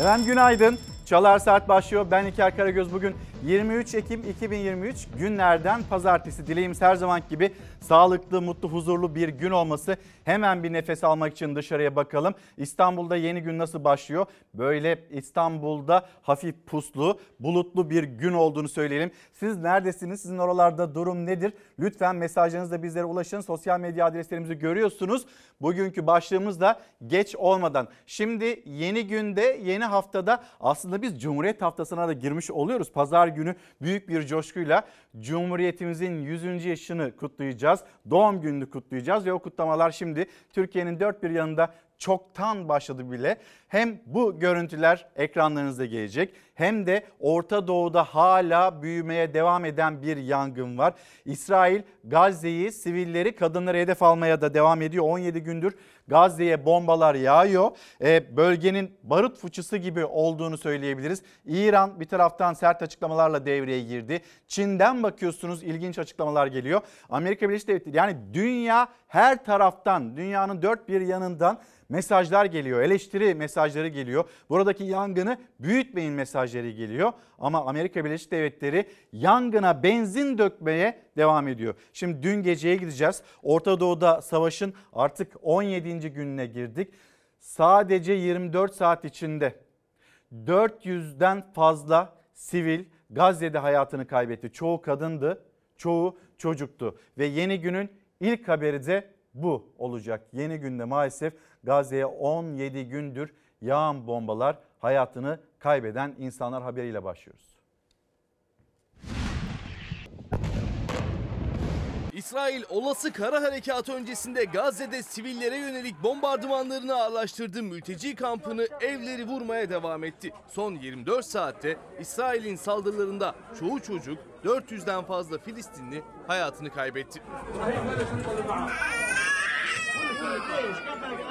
Efendim günaydın. Çalar Saat başlıyor. Ben İlker Karagöz. Bugün 23 Ekim 2023 günlerden pazartesi. Dileğimiz her zaman gibi sağlıklı, mutlu, huzurlu bir gün olması. Hemen bir nefes almak için dışarıya bakalım. İstanbul'da yeni gün nasıl başlıyor? Böyle İstanbul'da hafif puslu, bulutlu bir gün olduğunu söyleyelim. Siz neredesiniz? Sizin oralarda durum nedir? Lütfen mesajlarınızla bizlere ulaşın. Sosyal medya adreslerimizi görüyorsunuz. Bugünkü başlığımız da geç olmadan. Şimdi yeni günde, yeni haftada aslında biz Cumhuriyet Haftası'na da girmiş oluyoruz. Pazar günü büyük bir coşkuyla Cumhuriyetimizin 100. yaşını kutlayacağız. Doğum gününü kutlayacağız ve o kutlamalar şimdi Türkiye'nin dört bir yanında çoktan başladı bile. Hem bu görüntüler ekranlarınızda gelecek hem de Orta Doğu'da hala büyümeye devam eden bir yangın var. İsrail Gazze'yi, sivilleri, kadınları hedef almaya da devam ediyor. 17 gündür Gazze'ye bombalar yağıyor. E, bölgenin barut fıçısı gibi olduğunu söyleyebiliriz. İran bir taraftan sert açıklamalarla devreye girdi. Çin'den bakıyorsunuz ilginç açıklamalar geliyor. Amerika Birleşik Devletleri yani dünya her taraftan dünyanın dört bir yanından mesajlar geliyor, eleştiri mesajları geliyor. Buradaki yangını büyütmeyin mesajları geliyor. Ama Amerika Birleşik Devletleri yangına benzin dökmeye devam ediyor. Şimdi dün geceye gideceğiz. Orta Doğu'da savaşın artık 17. gününe girdik. Sadece 24 saat içinde 400'den fazla sivil Gazze'de hayatını kaybetti. Çoğu kadındı, çoğu çocuktu ve yeni günün ilk haberi de bu olacak. Yeni günde maalesef Gazze'ye 17 gündür yağan bombalar hayatını kaybeden insanlar haberiyle başlıyoruz. İsrail olası kara harekatı öncesinde Gazze'de sivillere yönelik bombardımanlarını ağırlaştırdı. Mülteci kampını evleri vurmaya devam etti. Son 24 saatte İsrail'in saldırılarında çoğu çocuk 400'den fazla Filistinli hayatını kaybetti.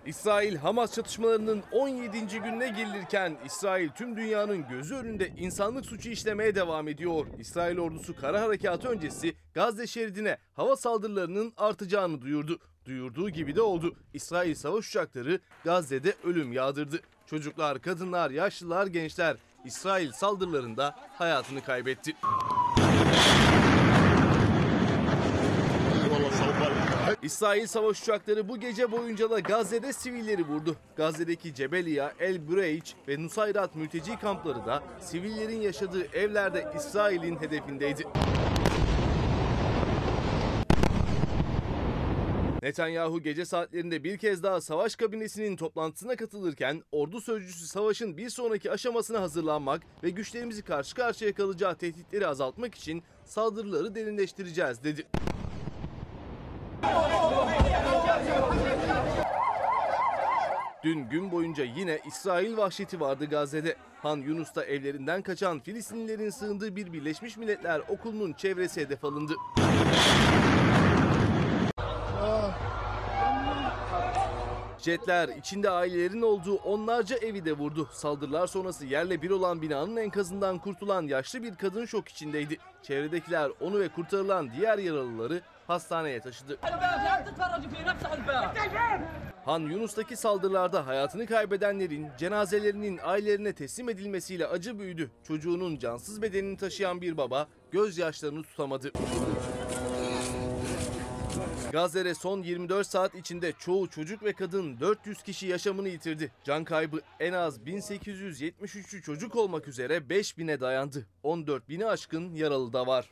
İsrail Hamas çatışmalarının 17. gününe girilirken İsrail tüm dünyanın gözü önünde insanlık suçu işlemeye devam ediyor. İsrail ordusu kara harekatı öncesi Gazze şeridine hava saldırılarının artacağını duyurdu. Duyurduğu gibi de oldu. İsrail savaş uçakları Gazze'de ölüm yağdırdı. Çocuklar, kadınlar, yaşlılar, gençler İsrail saldırılarında hayatını kaybetti. İsrail savaş uçakları bu gece boyunca da Gazze'de sivilleri vurdu. Gazze'deki Cebeliya, El Bureyç ve Nusayrat mülteci kampları da sivillerin yaşadığı evlerde İsrail'in hedefindeydi. Netanyahu gece saatlerinde bir kez daha savaş kabinesinin toplantısına katılırken ordu sözcüsü savaşın bir sonraki aşamasına hazırlanmak ve güçlerimizi karşı karşıya kalacağı tehditleri azaltmak için saldırıları derinleştireceğiz dedi. Dün gün boyunca yine İsrail vahşeti vardı Gazze'de. Han Yunus'ta evlerinden kaçan Filistinlilerin sığındığı bir Birleşmiş Milletler okulunun çevresi hedef alındı. Jetler içinde ailelerin olduğu onlarca evi de vurdu. Saldırılar sonrası yerle bir olan binanın enkazından kurtulan yaşlı bir kadın şok içindeydi. Çevredekiler onu ve kurtarılan diğer yaralıları hastaneye taşıdı. Han Yunus'taki saldırılarda hayatını kaybedenlerin cenazelerinin ailelerine teslim edilmesiyle acı büyüdü. Çocuğunun cansız bedenini taşıyan bir baba gözyaşlarını tutamadı. Gazze'de son 24 saat içinde çoğu çocuk ve kadın 400 kişi yaşamını yitirdi. Can kaybı en az 1873'ü çocuk olmak üzere 5000'e dayandı. 14 bini aşkın yaralı da var.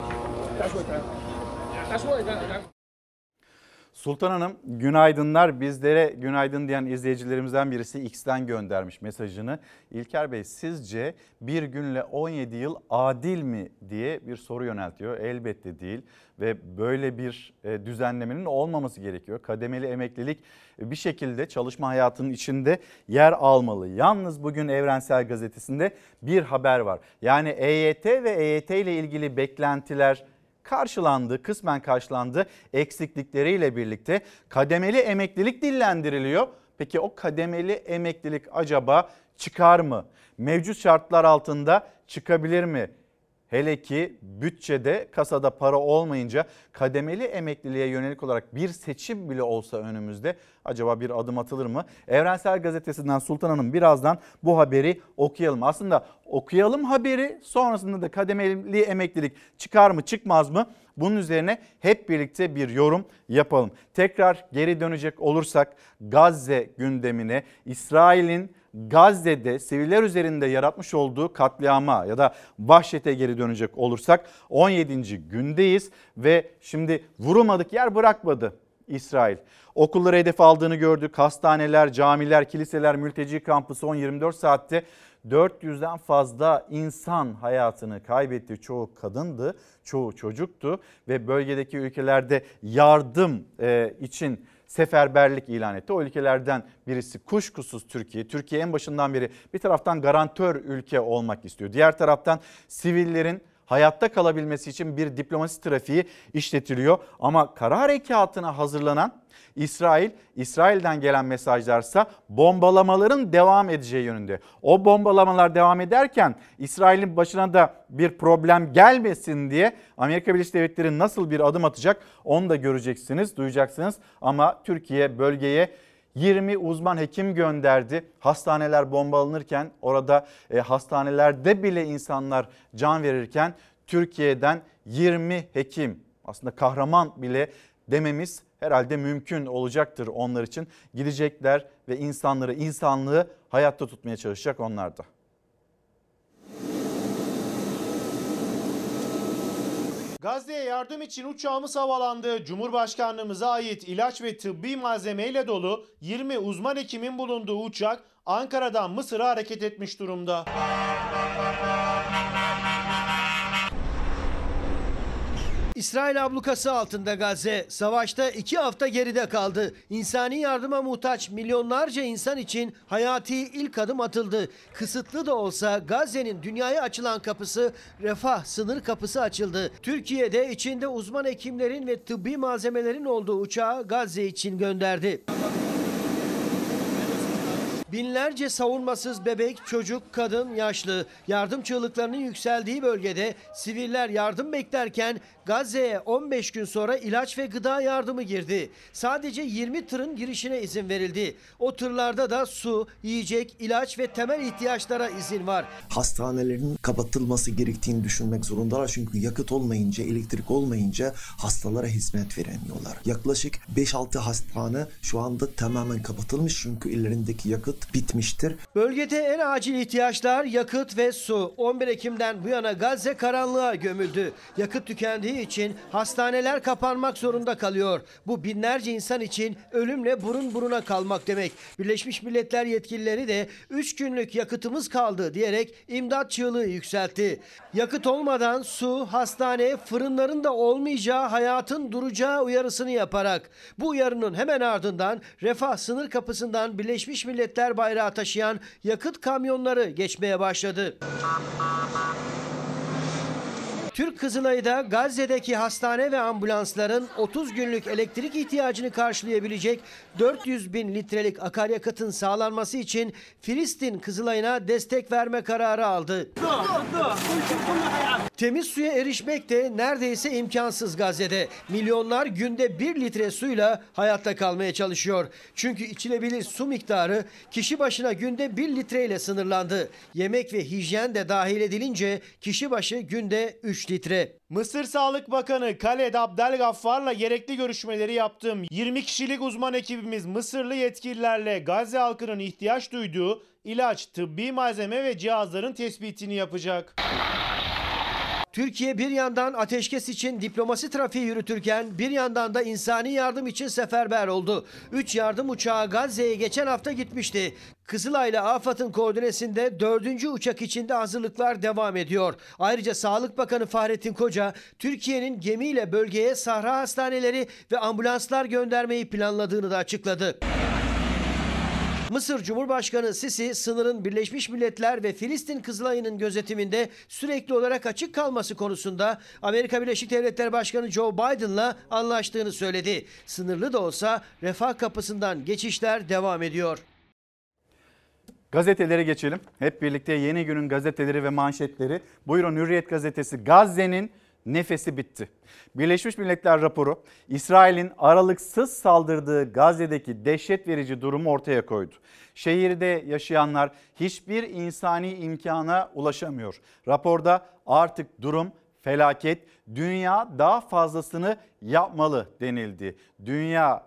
Sultan Hanım günaydınlar. Bizlere günaydın diyen izleyicilerimizden birisi X'ten göndermiş mesajını. İlker Bey sizce bir günle 17 yıl adil mi diye bir soru yöneltiyor. Elbette değil ve böyle bir e, düzenlemenin olmaması gerekiyor. Kademeli emeklilik bir şekilde çalışma hayatının içinde yer almalı. Yalnız bugün Evrensel Gazetesi'nde bir haber var. Yani EYT ve EYT ile ilgili beklentiler karşılandı, kısmen karşılandı eksiklikleriyle birlikte kademeli emeklilik dillendiriliyor. Peki o kademeli emeklilik acaba çıkar mı? Mevcut şartlar altında çıkabilir mi? Hele ki bütçede kasada para olmayınca kademeli emekliliğe yönelik olarak bir seçim bile olsa önümüzde Acaba bir adım atılır mı? Evrensel Gazetesi'nden Sultan Hanım birazdan bu haberi okuyalım. Aslında okuyalım haberi sonrasında da kademeli emeklilik çıkar mı çıkmaz mı? Bunun üzerine hep birlikte bir yorum yapalım. Tekrar geri dönecek olursak Gazze gündemine İsrail'in Gazze'de siviller üzerinde yaratmış olduğu katliama ya da vahşete geri dönecek olursak 17. gündeyiz ve şimdi vurulmadık yer bırakmadı İsrail. Okulları hedef aldığını gördük. Hastaneler, camiler, kiliseler, mülteci kampı son 24 saatte 400'den fazla insan hayatını kaybetti. Çoğu kadındı, çoğu çocuktu ve bölgedeki ülkelerde yardım e, için seferberlik ilan etti. O ülkelerden birisi kuşkusuz Türkiye. Türkiye en başından beri bir taraftan garantör ülke olmak istiyor. Diğer taraftan sivillerin hayatta kalabilmesi için bir diplomasi trafiği işletiliyor. Ama kara harekatına hazırlanan İsrail, İsrail'den gelen mesajlarsa bombalamaların devam edeceği yönünde. O bombalamalar devam ederken İsrail'in başına da bir problem gelmesin diye Amerika Birleşik Devletleri nasıl bir adım atacak onu da göreceksiniz, duyacaksınız. Ama Türkiye bölgeye 20 uzman hekim gönderdi. Hastaneler bombalanırken orada e, hastanelerde bile insanlar can verirken Türkiye'den 20 hekim aslında kahraman bile dememiz herhalde mümkün olacaktır onlar için. Gidecekler ve insanları, insanlığı hayatta tutmaya çalışacak onlar da. Gazze'ye yardım için uçağımız havalandı. Cumhurbaşkanlığımıza ait ilaç ve tıbbi malzemeyle dolu 20 uzman hekimin bulunduğu uçak Ankara'dan Mısır'a hareket etmiş durumda. İsrail ablukası altında Gazze. Savaşta iki hafta geride kaldı. İnsani yardıma muhtaç milyonlarca insan için hayati ilk adım atıldı. Kısıtlı da olsa Gazze'nin dünyaya açılan kapısı refah sınır kapısı açıldı. Türkiye'de içinde uzman hekimlerin ve tıbbi malzemelerin olduğu uçağı Gazze için gönderdi. Binlerce savunmasız bebek, çocuk, kadın, yaşlı yardım çığlıklarının yükseldiği bölgede siviller yardım beklerken Gazze'ye 15 gün sonra ilaç ve gıda yardımı girdi. Sadece 20 tırın girişine izin verildi. O tırlarda da su, yiyecek, ilaç ve temel ihtiyaçlara izin var. Hastanelerin kapatılması gerektiğini düşünmek zorundalar. Çünkü yakıt olmayınca, elektrik olmayınca hastalara hizmet veremiyorlar. Yaklaşık 5-6 hastane şu anda tamamen kapatılmış çünkü ellerindeki yakıt bitmiştir. Bölgede en acil ihtiyaçlar yakıt ve su. 11 Ekim'den bu yana Gazze karanlığa gömüldü. Yakıt tükendiği için hastaneler kapanmak zorunda kalıyor. Bu binlerce insan için ölümle burun buruna kalmak demek. Birleşmiş Milletler yetkilileri de 3 günlük yakıtımız kaldı diyerek imdat çığlığı yükseltti. Yakıt olmadan su, hastane, fırınların da olmayacağı, hayatın duracağı uyarısını yaparak bu uyarının hemen ardından Refah sınır kapısından Birleşmiş Milletler bayrağı taşıyan yakıt kamyonları geçmeye başladı. Türk Kızılay'ı da Gazze'deki hastane ve ambulansların 30 günlük elektrik ihtiyacını karşılayabilecek 400 bin litrelik akaryakıtın sağlanması için Filistin Kızılay'ına destek verme kararı aldı. Temiz suya erişmek de neredeyse imkansız Gazze'de. Milyonlar günde 1 litre suyla hayatta kalmaya çalışıyor. Çünkü içilebilir su miktarı kişi başına günde 1 litreyle sınırlandı. Yemek ve hijyen de dahil edilince kişi başı günde 3 litre. Mısır Sağlık Bakanı Khaled Abdel Gaffar'la gerekli görüşmeleri yaptım. 20 kişilik uzman ekibimiz Mısırlı yetkililerle Gazze halkının ihtiyaç duyduğu ilaç, tıbbi malzeme ve cihazların tespitini yapacak. Türkiye bir yandan ateşkes için diplomasi trafiği yürütürken bir yandan da insani yardım için seferber oldu. 3 yardım uçağı Gazze'ye geçen hafta gitmişti. Kızılay'la AFAD'ın koordinesinde 4. uçak içinde hazırlıklar devam ediyor. Ayrıca Sağlık Bakanı Fahrettin Koca, Türkiye'nin gemiyle bölgeye sahra hastaneleri ve ambulanslar göndermeyi planladığını da açıkladı. Mısır Cumhurbaşkanı Sisi sınırın Birleşmiş Milletler ve Filistin Kızılay'ının gözetiminde sürekli olarak açık kalması konusunda Amerika Birleşik Devletleri Başkanı Joe Biden'la anlaştığını söyledi. Sınırlı da olsa refah kapısından geçişler devam ediyor. Gazetelere geçelim. Hep birlikte yeni günün gazeteleri ve manşetleri. Buyurun Hürriyet gazetesi Gazze'nin nefesi bitti. Birleşmiş Milletler raporu İsrail'in aralıksız saldırdığı Gazze'deki dehşet verici durumu ortaya koydu. Şehirde yaşayanlar hiçbir insani imkana ulaşamıyor. Raporda artık durum felaket, dünya daha fazlasını yapmalı denildi. Dünya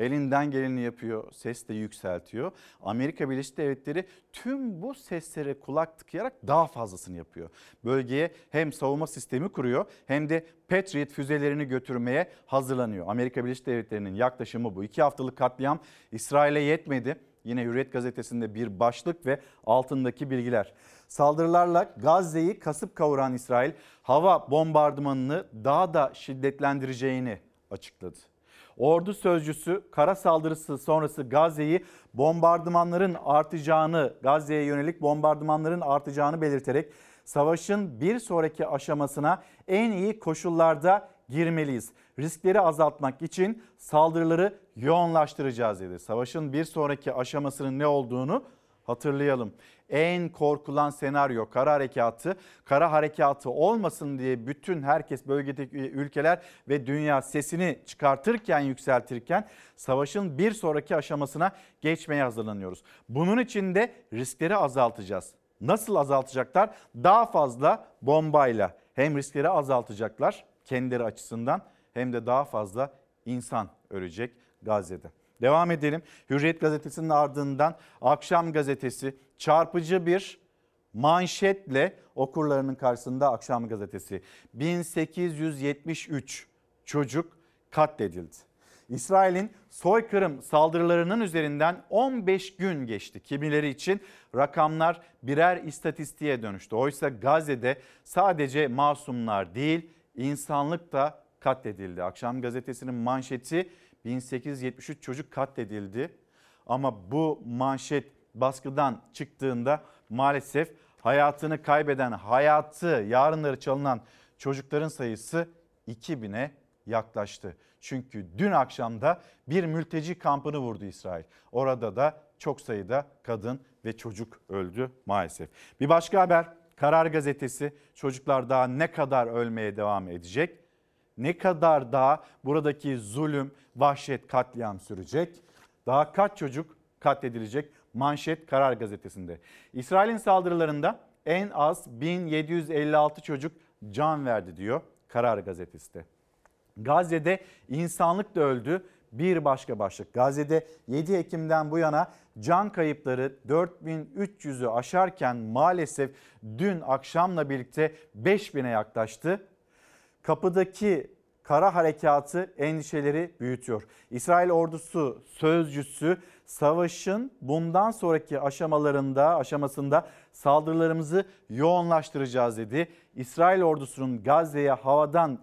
elinden geleni yapıyor, ses de yükseltiyor. Amerika Birleşik Devletleri tüm bu seslere kulak tıkayarak daha fazlasını yapıyor. Bölgeye hem savunma sistemi kuruyor hem de Patriot füzelerini götürmeye hazırlanıyor. Amerika Birleşik Devletleri'nin yaklaşımı bu. İki haftalık katliam İsrail'e yetmedi. Yine Hürriyet gazetesinde bir başlık ve altındaki bilgiler. Saldırılarla Gazze'yi kasıp kavuran İsrail hava bombardımanını daha da şiddetlendireceğini açıkladı. Ordu sözcüsü kara saldırısı sonrası Gazze'yi bombardımanların artacağını, Gazze'ye yönelik bombardımanların artacağını belirterek savaşın bir sonraki aşamasına en iyi koşullarda girmeliyiz. Riskleri azaltmak için saldırıları yoğunlaştıracağız dedi. Savaşın bir sonraki aşamasının ne olduğunu hatırlayalım. En korkulan senaryo kara harekatı. Kara harekatı olmasın diye bütün herkes bölgedeki ülkeler ve dünya sesini çıkartırken yükseltirken savaşın bir sonraki aşamasına geçmeye hazırlanıyoruz. Bunun için de riskleri azaltacağız. Nasıl azaltacaklar? Daha fazla bombayla hem riskleri azaltacaklar kendileri açısından hem de daha fazla insan ölecek Gazze'de. Devam edelim. Hürriyet gazetesinin ardından Akşam gazetesi çarpıcı bir manşetle okurlarının karşısında Akşam gazetesi 1873 çocuk katledildi. İsrail'in soykırım saldırılarının üzerinden 15 gün geçti. Kimileri için rakamlar birer istatistiğe dönüştü. Oysa Gazze'de sadece masumlar değil insanlık da katledildi. Akşam gazetesinin manşeti 1873 çocuk katledildi. Ama bu manşet baskıdan çıktığında maalesef hayatını kaybeden, hayatı yarınları çalınan çocukların sayısı 2000'e yaklaştı. Çünkü dün akşamda bir mülteci kampını vurdu İsrail. Orada da çok sayıda kadın ve çocuk öldü maalesef. Bir başka haber Karar Gazetesi çocuklar daha ne kadar ölmeye devam edecek? Ne kadar daha buradaki zulüm, vahşet, katliam sürecek? Daha kaç çocuk katledilecek? Manşet Karar Gazetesi'nde. İsrail'in saldırılarında en az 1756 çocuk can verdi diyor Karar Gazetesi de. Gazze'de insanlık da öldü. Bir başka başlık. Gazze'de 7 Ekim'den bu yana can kayıpları 4300'ü aşarken maalesef dün akşamla birlikte 5000'e yaklaştı. Kapıdaki kara harekatı endişeleri büyütüyor. İsrail ordusu sözcüsü savaşın bundan sonraki aşamalarında aşamasında saldırılarımızı yoğunlaştıracağız dedi. İsrail ordusunun Gazze'ye havadan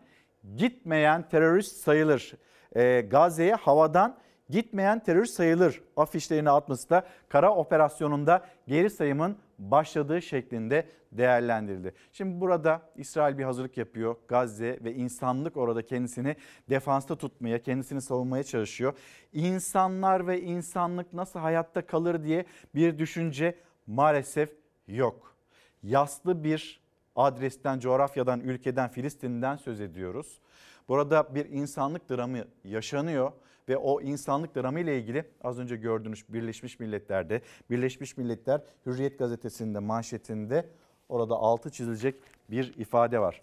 gitmeyen terörist sayılır. Ee, Gazze'ye havadan gitmeyen terörist sayılır afişlerini atması da kara operasyonunda geri sayımın başladığı şeklinde değerlendirildi. Şimdi burada İsrail bir hazırlık yapıyor. Gazze ve insanlık orada kendisini defansta tutmaya, kendisini savunmaya çalışıyor. İnsanlar ve insanlık nasıl hayatta kalır diye bir düşünce maalesef yok. Yaslı bir adresten, coğrafyadan, ülkeden, Filistin'den söz ediyoruz. Burada bir insanlık dramı yaşanıyor ve o insanlık dramı ile ilgili az önce gördüğünüz Birleşmiş Milletler'de, Birleşmiş Milletler Hürriyet gazetesinde manşetinde orada altı çizilecek bir ifade var.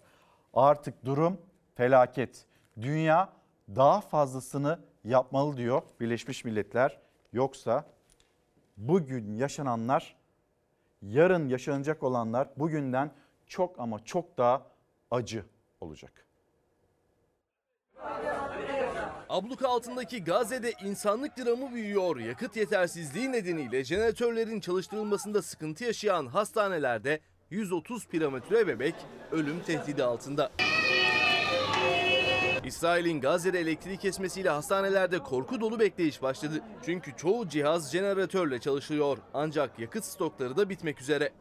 Artık durum felaket. Dünya daha fazlasını yapmalı diyor Birleşmiş Milletler. Yoksa bugün yaşananlar, yarın yaşanacak olanlar bugünden çok ama çok daha acı olacak. Abluka altındaki Gazze'de insanlık dramı büyüyor. Yakıt yetersizliği nedeniyle jeneratörlerin çalıştırılmasında sıkıntı yaşayan hastanelerde 130 prematüre bebek ölüm tehdidi altında. İsrail'in Gazze'de elektrik kesmesiyle hastanelerde korku dolu bekleyiş başladı. Çünkü çoğu cihaz jeneratörle çalışıyor. Ancak yakıt stokları da bitmek üzere.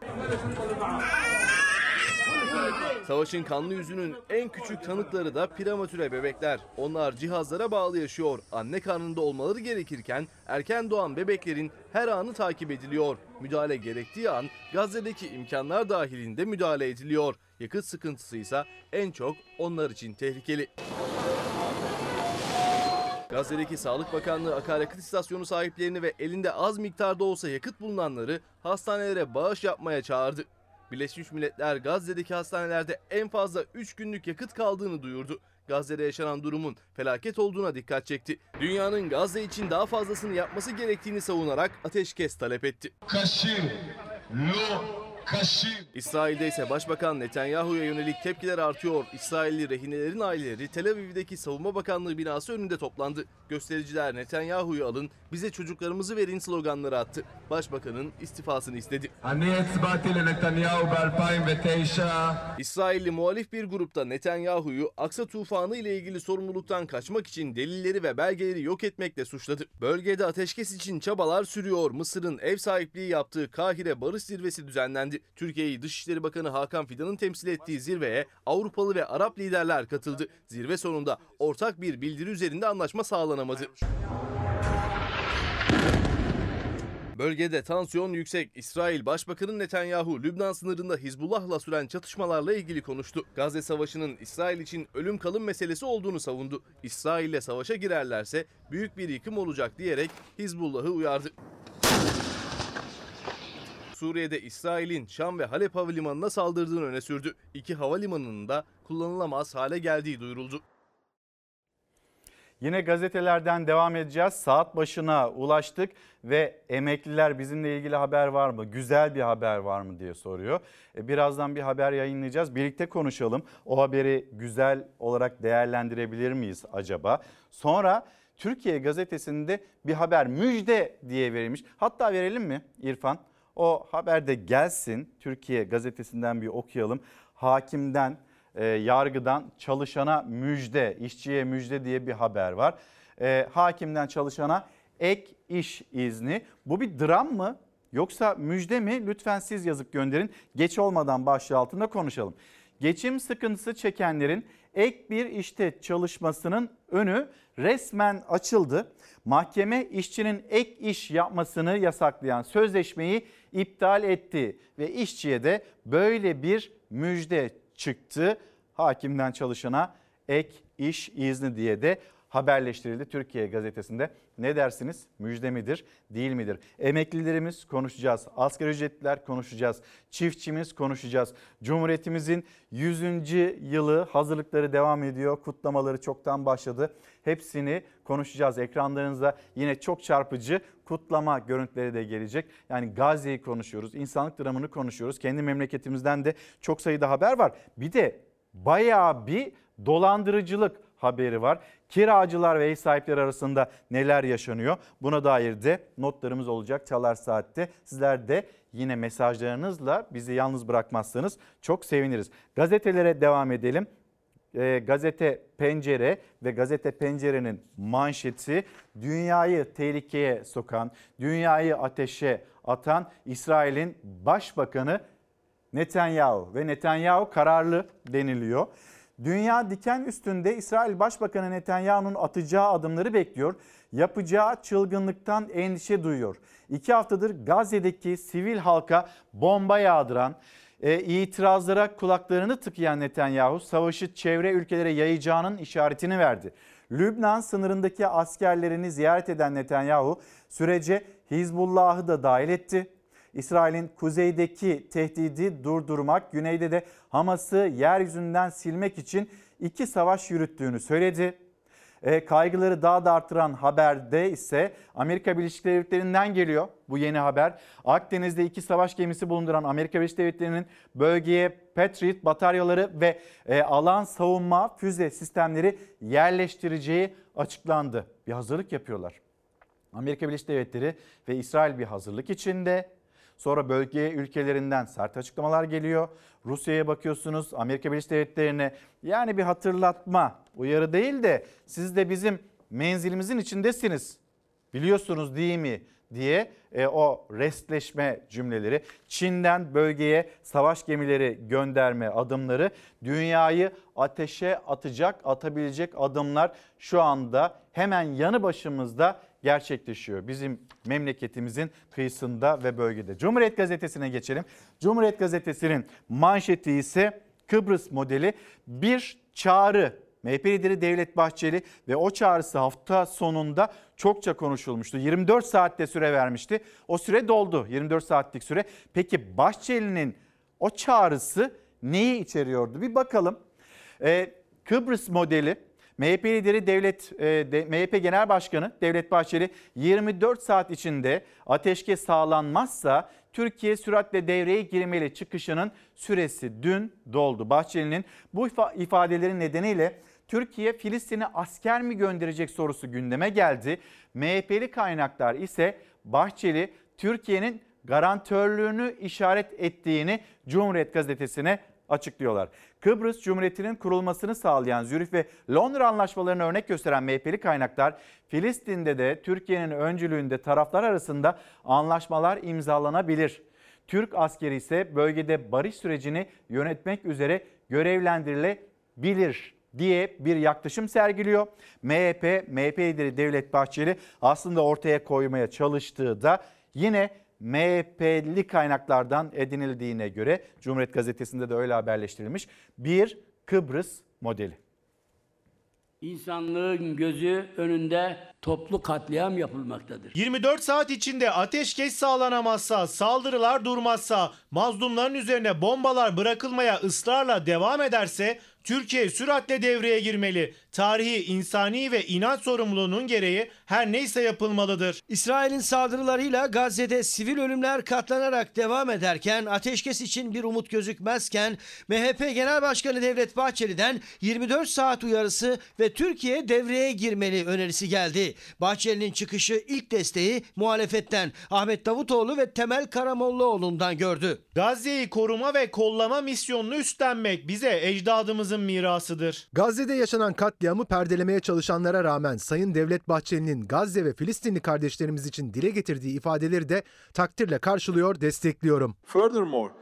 Savaşın kanlı yüzünün en küçük tanıkları da prematüre bebekler. Onlar cihazlara bağlı yaşıyor. Anne karnında olmaları gerekirken erken doğan bebeklerin her anı takip ediliyor. Müdahale gerektiği an Gazze'deki imkanlar dahilinde müdahale ediliyor. Yakıt sıkıntısı ise en çok onlar için tehlikeli. Gazze'deki Sağlık Bakanlığı akaryakıt istasyonu sahiplerini ve elinde az miktarda olsa yakıt bulunanları hastanelere bağış yapmaya çağırdı. Birleşmiş Milletler Gazze'deki hastanelerde en fazla 3 günlük yakıt kaldığını duyurdu. Gazze'de yaşanan durumun felaket olduğuna dikkat çekti. Dünyanın Gazze için daha fazlasını yapması gerektiğini savunarak ateşkes talep etti. Kaşir, lo, İsrail'de ise Başbakan Netanyahu'ya yönelik tepkiler artıyor. İsrailli rehinelerin aileleri Tel Aviv'deki Savunma Bakanlığı binası önünde toplandı. Göstericiler Netanyahu'yu alın, bize çocuklarımızı verin sloganları attı. Başbakanın istifasını istedi. İsrailli muhalif bir grupta Netanyahu'yu Aksa tufanı ile ilgili sorumluluktan kaçmak için delilleri ve belgeleri yok etmekle suçladı. Bölgede ateşkes için çabalar sürüyor. Mısır'ın ev sahipliği yaptığı Kahire Barış Zirvesi düzenlendi. Türkiye'yi Dışişleri Bakanı Hakan Fidan'ın temsil ettiği zirveye Avrupalı ve Arap liderler katıldı. Zirve sonunda ortak bir bildiri üzerinde anlaşma sağlanamadı. Bölgede tansiyon yüksek. İsrail Başbakanı Netanyahu, Lübnan sınırında Hizbullah'la süren çatışmalarla ilgili konuştu. Gazze Savaşı'nın İsrail için ölüm kalım meselesi olduğunu savundu. İsrail'le savaşa girerlerse büyük bir yıkım olacak diyerek Hizbullah'ı uyardı. Suriye'de İsrail'in Şam ve Halep havalimanına saldırdığını öne sürdü. İki havalimanının da kullanılamaz hale geldiği duyuruldu. Yine gazetelerden devam edeceğiz. Saat başına ulaştık ve emekliler bizimle ilgili haber var mı? Güzel bir haber var mı diye soruyor. E, Birazdan bir haber yayınlayacağız. Birlikte konuşalım. O haberi güzel olarak değerlendirebilir miyiz acaba? Sonra Türkiye gazetesinde bir haber müjde diye verilmiş. Hatta verelim mi İrfan? O haber de gelsin. Türkiye gazetesinden bir okuyalım. Hakimden e, yargıdan çalışana müjde, işçiye müjde diye bir haber var. E, hakimden çalışana ek iş izni. Bu bir dram mı yoksa müjde mi? Lütfen siz yazıp gönderin. Geç olmadan başlığı altında konuşalım. Geçim sıkıntısı çekenlerin ek bir işte çalışmasının önü resmen açıldı. Mahkeme işçinin ek iş yapmasını yasaklayan sözleşmeyi iptal etti ve işçiye de böyle bir müjde çıktı. Hakimden çalışana ek iş izni diye de haberleştirildi Türkiye gazetesinde. Ne dersiniz? Müjde midir, değil midir? Emeklilerimiz konuşacağız. Asgari ücretliler konuşacağız. Çiftçimiz konuşacağız. Cumhuriyetimizin 100. yılı hazırlıkları devam ediyor. Kutlamaları çoktan başladı. Hepsini konuşacağız. Ekranlarınıza yine çok çarpıcı kutlama görüntüleri de gelecek. Yani Gazze'yi konuşuyoruz, insanlık dramını konuşuyoruz. Kendi memleketimizden de çok sayıda haber var. Bir de bayağı bir dolandırıcılık haberi var. Kiracılar ve ev sahipleri arasında neler yaşanıyor? Buna dair de notlarımız olacak Çalar Saat'te. Sizler de yine mesajlarınızla bizi yalnız bırakmazsanız çok seviniriz. Gazetelere devam edelim. E, gazete Pencere ve Gazete Pencere'nin manşeti dünyayı tehlikeye sokan, dünyayı ateşe atan İsrail'in başbakanı Netanyahu ve Netanyahu kararlı deniliyor. Dünya diken üstünde İsrail Başbakanı Netanyahu'nun atacağı adımları bekliyor. Yapacağı çılgınlıktan endişe duyuyor. İki haftadır Gazze'deki sivil halka bomba yağdıran, e, itirazlara kulaklarını tıkayan Netanyahu savaşı çevre ülkelere yayacağının işaretini verdi. Lübnan sınırındaki askerlerini ziyaret eden Netanyahu sürece Hizbullah'ı da dahil etti. İsrail'in kuzeydeki tehdidi durdurmak, güneyde de Hamas'ı yeryüzünden silmek için iki savaş yürüttüğünü söyledi. E, kaygıları daha da artıran haberde ise Amerika Birleşik Devletleri'nden geliyor bu yeni haber. Akdeniz'de iki savaş gemisi bulunduran Amerika Birleşik Devletleri'nin bölgeye Patriot bataryaları ve e, alan savunma füze sistemleri yerleştireceği açıklandı. Bir hazırlık yapıyorlar. Amerika Birleşik Devletleri ve İsrail bir hazırlık içinde. Sonra bölge ülkelerinden sert açıklamalar geliyor. Rusya'ya bakıyorsunuz, Amerika Birleşik Devletleri'ne yani bir hatırlatma, uyarı değil de siz de bizim menzilimizin içindesiniz. Biliyorsunuz değil mi diye e, o restleşme cümleleri, Çin'den bölgeye savaş gemileri gönderme adımları, dünyayı ateşe atacak, atabilecek adımlar şu anda hemen yanı başımızda gerçekleşiyor. Bizim memleketimizin kıyısında ve bölgede. Cumhuriyet Gazetesi'ne geçelim. Cumhuriyet Gazetesi'nin manşeti ise Kıbrıs modeli bir çağrı. MHP lideri Devlet Bahçeli ve o çağrısı hafta sonunda çokça konuşulmuştu. 24 saatte süre vermişti. O süre doldu 24 saatlik süre. Peki Bahçeli'nin o çağrısı neyi içeriyordu? Bir bakalım. Ee, Kıbrıs modeli MHP lideri Devlet e, MHP Genel Başkanı Devlet Bahçeli 24 saat içinde ateşkes sağlanmazsa Türkiye süratle devreye girmeli çıkışının süresi dün doldu. Bahçeli'nin bu ifa- ifadeleri nedeniyle Türkiye Filistin'e asker mi gönderecek sorusu gündeme geldi. MHP'li kaynaklar ise Bahçeli Türkiye'nin garantörlüğünü işaret ettiğini Cumhuriyet gazetesine açıklıyorlar. Kıbrıs Cumhuriyeti'nin kurulmasını sağlayan Zürih ve Londra anlaşmalarını örnek gösteren MHP'li kaynaklar Filistin'de de Türkiye'nin öncülüğünde taraflar arasında anlaşmalar imzalanabilir. Türk askeri ise bölgede barış sürecini yönetmek üzere görevlendirilebilir diye bir yaklaşım sergiliyor. MHP, MHP lideri Devlet Bahçeli aslında ortaya koymaya çalıştığı da yine MHP'li kaynaklardan edinildiğine göre Cumhuriyet Gazetesi'nde de öyle haberleştirilmiş bir Kıbrıs modeli. İnsanlığın gözü önünde toplu katliam yapılmaktadır. 24 saat içinde ateşkes sağlanamazsa, saldırılar durmazsa, mazlumların üzerine bombalar bırakılmaya ısrarla devam ederse Türkiye süratle devreye girmeli. Tarihi, insani ve inanç sorumluluğunun gereği her neyse yapılmalıdır. İsrail'in saldırılarıyla Gazze'de sivil ölümler katlanarak devam ederken ateşkes için bir umut gözükmezken MHP Genel Başkanı Devlet Bahçeli'den 24 saat uyarısı ve Türkiye devreye girmeli önerisi geldi. Bahçeli'nin çıkışı ilk desteği muhalefetten Ahmet Davutoğlu ve Temel Karamollaoğlu'ndan gördü. Gazze'yi koruma ve kollama misyonunu üstlenmek bize ecdadımızın mirasıdır. Gazze'de yaşanan katliamı perdelemeye çalışanlara rağmen Sayın Devlet Bahçeli'nin Gazze ve Filistinli kardeşlerimiz için dile getirdiği ifadeleri de takdirle karşılıyor, destekliyorum. Furthermore,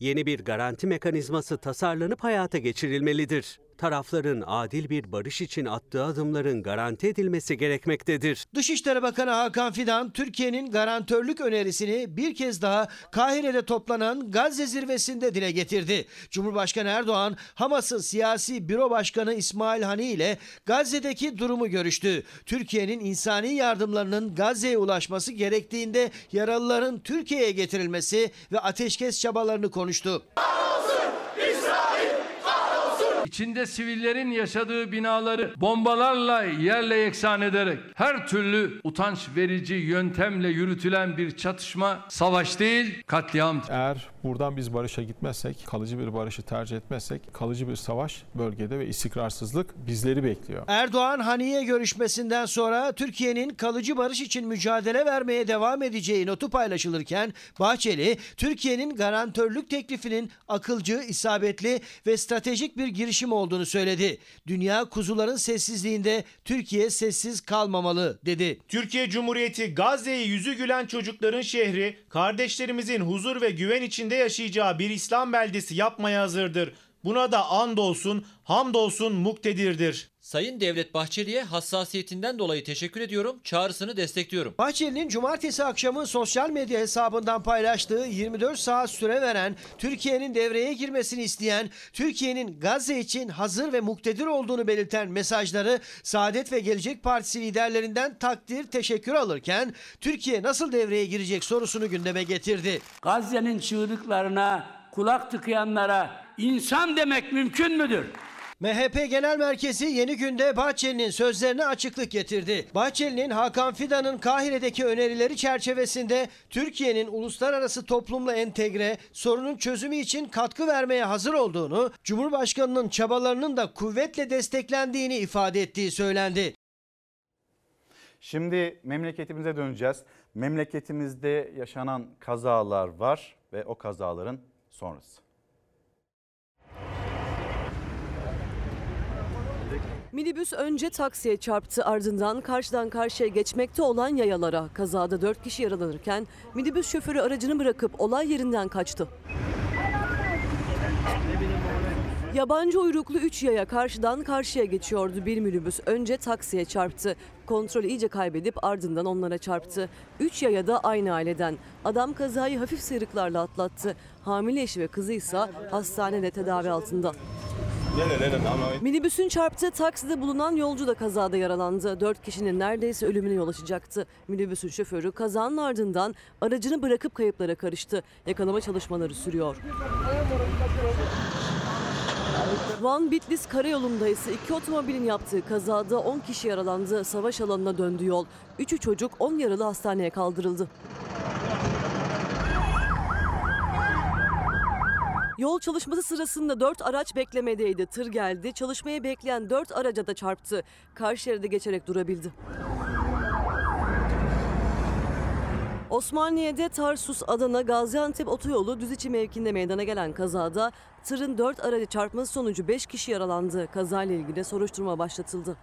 Yeni bir garanti mekanizması tasarlanıp hayata geçirilmelidir. Tarafların adil bir barış için attığı adımların garanti edilmesi gerekmektedir. Dışişleri Bakanı Hakan Fidan, Türkiye'nin garantörlük önerisini bir kez daha Kahire'de toplanan Gazze zirvesinde dile getirdi. Cumhurbaşkanı Erdoğan, Hamas'ın siyasi büro başkanı İsmail Hani ile Gazze'deki durumu görüştü. Türkiye'nin insani yardımlarının Gazze'ye ulaşması gerektiğinde yaralıların Türkiye'ye getirilmesi ve ateşkes çabalarını konuştu. İçinde sivillerin yaşadığı binaları bombalarla yerle yeksan ederek her türlü utanç verici yöntemle yürütülen bir çatışma savaş değil katliamdır. Eğer buradan biz barışa gitmezsek, kalıcı bir barışı tercih etmezsek, kalıcı bir savaş bölgede ve istikrarsızlık bizleri bekliyor. Erdoğan Haniye görüşmesinden sonra Türkiye'nin kalıcı barış için mücadele vermeye devam edeceği notu paylaşılırken Bahçeli, Türkiye'nin garantörlük teklifinin akılcı, isabetli ve stratejik bir girişim olduğunu söyledi. Dünya kuzuların sessizliğinde Türkiye sessiz kalmamalı dedi. Türkiye Cumhuriyeti Gazze'yi yüzü gülen çocukların şehri, kardeşlerimizin huzur ve güven içinde yaşayacağı bir İslam beldesi yapmaya hazırdır. Buna da andolsun, hamdolsun muktedirdir. Sayın Devlet Bahçeli'ye hassasiyetinden dolayı teşekkür ediyorum. Çağrısını destekliyorum. Bahçeli'nin cumartesi akşamı sosyal medya hesabından paylaştığı 24 saat süre veren, Türkiye'nin devreye girmesini isteyen, Türkiye'nin Gazze için hazır ve muktedir olduğunu belirten mesajları Saadet ve Gelecek Partisi liderlerinden takdir, teşekkür alırken Türkiye nasıl devreye girecek sorusunu gündeme getirdi. Gazze'nin çığlıklarına kulak tıkayanlara insan demek mümkün müdür? MHP Genel Merkezi Yeni Günde Bahçeli'nin sözlerine açıklık getirdi. Bahçeli'nin Hakan Fidan'ın Kahire'deki önerileri çerçevesinde Türkiye'nin uluslararası toplumla entegre, sorunun çözümü için katkı vermeye hazır olduğunu, Cumhurbaşkanı'nın çabalarının da kuvvetle desteklendiğini ifade ettiği söylendi. Şimdi memleketimize döneceğiz. Memleketimizde yaşanan kazalar var ve o kazaların sonrası. Minibüs önce taksiye çarptı ardından karşıdan karşıya geçmekte olan yayalara. Kazada 4 kişi yaralanırken minibüs şoförü aracını bırakıp olay yerinden kaçtı. Yabancı uyruklu 3 yaya karşıdan karşıya geçiyordu. Bir minibüs önce taksiye çarptı. Kontrolü iyice kaybedip ardından onlara çarptı. 3 yaya da aynı aileden. Adam kazayı hafif sıyrıklarla atlattı. Hamile eşi ve kızı ise hastanede tedavi altında. Minibüsün çarptığı takside bulunan yolcu da kazada yaralandı. Dört kişinin neredeyse ölümüne yol açacaktı. Minibüsün şoförü kazanın ardından aracını bırakıp kayıplara karıştı. Yakalama çalışmaları sürüyor. Van Bitlis karayolunda ise iki otomobilin yaptığı kazada 10 kişi yaralandı. Savaş alanına döndü yol. Üçü çocuk 10 yaralı hastaneye kaldırıldı. Yol çalışması sırasında 4 araç beklemedeydi. Tır geldi. Çalışmaya bekleyen 4 araca da çarptı. Karşı şeride geçerek durabildi. Osmaniye'de Tarsus Adana Gaziantep otoyolu Düziçi mevkinde meydana gelen kazada tırın 4 aracı çarpması sonucu 5 kişi yaralandı. Kazayla ilgili soruşturma başlatıldı.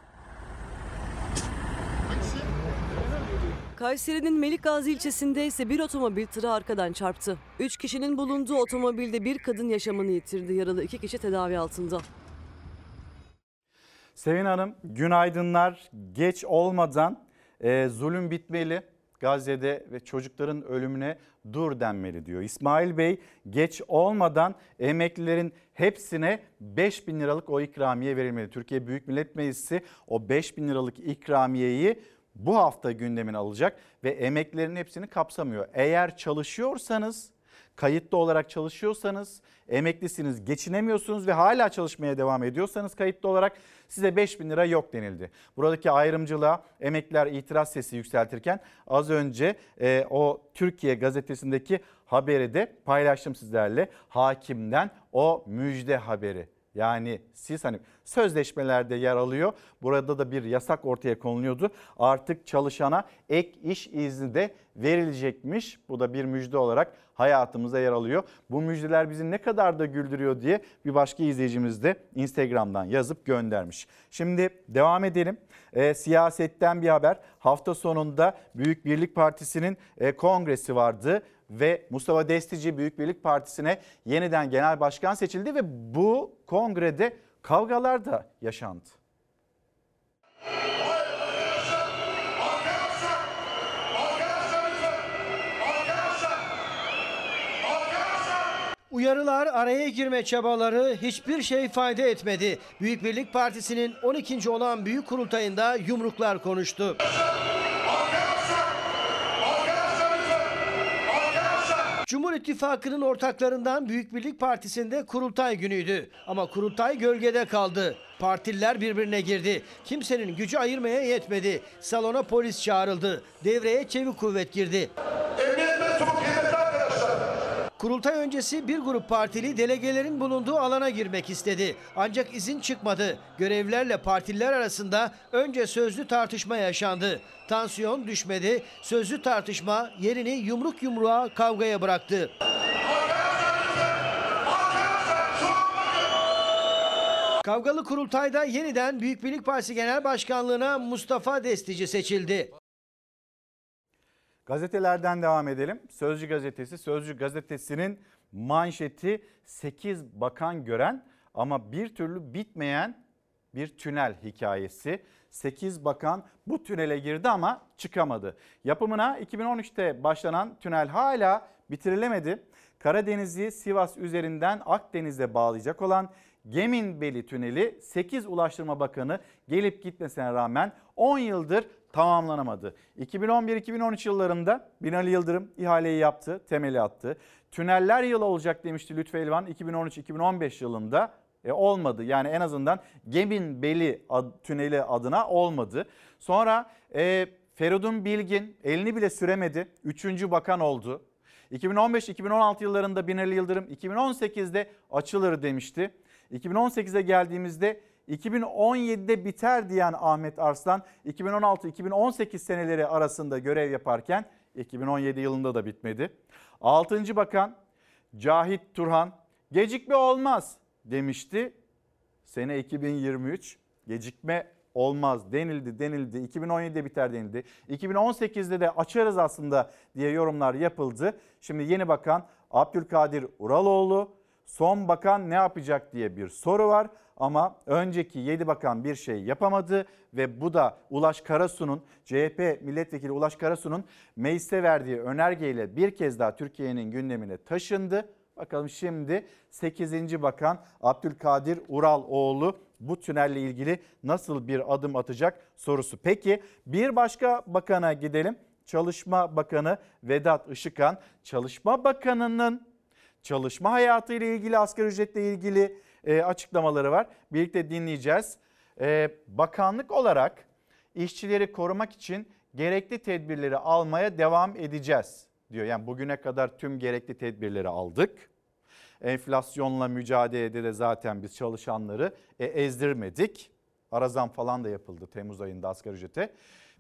Kayseri'nin Melikgazi ilçesinde ise bir otomobil tırı arkadan çarptı. 3 kişinin bulunduğu otomobilde bir kadın yaşamını yitirdi. Yaralı 2 kişi tedavi altında. Sevin Hanım günaydınlar. Geç olmadan e, zulüm bitmeli. Gazze'de ve çocukların ölümüne dur denmeli diyor. İsmail Bey geç olmadan emeklilerin hepsine 5 bin liralık o ikramiye verilmeli. Türkiye Büyük Millet Meclisi o 5 bin liralık ikramiyeyi bu hafta gündemine alacak ve emeklilerin hepsini kapsamıyor. Eğer çalışıyorsanız kayıtlı olarak çalışıyorsanız, emeklisiniz, geçinemiyorsunuz ve hala çalışmaya devam ediyorsanız kayıtlı olarak size 5 bin lira yok denildi. Buradaki ayrımcılığa emekliler itiraz sesi yükseltirken az önce e, o Türkiye gazetesindeki haberi de paylaştım sizlerle. Hakimden o müjde haberi. Yani siz hani sözleşmelerde yer alıyor. Burada da bir yasak ortaya konuluyordu. Artık çalışana ek iş izni de verilecekmiş. Bu da bir müjde olarak hayatımıza yer alıyor. Bu müjdeler bizi ne kadar da güldürüyor diye bir başka izleyicimiz de Instagram'dan yazıp göndermiş. Şimdi devam edelim. E, siyasetten bir haber. Hafta sonunda Büyük Birlik Partisi'nin e, kongresi vardı ve Mustafa Destici Büyük Birlik Partisi'ne yeniden genel başkan seçildi ve bu kongrede kavgalar da yaşandı. Uyarılar, araya girme çabaları hiçbir şey fayda etmedi. Büyük Birlik Partisi'nin 12. olan büyük kurultayında yumruklar konuştu. Cumhur İttifakı'nın ortaklarından Büyük Birlik Partisi'nde kurultay günüydü. Ama kurultay gölgede kaldı. Partililer birbirine girdi. Kimsenin gücü ayırmaya yetmedi. Salona polis çağrıldı. Devreye çevik kuvvet girdi. Kurultay öncesi bir grup partili delegelerin bulunduğu alana girmek istedi. Ancak izin çıkmadı. Görevlilerle partililer arasında önce sözlü tartışma yaşandı. Tansiyon düşmedi. Sözlü tartışma yerini yumruk yumruğa kavgaya bıraktı. Kavgalı kurultayda yeniden Büyük Birlik Partisi Genel Başkanlığı'na Mustafa Destici seçildi. Gazetelerden devam edelim. Sözcü gazetesi, Sözcü gazetesinin manşeti 8 bakan gören ama bir türlü bitmeyen bir tünel hikayesi. 8 bakan bu tünele girdi ama çıkamadı. Yapımına 2013'te başlanan tünel hala bitirilemedi. Karadeniz'i Sivas üzerinden Akdeniz'e bağlayacak olan Geminbeli Tüneli 8 Ulaştırma Bakanı gelip gitmesine rağmen 10 yıldır tamamlanamadı. 2011-2013 yıllarında Binali Yıldırım ihaleyi yaptı, temeli attı. Tüneller yılı olacak demişti Lütfü Elvan 2013-2015 yılında. E, olmadı yani en azından Geminbeli ad, tüneli adına olmadı. Sonra e, Feridun Bilgin elini bile süremedi. Üçüncü bakan oldu. 2015-2016 yıllarında Binali Yıldırım 2018'de açılır demişti. 2018'e geldiğimizde 2017'de biter diyen Ahmet Arslan 2016-2018 seneleri arasında görev yaparken 2017 yılında da bitmedi. 6. Bakan Cahit Turhan gecikme olmaz demişti. Sene 2023 gecikme olmaz denildi denildi. 2017'de biter denildi. 2018'de de açarız aslında diye yorumlar yapıldı. Şimdi yeni bakan Abdülkadir Uraloğlu son bakan ne yapacak diye bir soru var. Ama önceki 7 bakan bir şey yapamadı ve bu da Ulaş Karasu'nun CHP milletvekili Ulaş Karasu'nun mecliste verdiği önergeyle bir kez daha Türkiye'nin gündemine taşındı. Bakalım şimdi 8. Bakan Abdülkadir Uraloğlu bu tünelle ilgili nasıl bir adım atacak sorusu. Peki bir başka bakana gidelim. Çalışma Bakanı Vedat Işıkhan, Çalışma Bakanı'nın çalışma hayatı ile ilgili asgari ücretle ilgili e, açıklamaları var. Birlikte dinleyeceğiz. E, bakanlık olarak işçileri korumak için gerekli tedbirleri almaya devam edeceğiz diyor. Yani bugüne kadar tüm gerekli tedbirleri aldık. Enflasyonla mücadelede de zaten biz çalışanları e, ezdirmedik. Arazam falan da yapıldı Temmuz ayında asgari ücrete.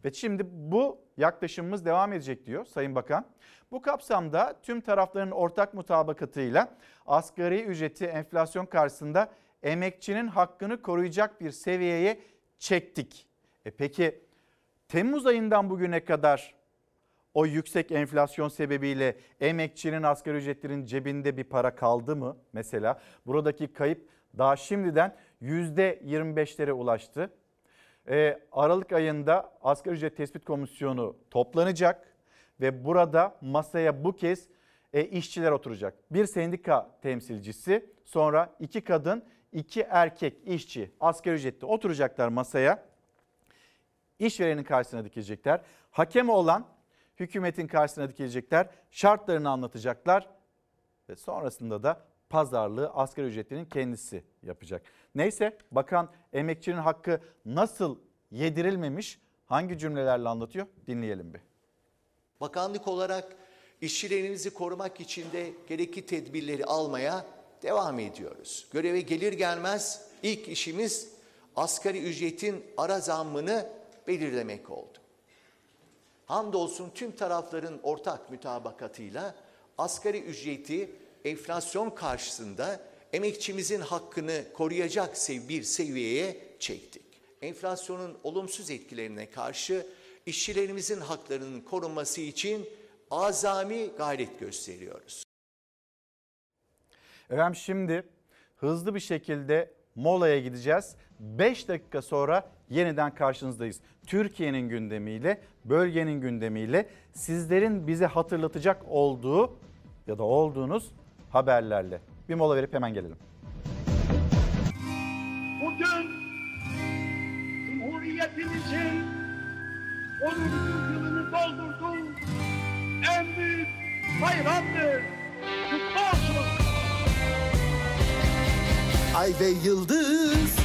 Ve şimdi bu yaklaşımımız devam edecek diyor Sayın Bakan. Bu kapsamda tüm tarafların ortak mutabakatıyla asgari ücreti enflasyon karşısında emekçinin hakkını koruyacak bir seviyeye çektik. E peki Temmuz ayından bugüne kadar o yüksek enflasyon sebebiyle emekçinin asgari ücretlerin cebinde bir para kaldı mı mesela? Buradaki kayıp daha şimdiden %25'lere ulaştı. Ee, Aralık ayında asgari ücret tespit komisyonu toplanacak ve burada masaya bu kez e, işçiler oturacak. Bir sendika temsilcisi sonra iki kadın iki erkek işçi asgari ücretli oturacaklar masaya. İşverenin karşısına dikilecekler. Hakem olan hükümetin karşısına dikilecekler. Şartlarını anlatacaklar ve sonrasında da pazarlığı asgari ücretlinin kendisi yapacak. Neyse bakan emekçinin hakkı nasıl yedirilmemiş hangi cümlelerle anlatıyor dinleyelim bir. Bakanlık olarak işçilerimizi korumak için de gerekli tedbirleri almaya devam ediyoruz. Göreve gelir gelmez ilk işimiz asgari ücretin ara zammını belirlemek oldu. Hamdolsun tüm tarafların ortak mütabakatıyla asgari ücreti enflasyon karşısında emekçimizin hakkını koruyacak bir seviyeye çektik. Enflasyonun olumsuz etkilerine karşı işçilerimizin haklarının korunması için azami gayret gösteriyoruz. Efendim şimdi hızlı bir şekilde molaya gideceğiz. 5 dakika sonra yeniden karşınızdayız. Türkiye'nin gündemiyle, bölgenin gündemiyle sizlerin bize hatırlatacak olduğu ya da olduğunuz haberlerle. Bir mola verip hemen gelelim. Bugün Cumhuriyetimizin 10. yılını doldurdu. En büyük bayramdır. Kutlu olsun. Ay ve yıldız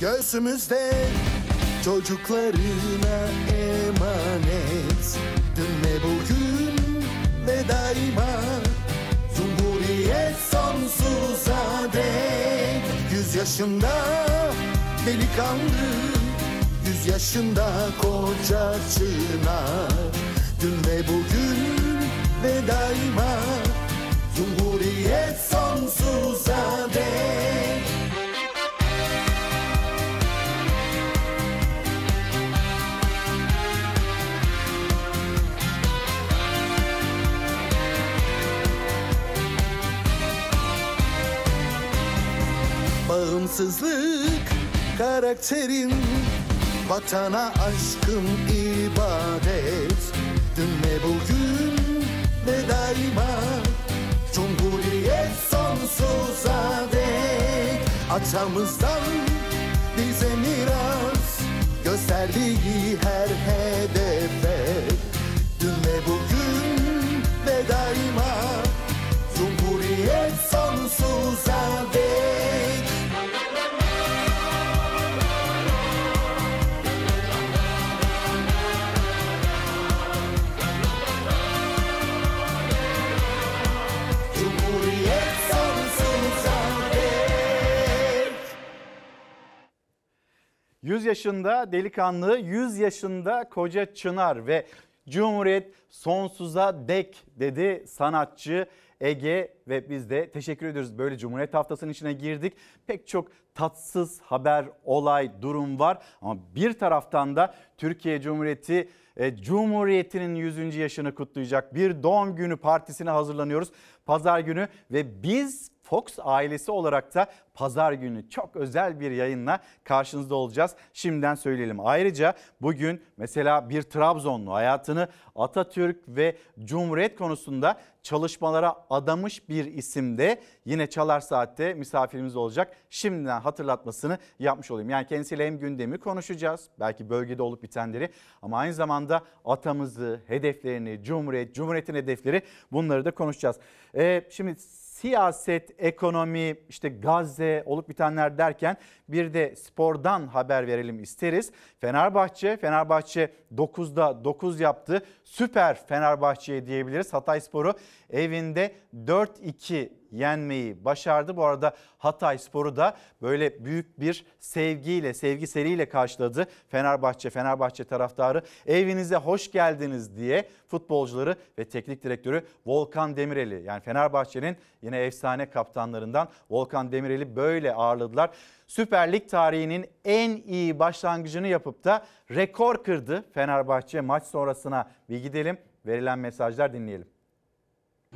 göğsümüzde çocuklarına emanet Dün ve bugün ve daima yaşında delikanlı Yüz yaşında koca çınar Dün ve bugün ve daima Cumhuriyet sonsuza dek Bağımsızlık karakterin Vatana aşkım ibadet. Dün ve bugün ve daima Cumhuriyet sonsuza dek. Atamızdan bize miras Gösterdiği her hedefe 100 yaşında delikanlı, 100 yaşında koca çınar ve Cumhuriyet sonsuza dek dedi sanatçı Ege ve biz de teşekkür ediyoruz. Böyle Cumhuriyet Haftası'nın içine girdik. Pek çok tatsız haber, olay, durum var ama bir taraftan da Türkiye Cumhuriyeti e, Cumhuriyeti'nin 100. yaşını kutlayacak bir doğum günü partisine hazırlanıyoruz. Pazar günü ve biz Fox ailesi olarak da pazar günü çok özel bir yayınla karşınızda olacağız. Şimdiden söyleyelim. Ayrıca bugün mesela bir Trabzonlu hayatını Atatürk ve Cumhuriyet konusunda çalışmalara adamış bir isimde yine Çalar Saat'te misafirimiz olacak. Şimdiden hatırlatmasını yapmış olayım. Yani kendisiyle hem gündemi konuşacağız. Belki bölgede olup bitenleri ama aynı zamanda atamızı, hedeflerini, Cumhuriyet, Cumhuriyet'in hedefleri bunları da konuşacağız. Ee, şimdi siyaset, ekonomi, işte Gazze olup bitenler derken bir de spordan haber verelim isteriz. Fenerbahçe, Fenerbahçe 9'da 9 yaptı. Süper Fenerbahçe'ye diyebiliriz. Hatay Sporu evinde 4-2 yenmeyi başardı. Bu arada Hatay Sporu da böyle büyük bir sevgiyle, sevgiseliyle karşıladı. Fenerbahçe, Fenerbahçe taraftarı evinize hoş geldiniz diye futbolcuları ve teknik direktörü Volkan Demirel'i yani Fenerbahçe'nin yine efsane kaptanlarından Volkan Demirel'i böyle ağırladılar. Süper Lig tarihinin en iyi başlangıcını yapıp da rekor kırdı Fenerbahçe maç sonrasına bir gidelim. Verilen mesajlar dinleyelim.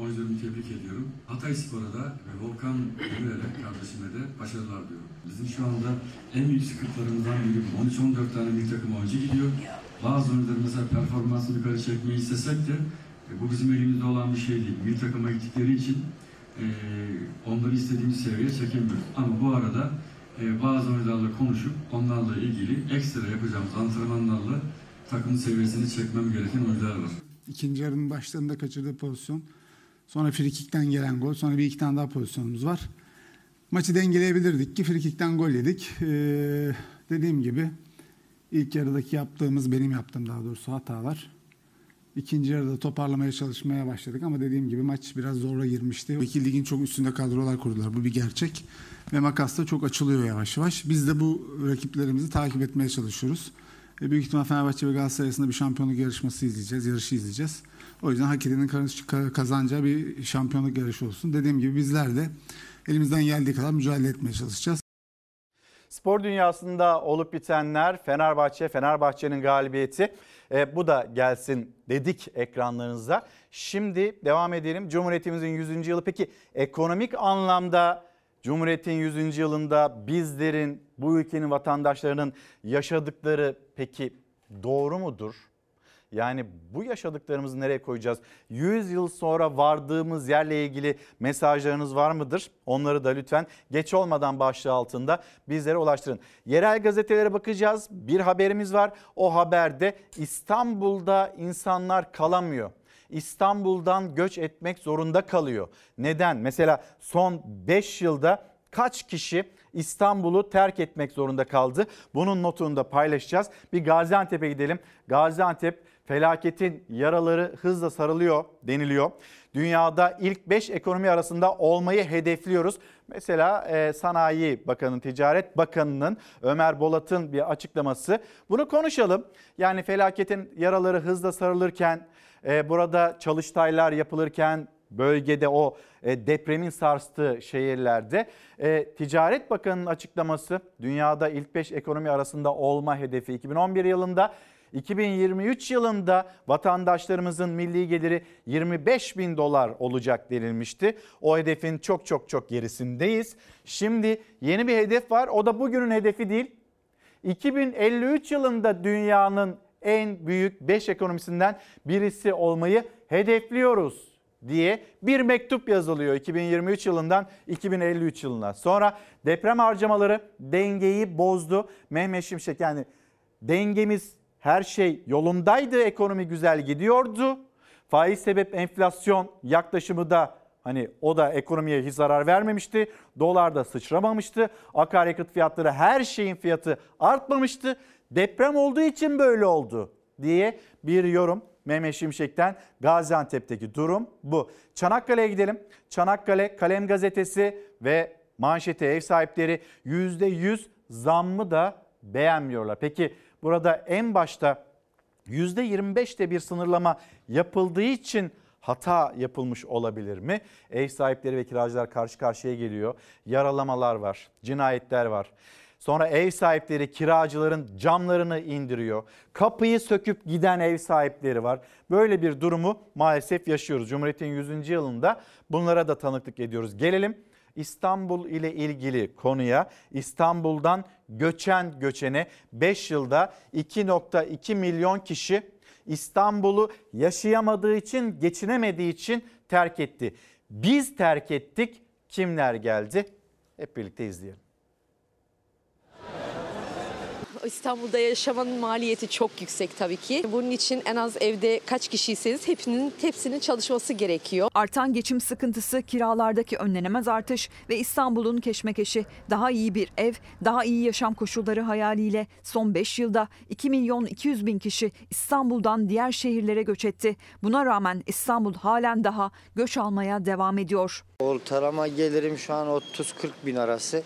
Oyuncularımı tebrik ediyorum. Hatay Spor'a da ve Volkan Demirel'e kardeşime de başarılar diliyorum. Bizim şu anda en büyük sıkıntılarımızdan biri bu. 13-14 tane milli takım oyuncu gidiyor. Bazı oyuncuların mesela performansını yukarı çekmeyi istesek de e, bu bizim elimizde olan bir şey değil. Milli takıma gittikleri için e, onları istediğimiz seviyeye çekemiyoruz. Ama bu arada e, bazı oyuncularla konuşup onlarla ilgili ekstra yapacağımız antrenmanlarla takımın seviyesini çekmem gereken oyuncular var. İkinci yarının başlarında kaçırdığı pozisyon. Sonra frikikten gelen gol. Sonra bir iki tane daha pozisyonumuz var. Maçı dengeleyebilirdik ki frikikten gol yedik. Ee, dediğim gibi ilk yarıdaki yaptığımız, benim yaptığım daha doğrusu hatalar. İkinci yarıda toparlamaya çalışmaya başladık ama dediğim gibi maç biraz zorla girmişti. İki ligin çok üstünde kadrolar kurdular. Bu bir gerçek. Ve makas da çok açılıyor yavaş yavaş. Biz de bu rakiplerimizi takip etmeye çalışıyoruz. E, büyük ihtimal Fenerbahçe ve Galatasaray arasında bir şampiyonluk yarışması izleyeceğiz, yarışı izleyeceğiz. O yüzden hak edenin kazanacağı bir şampiyonluk yarışı olsun. Dediğim gibi bizler de elimizden geldiği kadar mücadele etmeye çalışacağız. Spor dünyasında olup bitenler Fenerbahçe, Fenerbahçe'nin galibiyeti. E, bu da gelsin dedik ekranlarınıza. Şimdi devam edelim. Cumhuriyetimizin 100. yılı peki ekonomik anlamda Cumhuriyet'in 100. yılında bizlerin, bu ülkenin vatandaşlarının yaşadıkları peki doğru mudur? Yani bu yaşadıklarımızı nereye koyacağız? 100 yıl sonra vardığımız yerle ilgili mesajlarınız var mıdır? Onları da lütfen geç olmadan başlığı altında bizlere ulaştırın. Yerel gazetelere bakacağız. Bir haberimiz var. O haberde İstanbul'da insanlar kalamıyor. İstanbul'dan göç etmek zorunda kalıyor. Neden? Mesela son 5 yılda kaç kişi İstanbul'u terk etmek zorunda kaldı? Bunun notunu da paylaşacağız. Bir Gaziantep'e gidelim. Gaziantep felaketin yaraları hızla sarılıyor deniliyor. Dünyada ilk 5 ekonomi arasında olmayı hedefliyoruz. Mesela e, Sanayi Bakanı, Ticaret Bakanı'nın Ömer Bolat'ın bir açıklaması. Bunu konuşalım. Yani felaketin yaraları hızla sarılırken, e, burada çalıştaylar yapılırken, bölgede o e, depremin sarstığı şehirlerde e, Ticaret Bakanı'nın açıklaması dünyada ilk 5 ekonomi arasında olma hedefi 2011 yılında 2023 yılında vatandaşlarımızın milli geliri 25 bin dolar olacak denilmişti. O hedefin çok çok çok gerisindeyiz. Şimdi yeni bir hedef var. O da bugünün hedefi değil. 2053 yılında dünyanın en büyük 5 ekonomisinden birisi olmayı hedefliyoruz diye bir mektup yazılıyor 2023 yılından 2053 yılına. Sonra deprem harcamaları dengeyi bozdu. Mehmet Şimşek yani dengemiz her şey yolundaydı, ekonomi güzel gidiyordu. Faiz sebep enflasyon yaklaşımı da hani o da ekonomiye hiç zarar vermemişti. Dolar da sıçramamıştı. Akaryakıt fiyatları her şeyin fiyatı artmamıştı. Deprem olduğu için böyle oldu diye bir yorum Mehmet Şimşek'ten Gaziantep'teki durum bu. Çanakkale'ye gidelim. Çanakkale Kalem Gazetesi ve manşeti ev sahipleri %100 zammı da beğenmiyorlar. Peki burada en başta %25'te bir sınırlama yapıldığı için hata yapılmış olabilir mi? Ev sahipleri ve kiracılar karşı karşıya geliyor. Yaralamalar var, cinayetler var. Sonra ev sahipleri kiracıların camlarını indiriyor. Kapıyı söküp giden ev sahipleri var. Böyle bir durumu maalesef yaşıyoruz. Cumhuriyet'in 100. yılında bunlara da tanıklık ediyoruz. Gelelim İstanbul ile ilgili konuya İstanbul'dan göçen göçene 5 yılda 2.2 milyon kişi İstanbul'u yaşayamadığı için, geçinemediği için terk etti. Biz terk ettik. Kimler geldi? Hep birlikte izleyelim. İstanbul'da yaşamanın maliyeti çok yüksek tabii ki. Bunun için en az evde kaç kişiyseniz hepsinin hepsinin çalışması gerekiyor. Artan geçim sıkıntısı, kiralardaki önlenemez artış ve İstanbul'un keşmekeşi daha iyi bir ev, daha iyi yaşam koşulları hayaliyle son 5 yılda 2 milyon 200 bin kişi İstanbul'dan diğer şehirlere göç etti. Buna rağmen İstanbul halen daha göç almaya devam ediyor. Ortalama gelirim şu an 30-40 bin arası.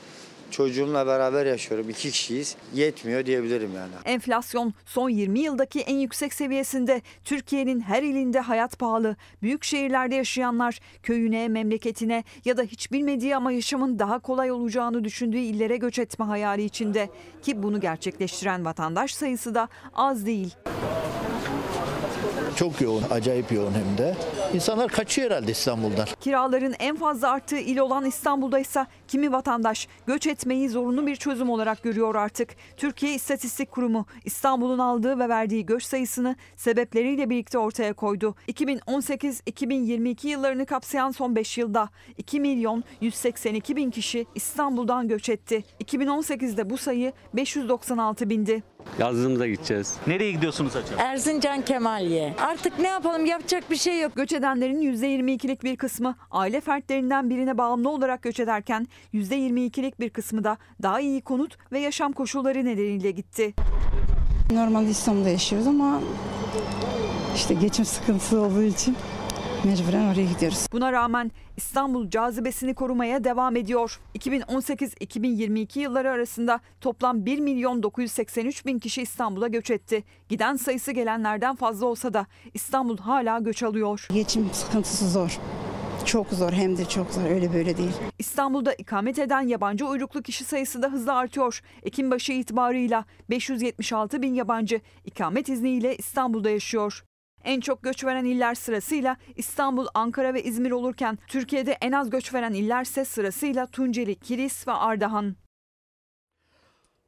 Çocuğumla beraber yaşıyorum. iki kişiyiz. Yetmiyor diyebilirim yani. Enflasyon son 20 yıldaki en yüksek seviyesinde. Türkiye'nin her ilinde hayat pahalı. Büyük şehirlerde yaşayanlar köyüne, memleketine ya da hiç bilmediği ama yaşamın daha kolay olacağını düşündüğü illere göç etme hayali içinde. Ki bunu gerçekleştiren vatandaş sayısı da az değil. Çok yoğun, acayip yoğun hem de. İnsanlar kaçıyor herhalde İstanbul'dan. Kiraların en fazla arttığı il olan İstanbul'da ise kimi vatandaş göç etmeyi zorunlu bir çözüm olarak görüyor artık. Türkiye İstatistik Kurumu İstanbul'un aldığı ve verdiği göç sayısını sebepleriyle birlikte ortaya koydu. 2018-2022 yıllarını kapsayan son 5 yılda 2 milyon 182 bin kişi İstanbul'dan göç etti. 2018'de bu sayı 596 bindi. Yazdığımızda gideceğiz. Nereye gidiyorsunuz acaba? Erzincan Kemalye. Artık ne yapalım yapacak bir şey yok. Göç edenlerin %22'lik bir kısmı aile fertlerinden birine bağımlı olarak göç ederken %22'lik bir kısmı da daha iyi konut ve yaşam koşulları nedeniyle gitti. Normalde İstanbul'da yaşıyoruz ama işte geçim sıkıntısı olduğu için mecburen oraya gidiyoruz. Buna rağmen İstanbul cazibesini korumaya devam ediyor. 2018-2022 yılları arasında toplam 1 milyon 983 bin kişi İstanbul'a göç etti. Giden sayısı gelenlerden fazla olsa da İstanbul hala göç alıyor. Geçim sıkıntısı zor. Çok zor hem de çok zor öyle böyle değil. İstanbul'da ikamet eden yabancı uyruklu kişi sayısı da hızla artıyor. Ekim başı itibarıyla 576 bin yabancı ikamet izniyle İstanbul'da yaşıyor. En çok göç veren iller sırasıyla İstanbul, Ankara ve İzmir olurken Türkiye'de en az göç veren illerse sırasıyla Tunceli, Kilis ve Ardahan.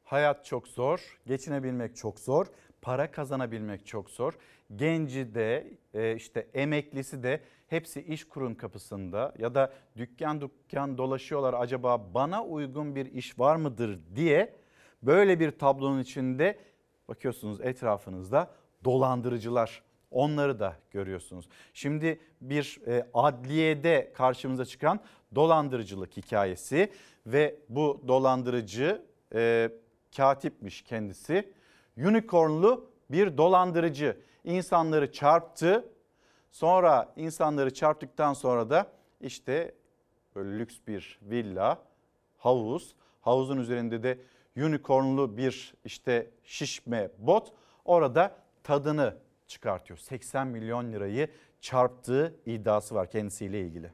Hayat çok zor, geçinebilmek çok zor, para kazanabilmek çok zor. Genci de e, işte emeklisi de hepsi iş kurun kapısında ya da dükkan dükkan dolaşıyorlar acaba bana uygun bir iş var mıdır diye böyle bir tablonun içinde bakıyorsunuz etrafınızda dolandırıcılar onları da görüyorsunuz. Şimdi bir e, adliyede karşımıza çıkan dolandırıcılık hikayesi ve bu dolandırıcı e, katipmiş kendisi. Unicornlu bir dolandırıcı insanları çarptı. Sonra insanları çarptıktan sonra da işte böyle lüks bir villa, havuz, havuzun üzerinde de unicornlu bir işte şişme bot orada tadını çıkartıyor. 80 milyon lirayı çarptığı iddiası var kendisiyle ilgili.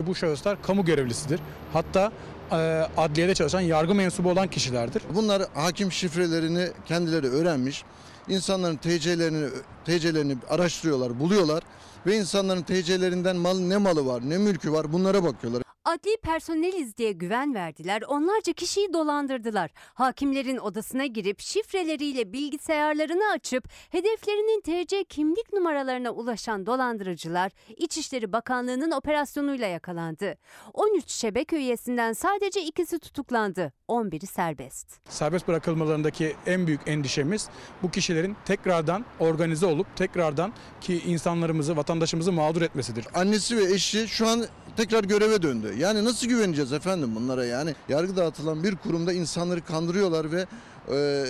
Bu şahıslar kamu görevlisidir. Hatta e, adliyede çalışan yargı mensubu olan kişilerdir. Bunlar hakim şifrelerini kendileri öğrenmiş. İnsanların TC'lerini TC'lerini araştırıyorlar, buluyorlar ve insanların TC'lerinden mal ne malı var, ne mülkü var bunlara bakıyorlar. Adli personeliz diye güven verdiler, onlarca kişiyi dolandırdılar. Hakimlerin odasına girip şifreleriyle bilgisayarlarını açıp hedeflerinin TC kimlik numaralarına ulaşan dolandırıcılar İçişleri Bakanlığı'nın operasyonuyla yakalandı. 13 şebeke üyesinden sadece ikisi tutuklandı, 11'i serbest. Serbest bırakılmalarındaki en büyük endişemiz bu kişilerin tekrardan organize olup tekrardan ki insanlarımızı, vatandaşımızı mağdur etmesidir. Annesi ve eşi şu an tekrar göreve döndü. Yani nasıl güveneceğiz efendim bunlara yani? Yargı dağıtılan bir kurumda insanları kandırıyorlar ve e,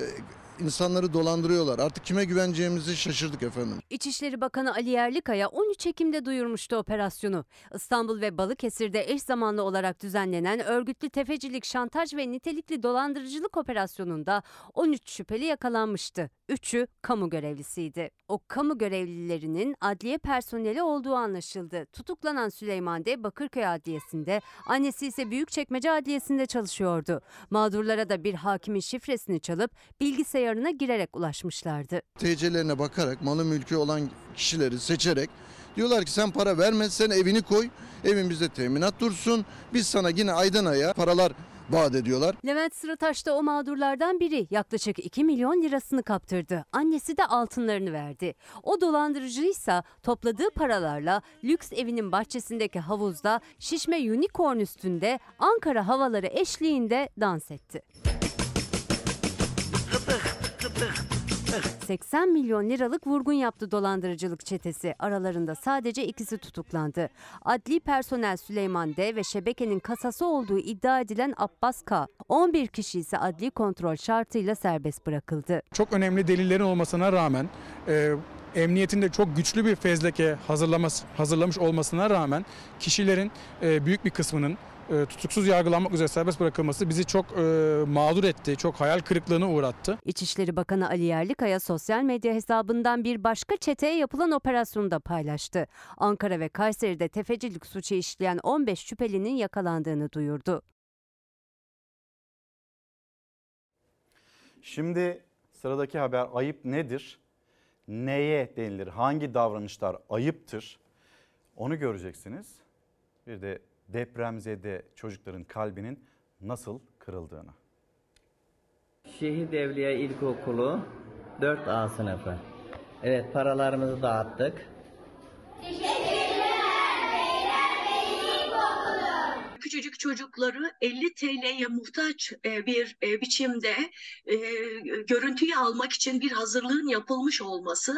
insanları dolandırıyorlar. Artık kime güveneceğimizi şaşırdık efendim. İçişleri Bakanı Ali Yerlikaya 13 Ekim'de duyurmuştu operasyonu. İstanbul ve Balıkesir'de eş zamanlı olarak düzenlenen örgütlü tefecilik, şantaj ve nitelikli dolandırıcılık operasyonunda 13 şüpheli yakalanmıştı. Üçü kamu görevlisiydi. O kamu görevlilerinin adliye personeli olduğu anlaşıldı. Tutuklanan Süleyman D. Bakırköy Adliyesi'nde, annesi ise Büyükçekmece Adliyesi'nde çalışıyordu. Mağdurlara da bir hakimin şifresini çalıp bilgisayarına girerek ulaşmışlardı. TC'lerine bakarak malı mülkü olan kişileri seçerek diyorlar ki sen para verme sen evini koy evin bizde teminat dursun biz sana yine aydan aya paralar vaat ediyorlar. Levent Sırataş da o mağdurlardan biri yaklaşık 2 milyon lirasını kaptırdı. Annesi de altınlarını verdi. O dolandırıcıysa topladığı paralarla lüks evinin bahçesindeki havuzda şişme unicorn üstünde Ankara havaları eşliğinde dans etti. 80 milyon liralık vurgun yaptı dolandırıcılık çetesi. Aralarında sadece ikisi tutuklandı. Adli personel Süleyman D ve şebekenin kasası olduğu iddia edilen Abbas K. 11 kişi ise adli kontrol şartıyla serbest bırakıldı. Çok önemli delillerin olmasına rağmen e, emniyetin de çok güçlü bir fezleke hazırlaması, hazırlamış olmasına rağmen kişilerin e, büyük bir kısmının e, tutuksuz yargılanmak üzere serbest bırakılması bizi çok e, mağdur etti, çok hayal kırıklığına uğrattı. İçişleri Bakanı Ali Yerlikaya sosyal medya hesabından bir başka çeteye yapılan operasyonu da paylaştı. Ankara ve Kayseri'de tefecilik suçu işleyen 15 şüphelinin yakalandığını duyurdu. Şimdi sıradaki haber ayıp nedir? Neye denilir? Hangi davranışlar ayıptır? Onu göreceksiniz. Bir de depremzede çocukların kalbinin nasıl kırıldığını. Şehit Evliya İlkokulu 4A sınıfı. Evet paralarımızı dağıttık. Küçücük çocukları 50 TL'ye muhtaç e, bir e, biçimde e, görüntüyü almak için bir hazırlığın yapılmış olması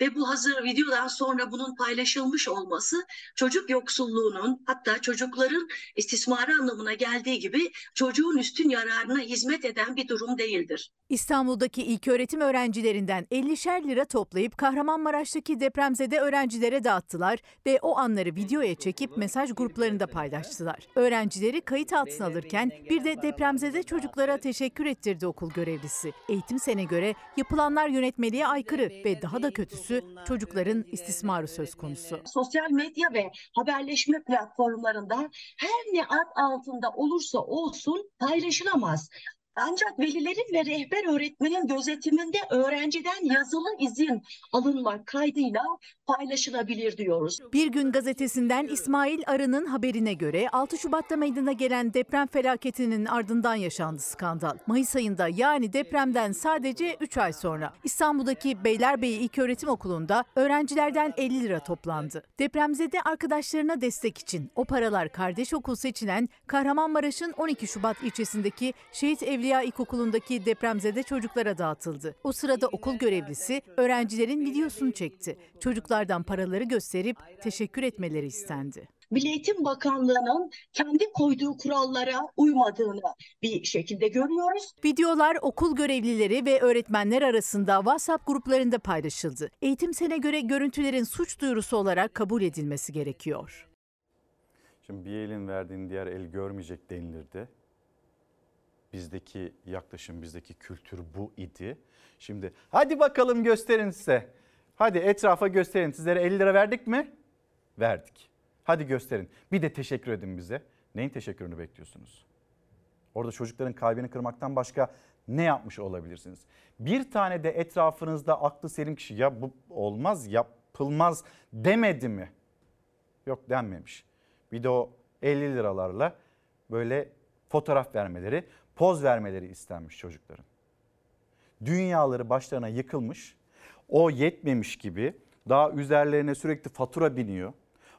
ve bu hazır videodan sonra bunun paylaşılmış olması çocuk yoksulluğunun hatta çocukların istismarı anlamına geldiği gibi çocuğun üstün yararına hizmet eden bir durum değildir. İstanbul'daki ilköğretim öğrencilerinden 50'şer lira toplayıp Kahramanmaraş'taki depremzede öğrencilere dağıttılar ve o anları videoya çekip mesaj gruplarında paylaştılar. Öğrencileri kayıt altına alırken bir de depremzede çocuklara teşekkür ettirdi okul görevlisi. Eğitim sene göre yapılanlar yönetmeliğe aykırı ve daha da kötüsü çocukların istismarı söz konusu. Sosyal medya ve haberleşme platformlarında her ne ad altında olursa olsun paylaşılamaz. Ancak velilerin ve rehber öğretmenin gözetiminde öğrenciden yazılı izin alınmak kaydıyla paylaşılabilir diyoruz. Bir gün gazetesinden İsmail Arı'nın haberine göre 6 Şubat'ta meydana gelen deprem felaketinin ardından yaşandı skandal. Mayıs ayında yani depremden sadece 3 ay sonra İstanbul'daki Beylerbeyi İlköğretim Okulu'nda öğrencilerden 50 lira toplandı. Depremzede arkadaşlarına destek için o paralar kardeş okul seçilen Kahramanmaraş'ın 12 Şubat ilçesindeki Şehit Evliya İlkokulu'ndaki depremzede çocuklara dağıtıldı. O sırada okul görevlisi öğrencilerin videosunu çekti. Çocuklardan paraları gösterip teşekkür etmeleri istendi. Milli Eğitim Bakanlığı'nın kendi koyduğu kurallara uymadığını bir şekilde görüyoruz. Videolar okul görevlileri ve öğretmenler arasında WhatsApp gruplarında paylaşıldı. Eğitim sene göre görüntülerin suç duyurusu olarak kabul edilmesi gerekiyor. Şimdi bir elin verdiğini diğer el görmeyecek denilirdi. Bizdeki yaklaşım, bizdeki kültür bu idi. Şimdi hadi bakalım gösterin size. Hadi etrafa gösterin. Sizlere 50 lira verdik mi? Verdik. Hadi gösterin. Bir de teşekkür edin bize. Neyin teşekkürünü bekliyorsunuz? Orada çocukların kalbini kırmaktan başka ne yapmış olabilirsiniz? Bir tane de etrafınızda aklı selim kişi ya bu olmaz yapılmaz demedi mi? Yok denmemiş. Bir de o 50 liralarla böyle fotoğraf vermeleri, poz vermeleri istenmiş çocukların. Dünyaları başlarına yıkılmış. O yetmemiş gibi daha üzerlerine sürekli fatura biniyor.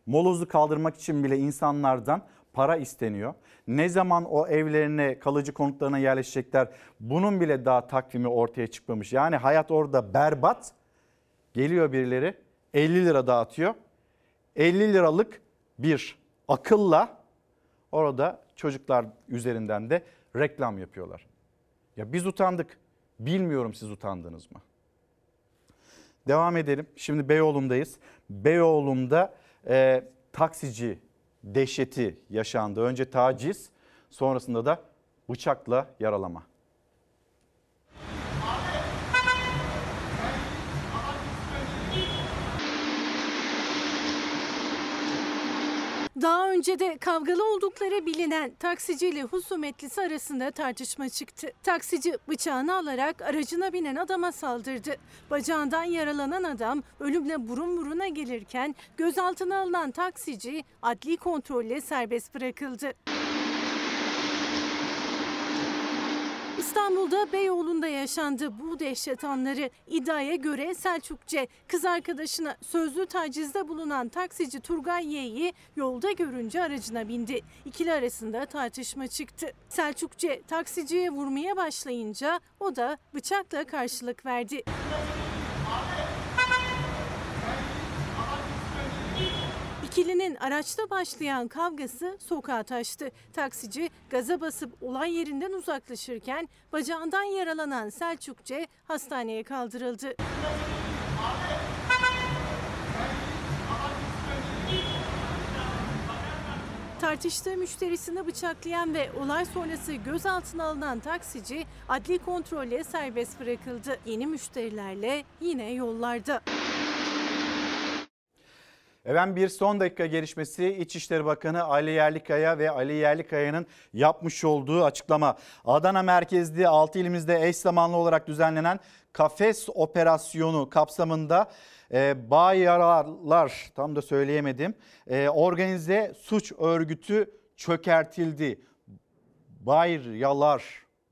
Molozu kaldırmak için bile insanlardan para isteniyor. Ne zaman o evlerine, kalıcı konutlarına yerleşecekler bunun bile daha takvimi ortaya çıkmamış. Yani hayat orada berbat. Geliyor birileri 50 lira dağıtıyor. 50 liralık bir akılla orada çocuklar üzerinden de reklam yapıyorlar. Ya biz utandık. Bilmiyorum siz utandınız mı? Devam edelim. Şimdi Beyoğlu'ndayız. Beyoğlu'nda e, taksici dehşeti yaşandı. Önce taciz, sonrasında da bıçakla yaralama. Daha önce de kavgalı oldukları bilinen taksici ile husumetlisi arasında tartışma çıktı. Taksici bıçağını alarak aracına binen adama saldırdı. Bacağından yaralanan adam ölümle burun buruna gelirken gözaltına alınan taksici adli kontrolle serbest bırakıldı. İstanbul'da Beyoğlu'nda yaşandı bu dehşet anları. İddiaya göre Selçuk C. kız arkadaşına sözlü tacizde bulunan taksici Turgay Y'yi yolda görünce aracına bindi. İkili arasında tartışma çıktı. Selçuk C. taksiciye vurmaya başlayınca o da bıçakla karşılık verdi. İkilinin araçta başlayan kavgası sokağa taştı. Taksici gaza basıp olay yerinden uzaklaşırken bacağından yaralanan Selçukçe hastaneye kaldırıldı. Tartıştığı müşterisini bıçaklayan ve olay sonrası gözaltına alınan taksici adli kontrolle serbest bırakıldı. Yeni müşterilerle yine yollarda. Efendim bir son dakika gelişmesi İçişleri Bakanı Ali Yerlikaya ve Ali Yerlikaya'nın yapmış olduğu açıklama. Adana merkezli 6 ilimizde eş zamanlı olarak düzenlenen kafes operasyonu kapsamında e, Bayarlar tam da söyleyemedim e, organize suç örgütü çökertildi. Bayralar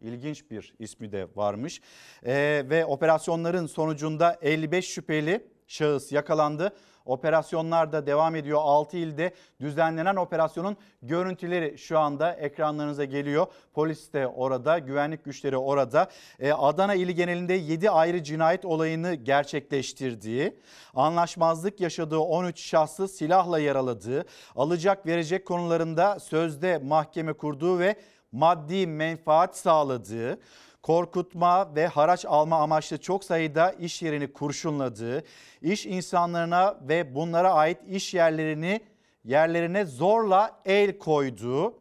ilginç bir ismi de varmış E, ve operasyonların sonucunda 55 şüpheli şahıs yakalandı. Operasyonlar da devam ediyor. 6 ilde düzenlenen operasyonun görüntüleri şu anda ekranlarınıza geliyor. Polis de orada, güvenlik güçleri orada. Ee, Adana ili genelinde 7 ayrı cinayet olayını gerçekleştirdiği, anlaşmazlık yaşadığı 13 şahsı silahla yaraladığı, alacak verecek konularında sözde mahkeme kurduğu ve maddi menfaat sağladığı, korkutma ve haraç alma amaçlı çok sayıda iş yerini kurşunladığı, iş insanlarına ve bunlara ait iş yerlerini yerlerine zorla el koyduğu,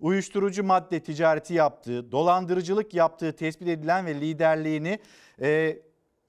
uyuşturucu madde ticareti yaptığı, dolandırıcılık yaptığı tespit edilen ve liderliğini e,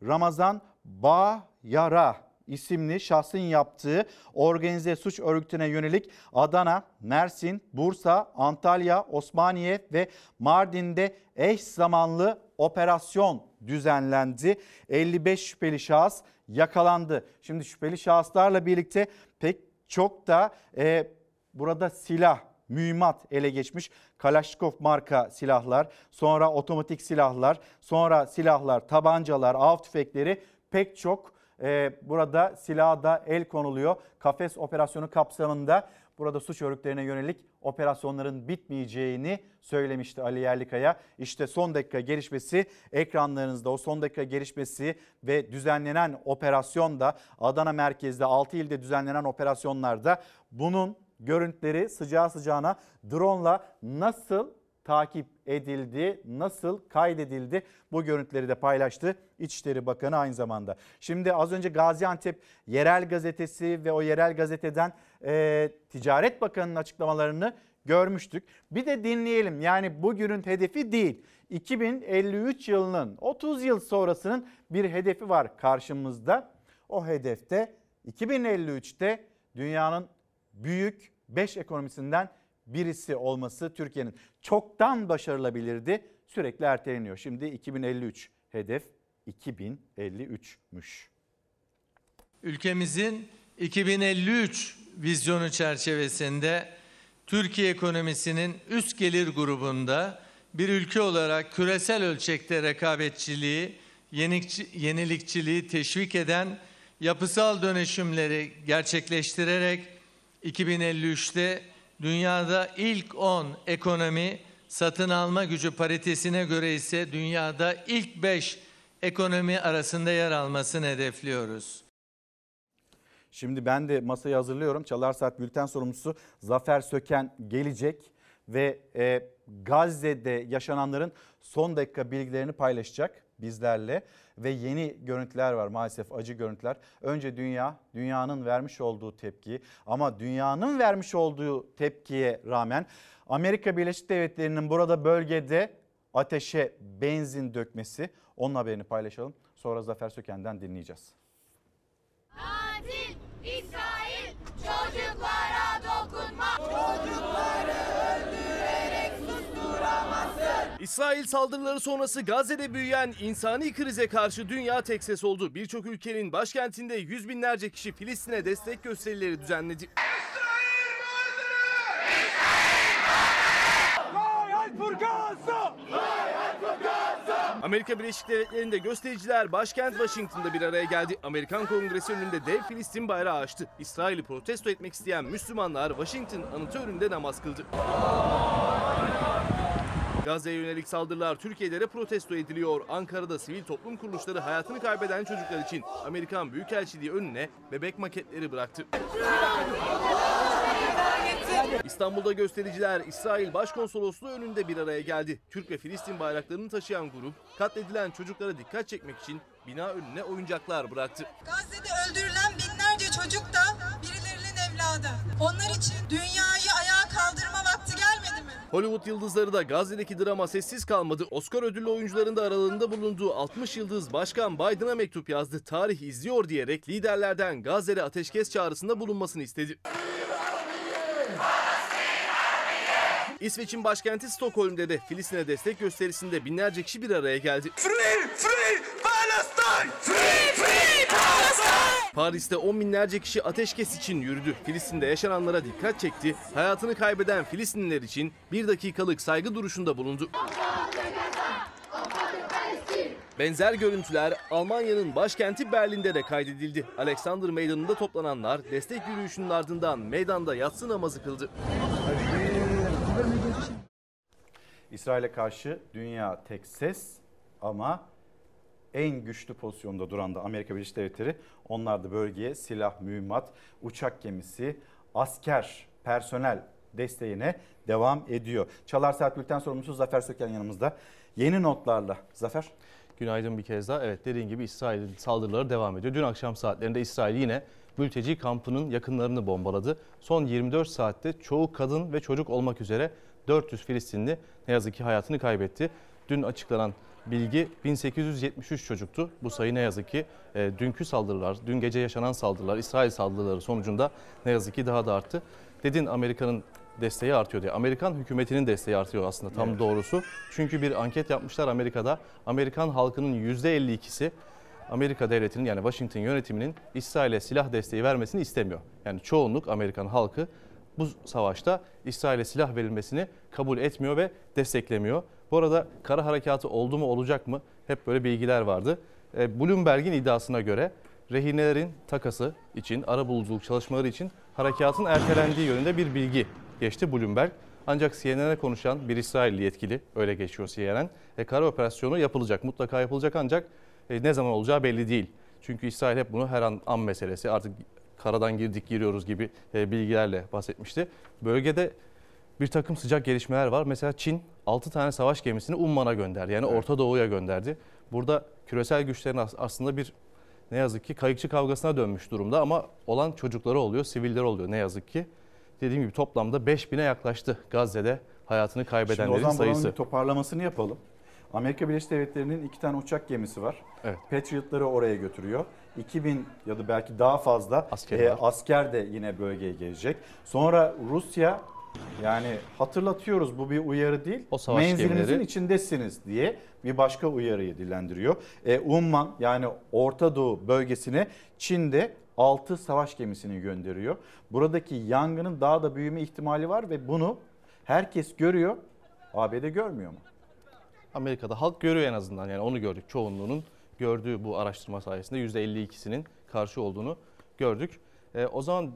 Ramazan Bağyara isimli şahsın yaptığı organize suç örgütüne yönelik Adana, Mersin, Bursa, Antalya, Osmaniye ve Mardin'de eş zamanlı operasyon düzenlendi. 55 şüpheli şahıs yakalandı. Şimdi şüpheli şahıslarla birlikte pek çok da e, burada silah mühimmat ele geçmiş. Kalaşnikov marka silahlar, sonra otomatik silahlar, sonra silahlar, tabancalar, av tüfekleri pek çok e, burada silaha da el konuluyor. Kafes operasyonu kapsamında burada suç örgütlerine yönelik operasyonların bitmeyeceğini söylemişti Ali Yerlikaya. İşte son dakika gelişmesi ekranlarınızda o son dakika gelişmesi ve düzenlenen operasyonda Adana merkezde 6 ilde düzenlenen operasyonlarda bunun görüntüleri sıcağı sıcağına drone'la nasıl takip edildi, nasıl kaydedildi bu görüntüleri de paylaştı İçişleri Bakanı aynı zamanda. Şimdi az önce Gaziantep Yerel Gazetesi ve o yerel gazeteden e, Ticaret Bakanı'nın açıklamalarını görmüştük. Bir de dinleyelim yani bugünün hedefi değil 2053 yılının 30 yıl sonrasının bir hedefi var karşımızda. O hedefte 2053'te dünyanın büyük 5 ekonomisinden birisi olması Türkiye'nin çoktan başarılabilirdi. Sürekli erteleniyor. Şimdi 2053 hedef 2053'müş. Ülkemizin 2053 vizyonu çerçevesinde Türkiye ekonomisinin üst gelir grubunda bir ülke olarak küresel ölçekte rekabetçiliği, yenilikçiliği teşvik eden yapısal dönüşümleri gerçekleştirerek 2053'te dünyada ilk 10 ekonomi satın alma gücü paritesine göre ise dünyada ilk 5 ekonomi arasında yer almasını hedefliyoruz. Şimdi ben de masayı hazırlıyorum. Çalar Saat Bülten sorumlusu Zafer Söken gelecek ve e, Gazze'de yaşananların son dakika bilgilerini paylaşacak bizlerle ve yeni görüntüler var maalesef acı görüntüler. Önce dünya, dünyanın vermiş olduğu tepki ama dünyanın vermiş olduğu tepkiye rağmen Amerika Birleşik Devletleri'nin burada bölgede ateşe benzin dökmesi onun haberini paylaşalım. Sonra Zafer Söken'den dinleyeceğiz. Katil İsrail çocuklara dokunma. İsrail saldırıları sonrası Gazze'de büyüyen insani krize karşı dünya tek ses oldu. Birçok ülkenin başkentinde yüz binlerce kişi Filistin'e destek gösterileri düzenledi. Amerika Birleşik Devletleri'nde göstericiler başkent Washington'da bir araya geldi. Amerikan Kongresi önünde dev Filistin bayrağı açtı. İsrail'i protesto etmek isteyen Müslümanlar Washington anıtı önünde namaz kıldı. Gazze'ye yönelik saldırılar Türkiye'de de protesto ediliyor. Ankara'da sivil toplum kuruluşları hayatını kaybeden çocuklar için Amerikan Büyükelçiliği önüne bebek maketleri bıraktı. İstanbul'da göstericiler İsrail Başkonsolosluğu önünde bir araya geldi. Türk ve Filistin bayraklarını taşıyan grup katledilen çocuklara dikkat çekmek için bina önüne oyuncaklar bıraktı. Gazze'de öldürülen binlerce çocuk da birilerinin evladı. Onlar için dünyayı ayağa kaldırma? Hollywood yıldızları da Gazze'deki drama sessiz kalmadı. Oscar ödüllü oyuncuların da aralığında bulunduğu 60 yıldız Başkan Biden'a mektup yazdı. Tarih izliyor diyerek liderlerden Gazze'de ateşkes çağrısında bulunmasını istedi. İsveç'in başkenti Stockholm'de de Filistin'e destek gösterisinde binlerce kişi bir araya geldi. Free, free Paris'te on binlerce kişi ateşkes için yürüdü. Filistin'de yaşananlara dikkat çekti. Hayatını kaybeden Filistinliler için bir dakikalık saygı duruşunda bulundu. Benzer görüntüler Almanya'nın başkenti Berlin'de de kaydedildi. Alexander Meydanı'nda toplananlar destek yürüyüşünün ardından meydanda yatsı namazı kıldı. İsrail'e karşı dünya tek ses ama en güçlü pozisyonda duran da Amerika Birleşik Devletleri. Onlar da bölgeye silah, mühimmat, uçak gemisi, asker, personel desteğine devam ediyor. Çalar Saat Bülten sorumlusu Zafer Söken yanımızda. Yeni notlarla Zafer. Günaydın bir kez daha. Evet dediğin gibi İsrail'in saldırıları devam ediyor. Dün akşam saatlerinde İsrail yine mülteci kampının yakınlarını bombaladı. Son 24 saatte çoğu kadın ve çocuk olmak üzere 400 Filistinli ne yazık ki hayatını kaybetti. Dün açıklanan bilgi 1873 çocuktu. Bu sayı ne yazık ki e, dünkü saldırılar, dün gece yaşanan saldırılar, İsrail saldırıları sonucunda ne yazık ki daha da arttı. Dedin Amerika'nın desteği artıyor diye. Amerikan hükümetinin desteği artıyor aslında tam Evet. doğrusu. Çünkü bir anket yapmışlar Amerika'da. Amerikan halkının %52'si Amerika devletinin yani Washington yönetiminin İsrail'e silah desteği vermesini istemiyor. Yani çoğunluk Amerikan halkı bu savaşta İsrail'e silah verilmesini kabul etmiyor ve desteklemiyor. Bu arada kara harekatı oldu mu olacak mı? Hep böyle bilgiler vardı. E, Bloomberg'in iddiasına göre rehinelerin takası için, ara buluculuk çalışmaları için harekatın ertelendiği yönünde bir bilgi geçti Bloomberg. Ancak CNN'e konuşan bir İsrailli yetkili, öyle geçiyor CNN, e, kara operasyonu yapılacak, mutlaka yapılacak ancak e, ne zaman olacağı belli değil. Çünkü İsrail hep bunu her an an meselesi, artık karadan girdik giriyoruz gibi e, bilgilerle bahsetmişti. Bölgede bir takım sıcak gelişmeler var. Mesela Çin 6 tane savaş gemisini Umman'a gönderdi. Yani Orta Doğu'ya gönderdi. Burada küresel güçlerin as- aslında bir ne yazık ki kayıkçı kavgasına dönmüş durumda ama olan çocukları oluyor, sivilleri oluyor ne yazık ki. Dediğim gibi toplamda 5000'e yaklaştı Gazze'de hayatını Şimdi o kaybedenlerin zaman sayısı. toparlamasını yapalım. Amerika Birleşik Devletleri'nin iki tane uçak gemisi var. Evet. Patriot'ları oraya götürüyor. 2000 ya da belki daha fazla Asker e, asker de yine bölgeye gelecek. Sonra Rusya yani hatırlatıyoruz bu bir uyarı değil. O savaş Menzilinizin gemileri- içindesiniz diye bir başka uyarıyı dillendiriyor. E, Umman yani Orta Doğu bölgesine Çin'de 6 savaş gemisini gönderiyor. Buradaki yangının daha da büyüme ihtimali var ve bunu herkes görüyor. ABD görmüyor mu? Amerika'da halk görüyor en azından yani onu gördük. Çoğunluğunun gördüğü bu araştırma sayesinde %52'sinin karşı olduğunu gördük. E, o zaman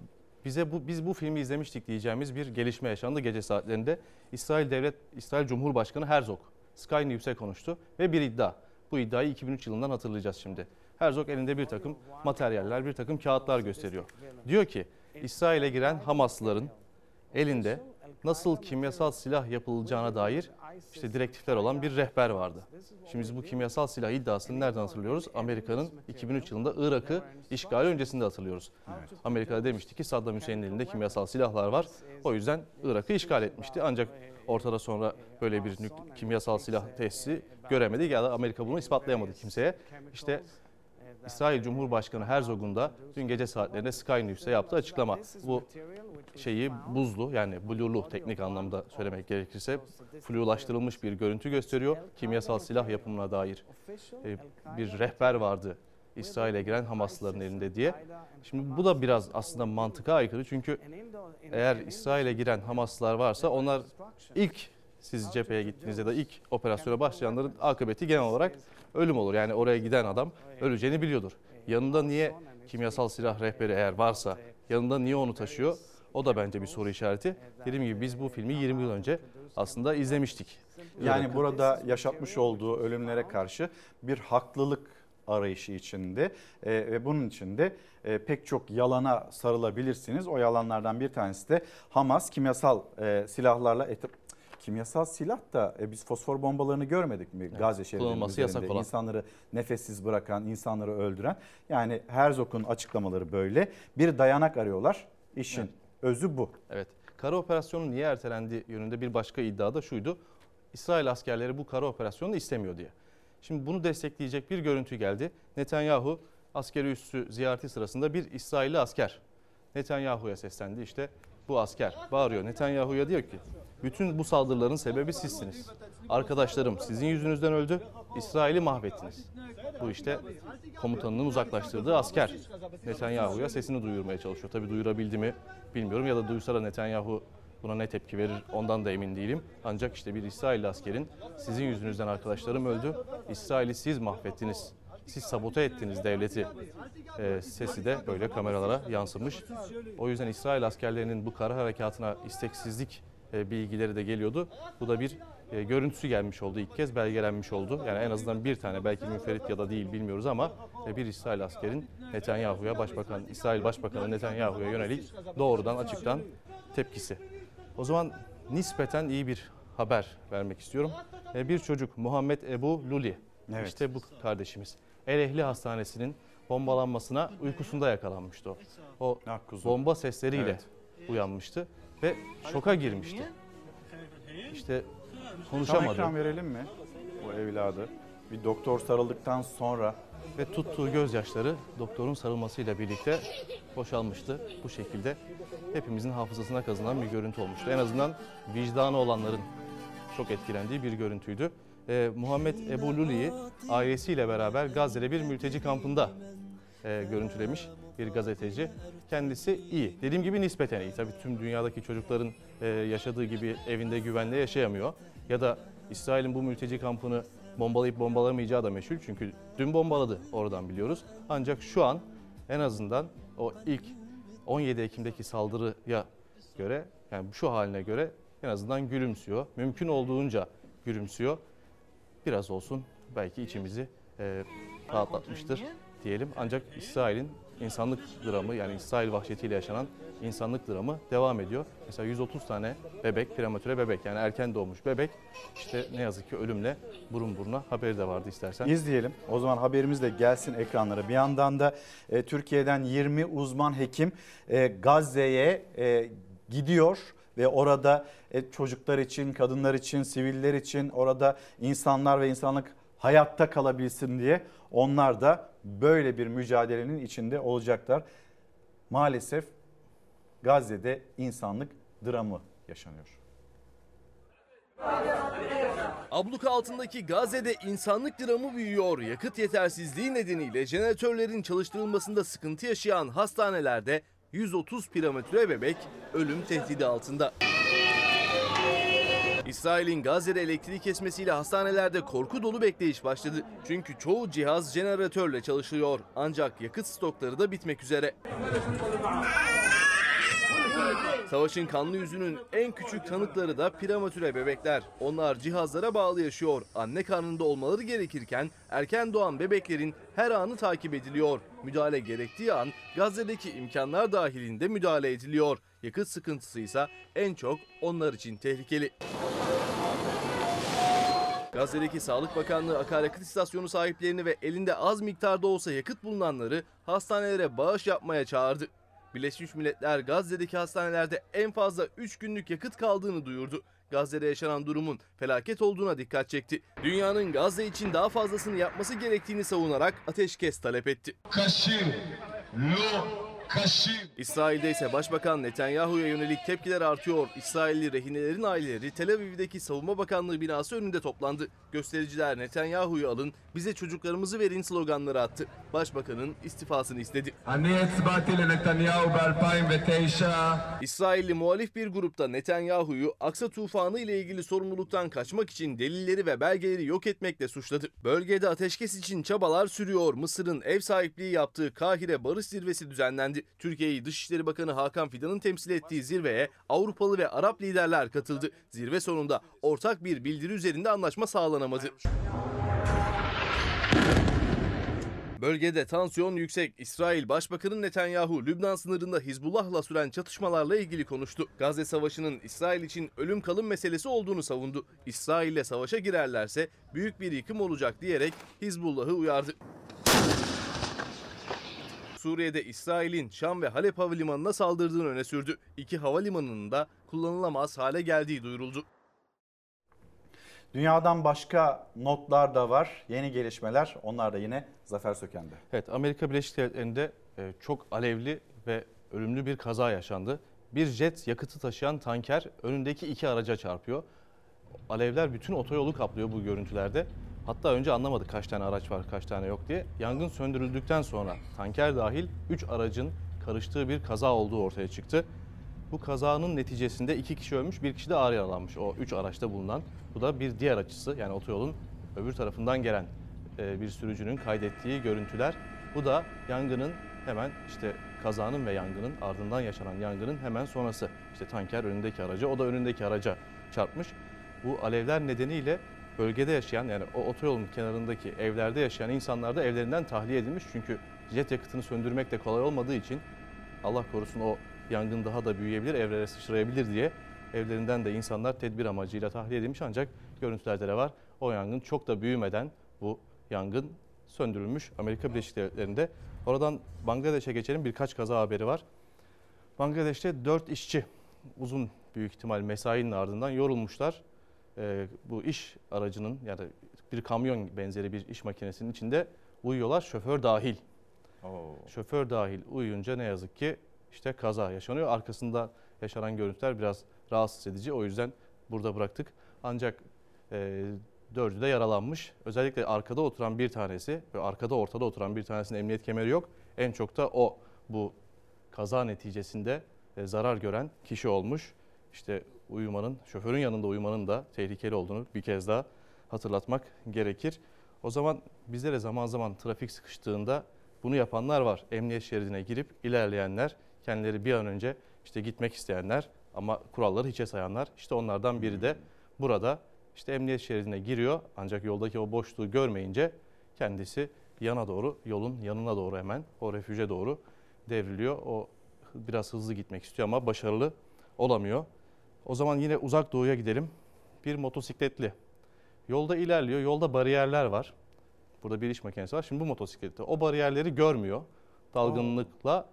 bize bu biz bu filmi izlemiştik diyeceğimiz bir gelişme yaşandı gece saatlerinde. İsrail Devlet İsrail Cumhurbaşkanı Herzog Sky News'e konuştu ve bir iddia. Bu iddiayı 2003 yılından hatırlayacağız şimdi. Herzog elinde bir takım materyaller, bir takım kağıtlar gösteriyor. Diyor ki İsrail'e giren Hamaslıların elinde nasıl kimyasal silah yapılacağına dair işte direktifler olan bir rehber vardı. Şimdi biz bu kimyasal silah iddiasını nereden hatırlıyoruz? Amerika'nın 2003 yılında Irak'ı işgali öncesinde hatırlıyoruz. Amerika'da demişti ki Saddam Hüseyin'in elinde kimyasal silahlar var. O yüzden Irak'ı işgal etmişti. Ancak ortada sonra böyle bir kimyasal silah tesisi göremedik ya da Amerika bunu ispatlayamadı kimseye. İşte İsrail Cumhurbaşkanı Herzog'un da dün gece saatlerinde Sky News'e yaptığı açıklama. Bu şeyi buzlu yani blurlu teknik anlamda söylemek gerekirse flulaştırılmış bir görüntü gösteriyor. Kimyasal silah yapımına dair e, bir rehber vardı İsrail'e giren Hamaslıların elinde diye. Şimdi bu da biraz aslında mantıka aykırı çünkü eğer İsrail'e giren Hamaslılar varsa onlar ilk siz cepheye gittiğinizde de ilk operasyona başlayanların akıbeti genel olarak ölüm olur. Yani oraya giden adam öleceğini biliyordur. Yanında niye kimyasal silah rehberi eğer varsa yanında niye onu taşıyor? O da bence bir soru işareti. Dediğim gibi biz bu filmi 20 yıl önce aslında izlemiştik. Yani Irak- burada yaşatmış olduğu ölümlere karşı bir haklılık arayışı içinde e, ve bunun içinde e, pek çok yalana sarılabilirsiniz. O yalanlardan bir tanesi de Hamas kimyasal e, silahlarla kimyasal silah da e, biz fosfor bombalarını görmedik mi Gazze şehrinin kullanılması yasak üzerinde olan. insanları nefessiz bırakan, insanları öldüren. Yani Herzog'un açıklamaları böyle. Bir dayanak arıyorlar. İşin özü bu. Evet. Kara operasyonu niye ertelendi yönünde bir başka iddia da şuydu. İsrail askerleri bu kara operasyonu istemiyor diye. Şimdi bunu destekleyecek bir görüntü geldi. Netanyahu askeri üssü ziyareti sırasında bir İsrailli asker Netanyahu'ya seslendi. İşte bu asker bağırıyor. Netanyahu'ya diyor ki bütün bu saldırıların sebebi sizsiniz. Arkadaşlarım sizin yüzünüzden öldü. İsrail'i mahvettiniz. Bu işte komutanının uzaklaştırdığı asker. Netanyahu'ya sesini duyurmaya çalışıyor. Tabii duyurabildi mi bilmiyorum ya da duysa da Netanyahu buna ne tepki verir ondan da emin değilim. Ancak işte bir İsrailli askerin sizin yüzünüzden arkadaşlarım öldü. İsrail'i siz mahvettiniz. Siz sabote ettiniz devleti. Ee, sesi de böyle kameralara yansımış. O yüzden İsrail askerlerinin bu kara harekatına isteksizlik e, bilgileri de geliyordu. Bu da bir e, görüntüsü gelmiş oldu ilk kez belgelenmiş oldu. Yani en azından bir tane belki münferit ya da değil bilmiyoruz ama e, bir İsrail askerin Netanyahu'ya başbakan İsrail Başbakanı Netanyahu'ya yönelik doğrudan açıktan tepkisi. O zaman nispeten iyi bir haber vermek istiyorum. E, Bir çocuk Muhammed Ebu Luli. Evet. İşte bu kardeşimiz. El Ehli Hastanesi'nin bombalanmasına uykusunda yakalanmıştı o. O bomba sesleriyle Evet. uyanmıştı ve şoka girmişti. İşte Tam konuşamadı. ekran verelim mi bu evladı? Bir doktor sarıldıktan sonra ve tuttuğu gözyaşları doktorun sarılmasıyla birlikte boşalmıştı. Bu şekilde hepimizin hafızasına kazınan bir görüntü olmuştu. En azından vicdanı olanların çok etkilendiği bir görüntüydü. Ee, Muhammed Ebu Luli'yi ailesiyle beraber Gazze'de bir mülteci kampında e, görüntülemiş bir gazeteci. Kendisi iyi. Dediğim gibi nispeten iyi. Tabii tüm dünyadaki çocukların e, yaşadığı gibi evinde güvenle yaşayamıyor. Ya da İsrail'in bu mülteci kampını bombalayıp bombalamayacağı da meşhur. Çünkü dün bombaladı oradan biliyoruz. Ancak şu an en azından o ilk 17 Ekim'deki saldırıya göre yani şu haline göre en azından gülümsüyor. Mümkün olduğunca gülümsüyor. Biraz olsun belki içimizi e, rahatlatmıştır diyelim. Ancak İsrail'in insanlık dramı yani İsrail vahşetiyle yaşanan insanlık dramı devam ediyor. Mesela 130 tane bebek, prematüre bebek yani erken doğmuş bebek işte ne yazık ki ölümle burun buruna haberi de vardı istersen. İzleyelim. O zaman haberimiz de gelsin ekranlara. Bir yandan da e, Türkiye'den 20 uzman hekim e, Gazze'ye e, gidiyor ve orada e, çocuklar için, kadınlar için, siviller için orada insanlar ve insanlık hayatta kalabilsin diye onlar da böyle bir mücadelenin içinde olacaklar. Maalesef Gazze'de insanlık dramı yaşanıyor. Abluka altındaki Gazze'de insanlık dramı büyüyor. Yakıt yetersizliği nedeniyle jeneratörlerin çalıştırılmasında sıkıntı yaşayan hastanelerde 130 prematüre bebek ölüm tehdidi altında. İsrail'in Gazze'de elektrik kesmesiyle hastanelerde korku dolu bekleyiş başladı. Çünkü çoğu cihaz jeneratörle çalışıyor. Ancak yakıt stokları da bitmek üzere. Savaşın kanlı yüzünün en küçük tanıkları da prematüre bebekler. Onlar cihazlara bağlı yaşıyor. Anne karnında olmaları gerekirken erken doğan bebeklerin her anı takip ediliyor. Müdahale gerektiği an Gazze'deki imkanlar dahilinde müdahale ediliyor. Yakıt sıkıntısı ise en çok onlar için tehlikeli. Gazze'deki Sağlık Bakanlığı akaryakıt istasyonu sahiplerini ve elinde az miktarda olsa yakıt bulunanları hastanelere bağış yapmaya çağırdı. Birleşmiş Milletler Gazze'deki hastanelerde en fazla 3 günlük yakıt kaldığını duyurdu. Gazze'de yaşanan durumun felaket olduğuna dikkat çekti. Dünyanın Gazze için daha fazlasını yapması gerektiğini savunarak ateşkes talep etti. Kaşir, lo, İsrail'de ise Başbakan Netanyahu'ya yönelik tepkiler artıyor. İsrailli rehinelerin aileleri Tel Aviv'deki Savunma Bakanlığı binası önünde toplandı. Göstericiler Netanyahu'yu alın, bize çocuklarımızı verin sloganları attı. Başbakanın istifasını istedi. İsrailli muhalif bir grupta Netanyahu'yu Aksa tufanı ile ilgili sorumluluktan kaçmak için delilleri ve belgeleri yok etmekle suçladı. Bölgede ateşkes için çabalar sürüyor. Mısır'ın ev sahipliği yaptığı Kahire Barış Zirvesi düzenlendi. Türkiye'yi Dışişleri Bakanı Hakan Fidan'ın temsil ettiği zirveye Avrupalı ve Arap liderler katıldı. Zirve sonunda ortak bir bildiri üzerinde anlaşma sağlanamadı. Bölgede tansiyon yüksek. İsrail Başbakanı Netanyahu, Lübnan sınırında Hizbullah'la süren çatışmalarla ilgili konuştu. Gazze Savaşı'nın İsrail için ölüm kalım meselesi olduğunu savundu. İsrail'le savaşa girerlerse büyük bir yıkım olacak diyerek Hizbullah'ı uyardı. Suriye'de İsrail'in Şam ve Halep havalimanına saldırdığını öne sürdü. İki havalimanının da kullanılamaz hale geldiği duyuruldu. Dünyadan başka notlar da var. Yeni gelişmeler. Onlar da yine Zafer Söken'de. Evet Amerika Birleşik Devletleri'nde e, çok alevli ve ölümlü bir kaza yaşandı. Bir jet yakıtı taşıyan tanker önündeki iki araca çarpıyor. Alevler bütün otoyolu kaplıyor bu görüntülerde. Hatta önce anlamadık kaç tane araç var, kaç tane yok diye. Yangın söndürüldükten sonra tanker dahil 3 aracın karıştığı bir kaza olduğu ortaya çıktı. Bu kazanın neticesinde iki kişi ölmüş, bir kişi de ağır yaralanmış o üç araçta bulunan. Bu da bir diğer açısı yani otoyolun öbür tarafından gelen e, bir sürücünün kaydettiği görüntüler. Bu da yangının hemen işte kazanın ve yangının ardından yaşanan yangının hemen sonrası. İşte tanker önündeki araca, o da önündeki araca çarpmış. Bu alevler nedeniyle bölgede yaşayan yani o otoyolun kenarındaki evlerde yaşayan insanlar da evlerinden tahliye edilmiş. Çünkü jet yakıtını söndürmek de kolay olmadığı için Allah korusun o yangın daha da büyüyebilir, evlere sıçrayabilir diye evlerinden de insanlar tedbir amacıyla tahliye edilmiş ancak görüntülerde de var. O yangın çok da büyümeden bu yangın söndürülmüş Amerika Birleşik Devletleri'nde. Oradan Bangladeş'e geçelim birkaç kaza haberi var. Bangladeş'te 4 işçi uzun büyük ihtimal mesainin ardından yorulmuşlar. Ee, bu iş aracının yani bir kamyon benzeri bir iş makinesinin içinde uyuyorlar şoför dahil. Şoför dahil uyuyunca ne yazık ki işte kaza yaşanıyor. Arkasında yaşanan görüntüler biraz rahatsız edici. O yüzden burada bıraktık. Ancak e, dördü de yaralanmış. Özellikle arkada oturan bir tanesi ve arkada ortada oturan bir tanesinin emniyet kemeri yok. En çok da o bu kaza neticesinde e, zarar gören kişi olmuş. İşte uyumanın, şoförün yanında uyumanın da tehlikeli olduğunu bir kez daha hatırlatmak gerekir. O zaman bizlere zaman zaman trafik sıkıştığında bunu yapanlar var. Emniyet şeridine girip ilerleyenler, kendileri bir an önce işte gitmek isteyenler ama kuralları hiçe sayanlar. İşte onlardan biri de burada işte emniyet şeridine giriyor ancak yoldaki o boşluğu görmeyince kendisi yana doğru, yolun yanına doğru hemen o refüje doğru devriliyor. O biraz hızlı gitmek istiyor ama başarılı olamıyor. O zaman yine uzak doğuya gidelim. Bir motosikletli yolda ilerliyor. Yolda bariyerler var. Burada bir iş makinesi var. Şimdi bu motosiklette o bariyerleri görmüyor. Dalgınlıkla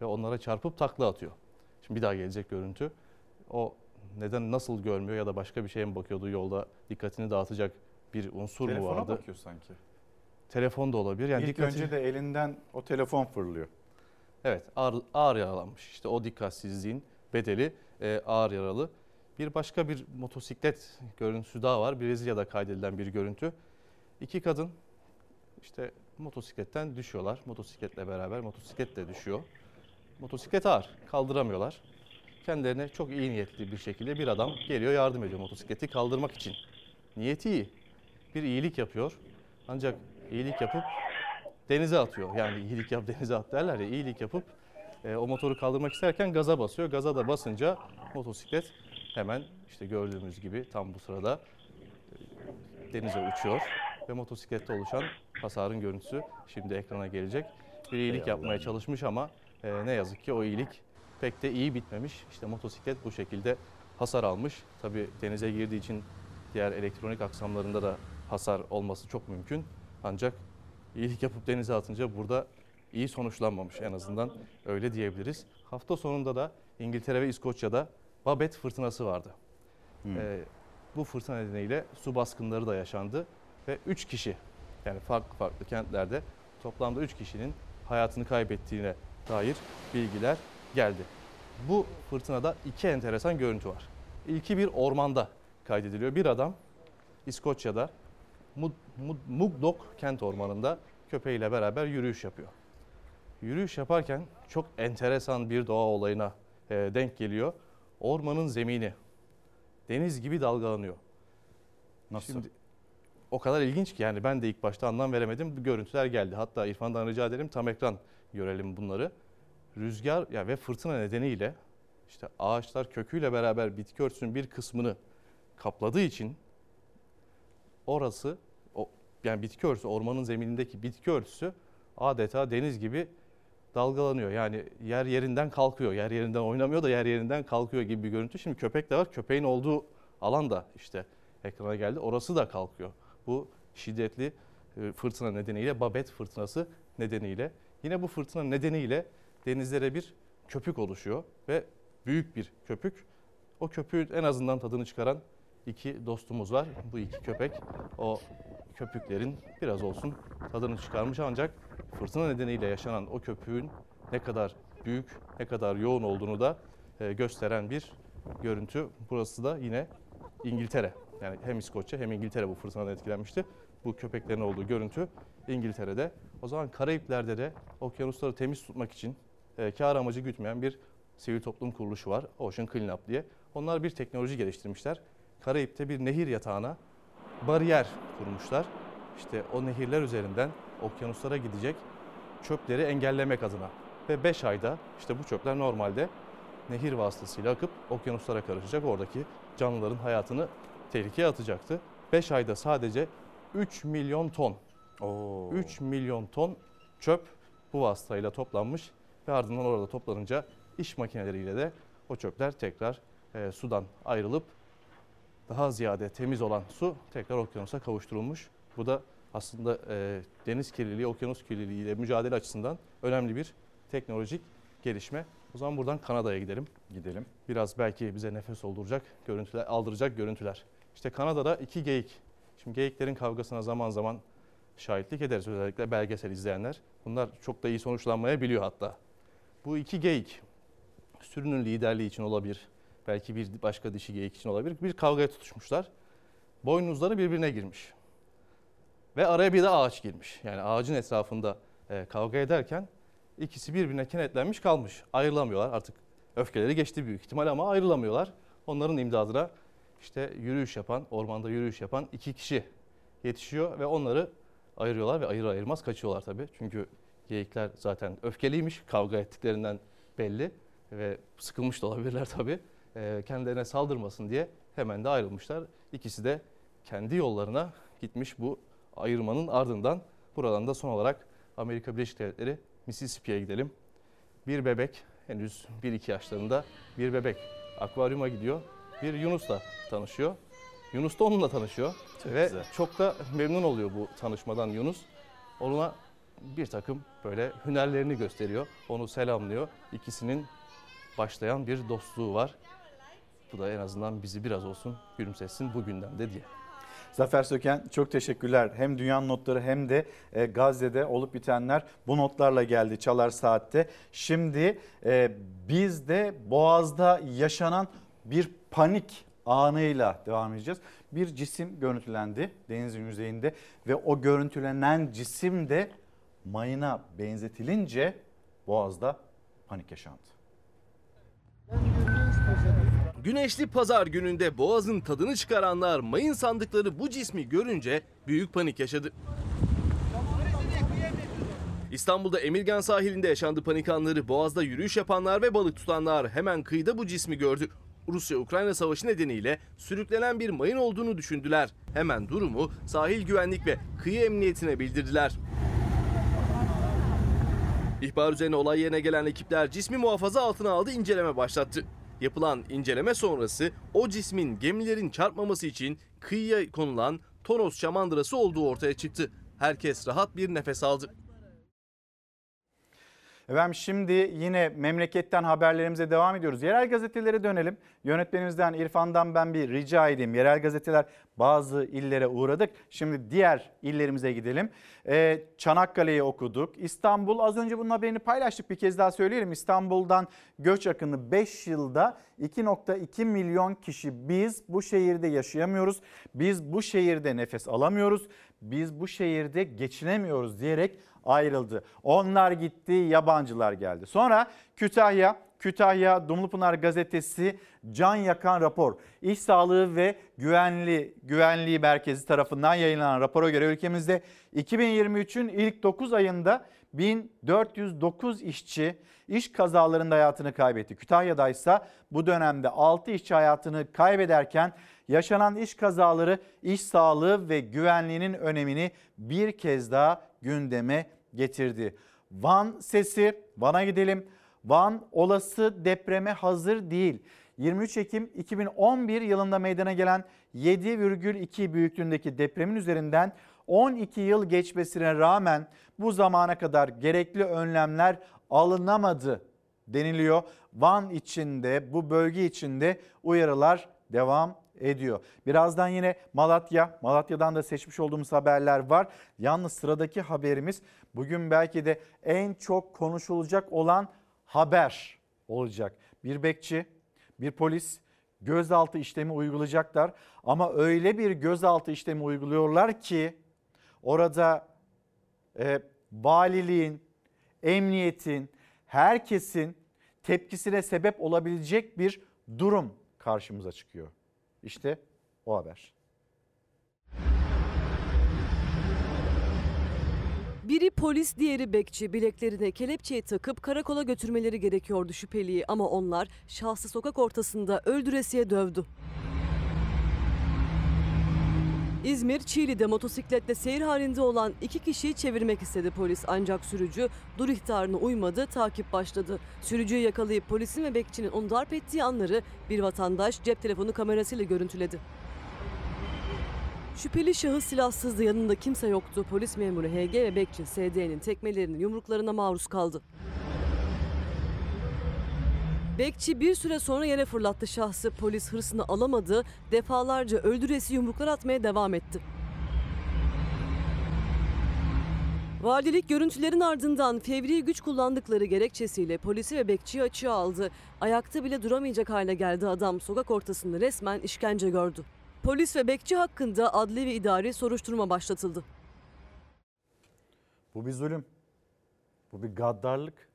ve onlara çarpıp takla atıyor. Şimdi bir daha gelecek görüntü. O neden nasıl görmüyor ya da başka bir şeye mi bakıyordu yolda dikkatini dağıtacak bir unsur mu Telefona vardı? bakıyor sanki. Telefon da olabilir. Yani İlk dikkati- önce de elinden o telefon fırlıyor. Evet ağır, ağır yaralanmış. İşte o dikkatsizliğin bedeli e, ağır yaralı. Bir başka bir motosiklet görüntüsü daha var. Brezilya'da kaydedilen bir görüntü. İki kadın işte motosikletten düşüyorlar. Motosikletle beraber motosiklet de düşüyor. Motosiklet ağır. Kaldıramıyorlar. Kendilerine çok iyi niyetli bir şekilde bir adam geliyor yardım ediyor motosikleti kaldırmak için. Niyeti iyi. Bir iyilik yapıyor. Ancak iyilik yapıp denize atıyor. Yani iyilik yap denize at derler ya iyilik yapıp e, o motoru kaldırmak isterken gaza basıyor. Gaza da basınca motosiklet hemen işte gördüğümüz gibi tam bu sırada e, denize uçuyor ve motosiklette oluşan hasarın görüntüsü şimdi ekrana gelecek. Bir iyilik yapmaya çalışmış ama e, ne yazık ki o iyilik pek de iyi bitmemiş. İşte motosiklet bu şekilde hasar almış. Tabii denize girdiği için diğer elektronik aksamlarında da hasar olması çok mümkün. Ancak iyilik yapıp denize atınca burada iyi sonuçlanmamış en azından öyle diyebiliriz. Hafta sonunda da İngiltere ve İskoçya'da Babet fırtınası vardı. Ee, bu fırtına nedeniyle su baskınları da yaşandı ve 3 kişi yani farklı farklı kentlerde toplamda 3 kişinin hayatını kaybettiğine dair bilgiler geldi. Bu fırtınada iki enteresan görüntü var. İlki bir ormanda kaydediliyor. Bir adam İskoçya'da Mugdok kent ormanında köpeğiyle beraber yürüyüş yapıyor. Yürüyüş yaparken çok enteresan bir doğa olayına e, denk geliyor. Ormanın zemini deniz gibi dalgalanıyor. Nasıl? Şimdi o kadar ilginç ki yani ben de ilk başta anlam veremedim. Bu görüntüler geldi. Hatta İrfan'dan rica ederim tam ekran görelim bunları. Rüzgar ya ve fırtına nedeniyle işte ağaçlar köküyle beraber bitki örtüsünün bir kısmını kapladığı için orası o yani bitki örtüsü ormanın zeminindeki bitki örtüsü adeta deniz gibi dalgalanıyor. Yani yer yerinden kalkıyor. Yer yerinden oynamıyor da yer yerinden kalkıyor gibi bir görüntü. Şimdi köpek de var. Köpeğin olduğu alan da işte ekrana geldi. Orası da kalkıyor. Bu şiddetli e, fırtına nedeniyle, Babet fırtınası nedeniyle. Yine bu fırtına nedeniyle denizlere bir köpük oluşuyor ve büyük bir köpük. O köpüğün en azından tadını çıkaran iki dostumuz var. Bu iki köpek o köpüklerin biraz olsun tadını çıkarmış ancak fırtına nedeniyle yaşanan o köpüğün ne kadar büyük, ne kadar yoğun olduğunu da e, gösteren bir görüntü. Burası da yine İngiltere. Yani hem İskoçya hem İngiltere bu fırtınadan etkilenmişti. Bu köpeklerin olduğu görüntü İngiltere'de. O zaman Karayipler'de de okyanusları temiz tutmak için e, kar amacı gütmeyen bir sivil toplum kuruluşu var. Ocean Cleanup diye. Onlar bir teknoloji geliştirmişler. Karayip'te bir nehir yatağına bariyer kurmuşlar. İşte o nehirler üzerinden okyanuslara gidecek çöpleri engellemek adına. Ve 5 ayda işte bu çöpler normalde nehir vasıtasıyla akıp okyanuslara karışacak. Oradaki canlıların hayatını tehlikeye atacaktı. 5 ayda sadece 3 milyon ton, 3 milyon ton çöp bu vasıtayla toplanmış ve ardından orada toplanınca iş makineleriyle de o çöpler tekrar e, sudan ayrılıp daha ziyade temiz olan su tekrar okyanusa kavuşturulmuş. Bu da aslında e, deniz kirliliği, okyanus kirliliği ile mücadele açısından önemli bir teknolojik gelişme. O zaman buradan Kanada'ya gidelim. Gidelim. Biraz belki bize nefes olduracak görüntüler, aldıracak görüntüler. İşte Kanada'da iki geyik. Şimdi geyiklerin kavgasına zaman zaman şahitlik ederiz özellikle belgesel izleyenler. Bunlar çok da iyi sonuçlanmayabiliyor hatta. Bu iki geyik sürünün liderliği için olabilir. Belki bir başka dişi geyik için olabilir. Bir kavgaya tutuşmuşlar. Boynuzları birbirine girmiş. Ve araya bir de ağaç girmiş. Yani ağacın etrafında e, kavga ederken ikisi birbirine kenetlenmiş kalmış. Ayrılamıyorlar. Artık öfkeleri geçti büyük ihtimal ama ayrılamıyorlar. Onların imdadına işte yürüyüş yapan, ormanda yürüyüş yapan iki kişi yetişiyor ve onları ayırıyorlar ve ayır ayırmaz kaçıyorlar tabii. Çünkü geyikler zaten öfkeliymiş, kavga ettiklerinden belli ve sıkılmış da olabilirler tabii. E, kendilerine saldırmasın diye hemen de ayrılmışlar. İkisi de kendi yollarına gitmiş bu ayırmanın ardından buradan da son olarak Amerika Birleşik Devletleri Mississippi'ye gidelim. Bir bebek henüz 1-2 yaşlarında bir bebek akvaryuma gidiyor. Bir Yunus'la tanışıyor. Yunus da onunla tanışıyor. Çok Ve güzel. çok da memnun oluyor bu tanışmadan Yunus. Ona bir takım böyle hünerlerini gösteriyor. Onu selamlıyor. İkisinin başlayan bir dostluğu var. Bu da en azından bizi biraz olsun gülümsetsin bugünden de diye. Zafer Söken çok teşekkürler. Hem dünyanın notları hem de e, Gazze'de olup bitenler bu notlarla geldi Çalar Saat'te. Şimdi e, biz de Boğaz'da yaşanan bir panik anıyla devam edeceğiz. Bir cisim görüntülendi denizin yüzeyinde ve o görüntülenen cisim de mayına benzetilince Boğaz'da panik yaşandı. Güneşli pazar gününde boğazın tadını çıkaranlar mayın sandıkları bu cismi görünce büyük panik yaşadı. İstanbul'da Emirgan sahilinde yaşandı panik anları. Boğaz'da yürüyüş yapanlar ve balık tutanlar hemen kıyıda bu cismi gördü. Rusya-Ukrayna savaşı nedeniyle sürüklenen bir mayın olduğunu düşündüler. Hemen durumu sahil güvenlik ve kıyı emniyetine bildirdiler. İhbar üzerine olay yerine gelen ekipler cismi muhafaza altına aldı inceleme başlattı. Yapılan inceleme sonrası o cismin gemilerin çarpmaması için kıyıya konulan Tonos şamandırası olduğu ortaya çıktı. Herkes rahat bir nefes aldı. Efendim şimdi yine memleketten haberlerimize devam ediyoruz. Yerel gazetelere dönelim. Yönetmenimizden İrfan'dan ben bir rica edeyim. Yerel gazeteler bazı illere uğradık. Şimdi diğer illerimize gidelim. Ee, Çanakkale'yi okuduk. İstanbul az önce bunun haberini paylaştık bir kez daha söyleyelim. İstanbul'dan göç akını 5 yılda 2.2 milyon kişi biz bu şehirde yaşayamıyoruz. Biz bu şehirde nefes alamıyoruz. Biz bu şehirde geçinemiyoruz diyerek ayrıldı. Onlar gitti, yabancılar geldi. Sonra Kütahya, Kütahya Dumlupınar gazetesi can yakan rapor. İş Sağlığı ve Güvenli Güvenliği Merkezi tarafından yayınlanan rapora göre ülkemizde 2023'ün ilk 9 ayında 1409 işçi iş kazalarında hayatını kaybetti. Kütahya'da ise bu dönemde 6 işçi hayatını kaybederken yaşanan iş kazaları iş sağlığı ve güvenliğinin önemini bir kez daha gündeme getirdi. Van sesi, Van'a gidelim. Van olası depreme hazır değil. 23 Ekim 2011 yılında meydana gelen 7,2 büyüklüğündeki depremin üzerinden 12 yıl geçmesine rağmen bu zamana kadar gerekli önlemler alınamadı deniliyor. Van içinde bu bölge içinde uyarılar devam ediyor. Birazdan yine Malatya, Malatya'dan da seçmiş olduğumuz haberler var. Yalnız sıradaki haberimiz bugün belki de en çok konuşulacak olan haber olacak. Bir bekçi, bir polis gözaltı işlemi uygulayacaklar ama öyle bir gözaltı işlemi uyguluyorlar ki orada e, valiliğin, emniyetin, herkesin tepkisine sebep olabilecek bir durum karşımıza çıkıyor. İşte o haber. Biri polis, diğeri bekçi. Bileklerine kelepçeyi takıp karakola götürmeleri gerekiyordu şüpheliyi ama onlar şahsı sokak ortasında öldüresiye dövdü. İzmir, Çiğli'de motosikletle seyir halinde olan iki kişiyi çevirmek istedi polis. Ancak sürücü dur ihtarına uymadı, takip başladı. Sürücüyü yakalayıp polisin ve bekçinin onu darp ettiği anları bir vatandaş cep telefonu kamerasıyla görüntüledi. Şüpheli şahıs silahsızdı, yanında kimse yoktu. Polis memuru HG ve bekçi SD'nin tekmelerinin yumruklarına maruz kaldı. Bekçi bir süre sonra yere fırlattı şahsı. Polis hırsını alamadı. Defalarca öldüresi yumruklar atmaya devam etti. Valilik görüntülerin ardından fevri güç kullandıkları gerekçesiyle polisi ve bekçiyi açığa aldı. Ayakta bile duramayacak hale geldi adam. Sokak ortasında resmen işkence gördü. Polis ve bekçi hakkında adli ve idari soruşturma başlatıldı. Bu bir zulüm. Bu bir gaddarlık.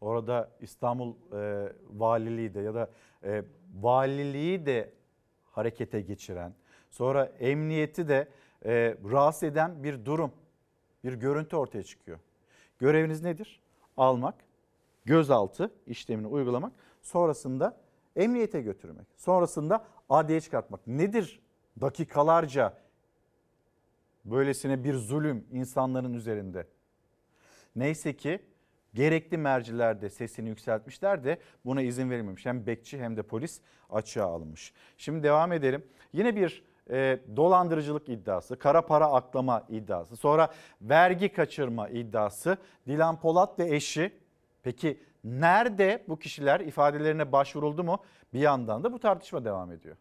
Orada İstanbul e, valiliği de ya da e, valiliği de harekete geçiren, sonra emniyeti de e, rahatsız eden bir durum, bir görüntü ortaya çıkıyor. Göreviniz nedir? Almak, gözaltı işlemini uygulamak, sonrasında emniyete götürmek, sonrasında adliye çıkartmak. Nedir dakikalarca böylesine bir zulüm insanların üzerinde? Neyse ki gerekli merciler de sesini yükseltmişler de buna izin verilmemiş. Hem bekçi hem de polis açığa alınmış. Şimdi devam edelim. Yine bir e, dolandırıcılık iddiası, kara para aklama iddiası, sonra vergi kaçırma iddiası. Dilan Polat ve eşi peki nerede bu kişiler ifadelerine başvuruldu mu? Bir yandan da bu tartışma devam ediyor.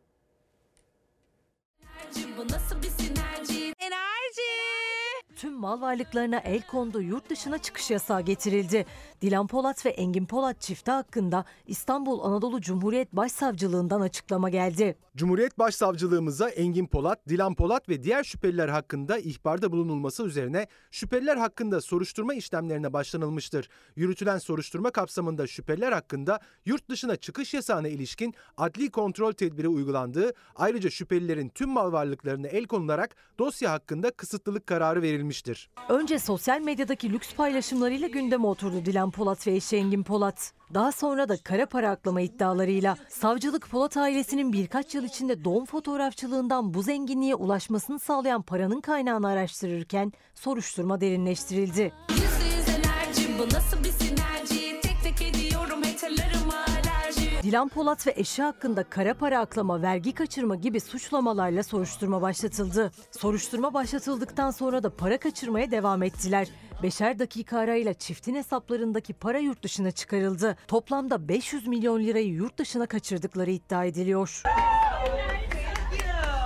Bu nasıl bir sinerji? Enerji. Tüm mal varlıklarına el kondu, yurt dışına çıkış yasağı getirildi. Dilan Polat ve Engin Polat çifti hakkında İstanbul Anadolu Cumhuriyet Başsavcılığından açıklama geldi. Cumhuriyet Başsavcılığımıza Engin Polat, Dilan Polat ve diğer şüpheliler hakkında ihbarda bulunulması üzerine şüpheliler hakkında soruşturma işlemlerine başlanılmıştır. Yürütülen soruşturma kapsamında şüpheliler hakkında yurt dışına çıkış yasağına ilişkin adli kontrol tedbiri uygulandığı, ayrıca şüphelilerin tüm mal varlıklarına el konularak dosya hakkında kısıtlılık kararı verilmiştir. Önce sosyal medyadaki lüks paylaşımlarıyla gündeme oturdu Dilan Polat ve eşi Engin Polat. Daha sonra da kara para aklama iddialarıyla savcılık Polat ailesinin birkaç yıl içinde doğum fotoğrafçılığından bu zenginliğe ulaşmasını sağlayan paranın kaynağını araştırırken soruşturma derinleştirildi. Yüzde yüz enerji. Bu nasıl bir Dilan Polat ve eşi hakkında kara para aklama, vergi kaçırma gibi suçlamalarla soruşturma başlatıldı. Soruşturma başlatıldıktan sonra da para kaçırmaya devam ettiler. Beşer dakika arayla çiftin hesaplarındaki para yurt dışına çıkarıldı. Toplamda 500 milyon lirayı yurt dışına kaçırdıkları iddia ediliyor.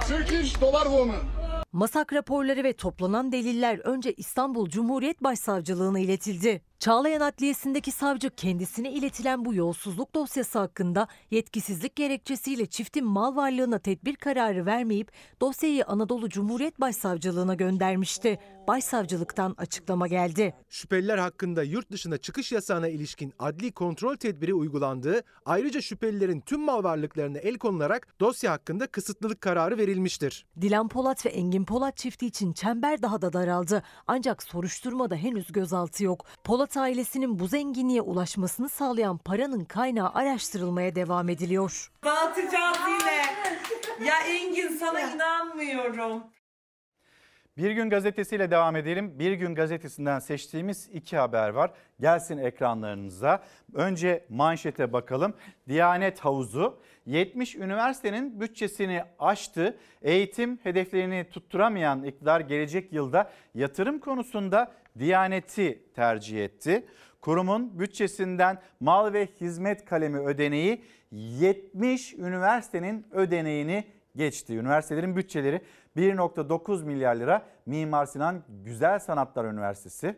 Turkish dollar woman. Masak raporları ve toplanan deliller önce İstanbul Cumhuriyet Başsavcılığına iletildi. Çağlayan Adliyesi'ndeki savcı kendisine iletilen bu yolsuzluk dosyası hakkında yetkisizlik gerekçesiyle çiftin mal varlığına tedbir kararı vermeyip dosyayı Anadolu Cumhuriyet Başsavcılığına göndermişti. Başsavcılıktan açıklama geldi. Şüpheliler hakkında yurt dışına çıkış yasağına ilişkin adli kontrol tedbiri uygulandığı, ayrıca şüphelilerin tüm mal varlıklarına el konularak dosya hakkında kısıtlılık kararı verilmiştir. Dilan Polat ve Engin Polat çifti için çember daha da daraldı. Ancak soruşturmada henüz gözaltı yok. Polat ailesinin bu zenginliğe ulaşmasını sağlayan paranın kaynağı araştırılmaya devam ediliyor. Dağıtacağız yine. Ya Engin sana inanmıyorum. Bir Gün Gazetesi'yle devam edelim. Bir Gün Gazetesi'nden seçtiğimiz iki haber var. Gelsin ekranlarınıza. Önce manşete bakalım. Diyanet Havuzu 70 üniversitenin bütçesini aştı. Eğitim hedeflerini tutturamayan iktidar gelecek yılda yatırım konusunda Diyaneti tercih etti. Kurumun bütçesinden mal ve hizmet kalemi ödeneği 70 üniversitenin ödeneğini geçti. Üniversitelerin bütçeleri 1.9 milyar lira Mimar Sinan Güzel Sanatlar Üniversitesi.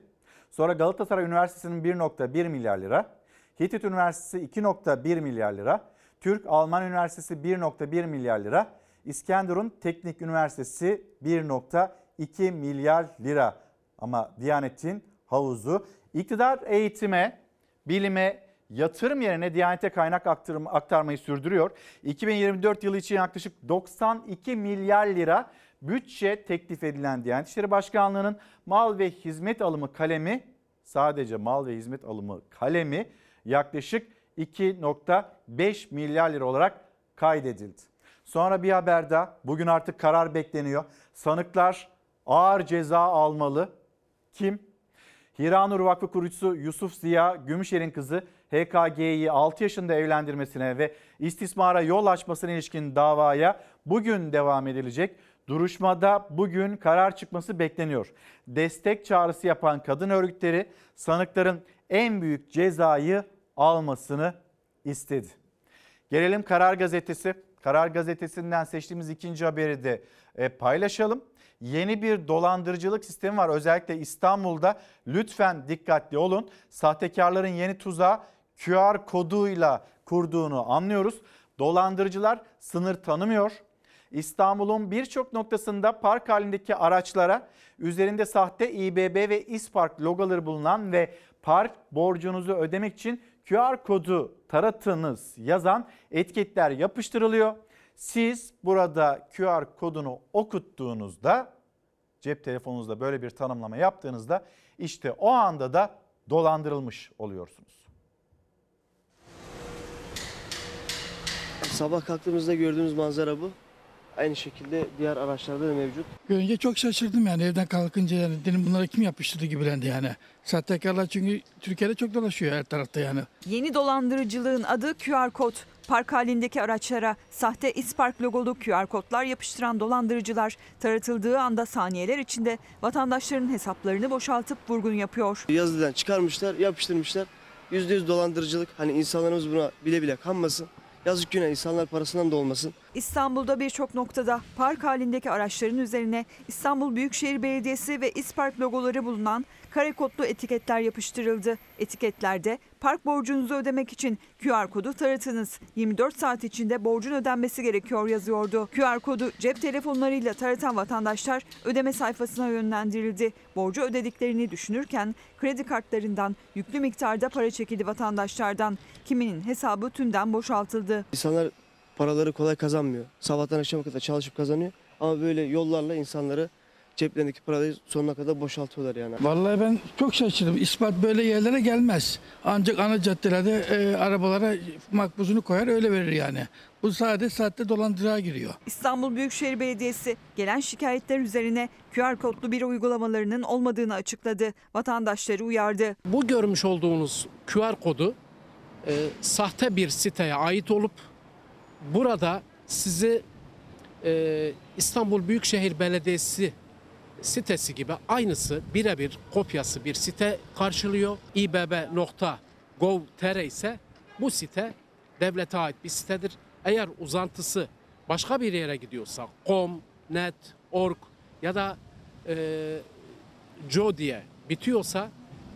Sonra Galatasaray Üniversitesi'nin 1.1 milyar lira. Hitit Üniversitesi 2.1 milyar lira. Türk-Alman Üniversitesi 1.1 milyar lira. İskenderun Teknik Üniversitesi 1.2 milyar lira. Ama Diyanet'in havuzu iktidar eğitime, bilime, yatırım yerine Diyanet'e kaynak aktarım, aktarmayı sürdürüyor. 2024 yılı için yaklaşık 92 milyar lira bütçe teklif edilen Diyanet İşleri Başkanlığı'nın mal ve hizmet alımı kalemi sadece mal ve hizmet alımı kalemi yaklaşık 2.5 milyar lira olarak kaydedildi. Sonra bir haber daha bugün artık karar bekleniyor. Sanıklar ağır ceza almalı. Kim? Hiranur Vakfı kurucusu Yusuf Ziya Gümüşer'in kızı HKG'yi 6 yaşında evlendirmesine ve istismara yol açmasına ilişkin davaya bugün devam edilecek. Duruşmada bugün karar çıkması bekleniyor. Destek çağrısı yapan kadın örgütleri sanıkların en büyük cezayı almasını istedi. Gelelim Karar Gazetesi. Karar Gazetesi'nden seçtiğimiz ikinci haberi de e, paylaşalım. Yeni bir dolandırıcılık sistemi var özellikle İstanbul'da. Lütfen dikkatli olun. Sahtekarların yeni tuzağı QR koduyla kurduğunu anlıyoruz. Dolandırıcılar sınır tanımıyor. İstanbul'un birçok noktasında park halindeki araçlara üzerinde sahte İBB ve İspark logoları bulunan ve park borcunuzu ödemek için QR kodu taratınız yazan etiketler yapıştırılıyor. Siz burada QR kodunu okuttuğunuzda cep telefonunuzda böyle bir tanımlama yaptığınızda işte o anda da dolandırılmış oluyorsunuz. Sabah kalktığımızda gördüğümüz manzara bu. Aynı şekilde diğer araçlarda da mevcut. Görünce çok şaşırdım yani evden kalkınca yani dedim bunlara kim yapıştırdı gibilendi yani. Sahtekarlar çünkü Türkiye'de çok dolaşıyor her tarafta yani. Yeni dolandırıcılığın adı QR kod. Park halindeki araçlara sahte İspark logolu QR kodlar yapıştıran dolandırıcılar taratıldığı anda saniyeler içinde vatandaşların hesaplarını boşaltıp vurgun yapıyor. Yazıdan çıkarmışlar, yapıştırmışlar. %100 dolandırıcılık. Hani insanlarımız buna bile bile kanmasın. Yazık günah insanlar parasından da olmasın. İstanbul'da birçok noktada park halindeki araçların üzerine İstanbul Büyükşehir Belediyesi ve İspark logoları bulunan kare kodlu etiketler yapıştırıldı. Etiketlerde park borcunuzu ödemek için QR kodu taratınız. 24 saat içinde borcun ödenmesi gerekiyor yazıyordu. QR kodu cep telefonlarıyla taratan vatandaşlar ödeme sayfasına yönlendirildi. Borcu ödediklerini düşünürken kredi kartlarından yüklü miktarda para çekildi vatandaşlardan. Kiminin hesabı tümden boşaltıldı. İnsanlar paraları kolay kazanmıyor. Sabahtan akşama kadar çalışıp kazanıyor. Ama böyle yollarla insanları ceplerindeki parayı sonuna kadar boşaltıyorlar yani. Vallahi ben çok şaşırdım. İspat böyle yerlere gelmez. Ancak ana caddelerde e, arabalara makbuzunu koyar öyle verir yani. Bu sadece saatte dolandırığa giriyor. İstanbul Büyükşehir Belediyesi gelen şikayetler üzerine QR kodlu bir uygulamalarının olmadığını açıkladı. Vatandaşları uyardı. Bu görmüş olduğunuz QR kodu e, sahte bir siteye ait olup burada sizi e, İstanbul Büyükşehir Belediyesi sitesi gibi aynısı birebir kopyası bir site karşılıyor. ibb.gov.tr ise bu site devlete ait bir sitedir. Eğer uzantısı başka bir yere gidiyorsa com, net, org ya da e, co diye bitiyorsa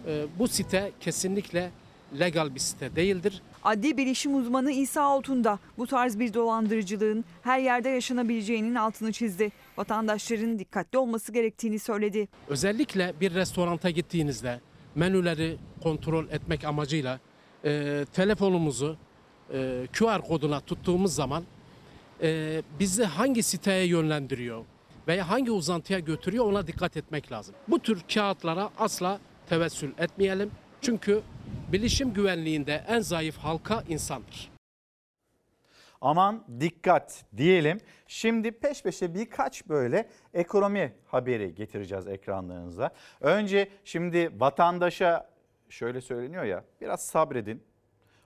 e, bu site kesinlikle legal bir site değildir. Adli bilişim uzmanı İsa Altun da bu tarz bir dolandırıcılığın her yerde yaşanabileceğinin altını çizdi. Vatandaşların dikkatli olması gerektiğini söyledi. Özellikle bir restoranta gittiğinizde menüleri kontrol etmek amacıyla e, telefonumuzu e, QR koduna tuttuğumuz zaman e, bizi hangi siteye yönlendiriyor veya hangi uzantıya götürüyor ona dikkat etmek lazım. Bu tür kağıtlara asla tevessül etmeyelim. Çünkü bilişim güvenliğinde en zayıf halka insandır. Aman dikkat diyelim. Şimdi peş peşe birkaç böyle ekonomi haberi getireceğiz ekranlarınıza. Önce şimdi vatandaşa şöyle söyleniyor ya biraz sabredin.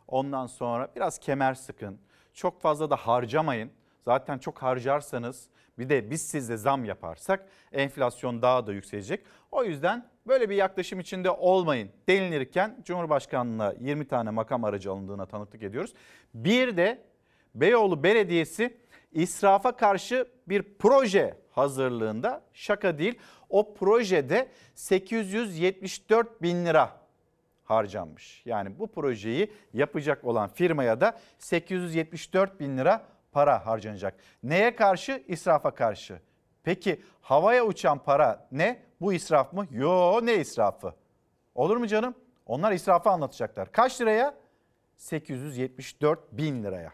Ondan sonra biraz kemer sıkın. Çok fazla da harcamayın. Zaten çok harcarsanız bir de biz sizde zam yaparsak enflasyon daha da yükselecek. O yüzden böyle bir yaklaşım içinde olmayın denilirken Cumhurbaşkanlığına 20 tane makam aracı alındığına tanıklık ediyoruz. Bir de Beyoğlu Belediyesi israfa karşı bir proje hazırlığında şaka değil. O projede 874 bin lira harcanmış. Yani bu projeyi yapacak olan firmaya da 874 bin lira para harcanacak. Neye karşı? İsrafa karşı. Peki havaya uçan para ne? Bu israf mı? Yo ne israfı? Olur mu canım? Onlar israfı anlatacaklar. Kaç liraya? 874 bin liraya.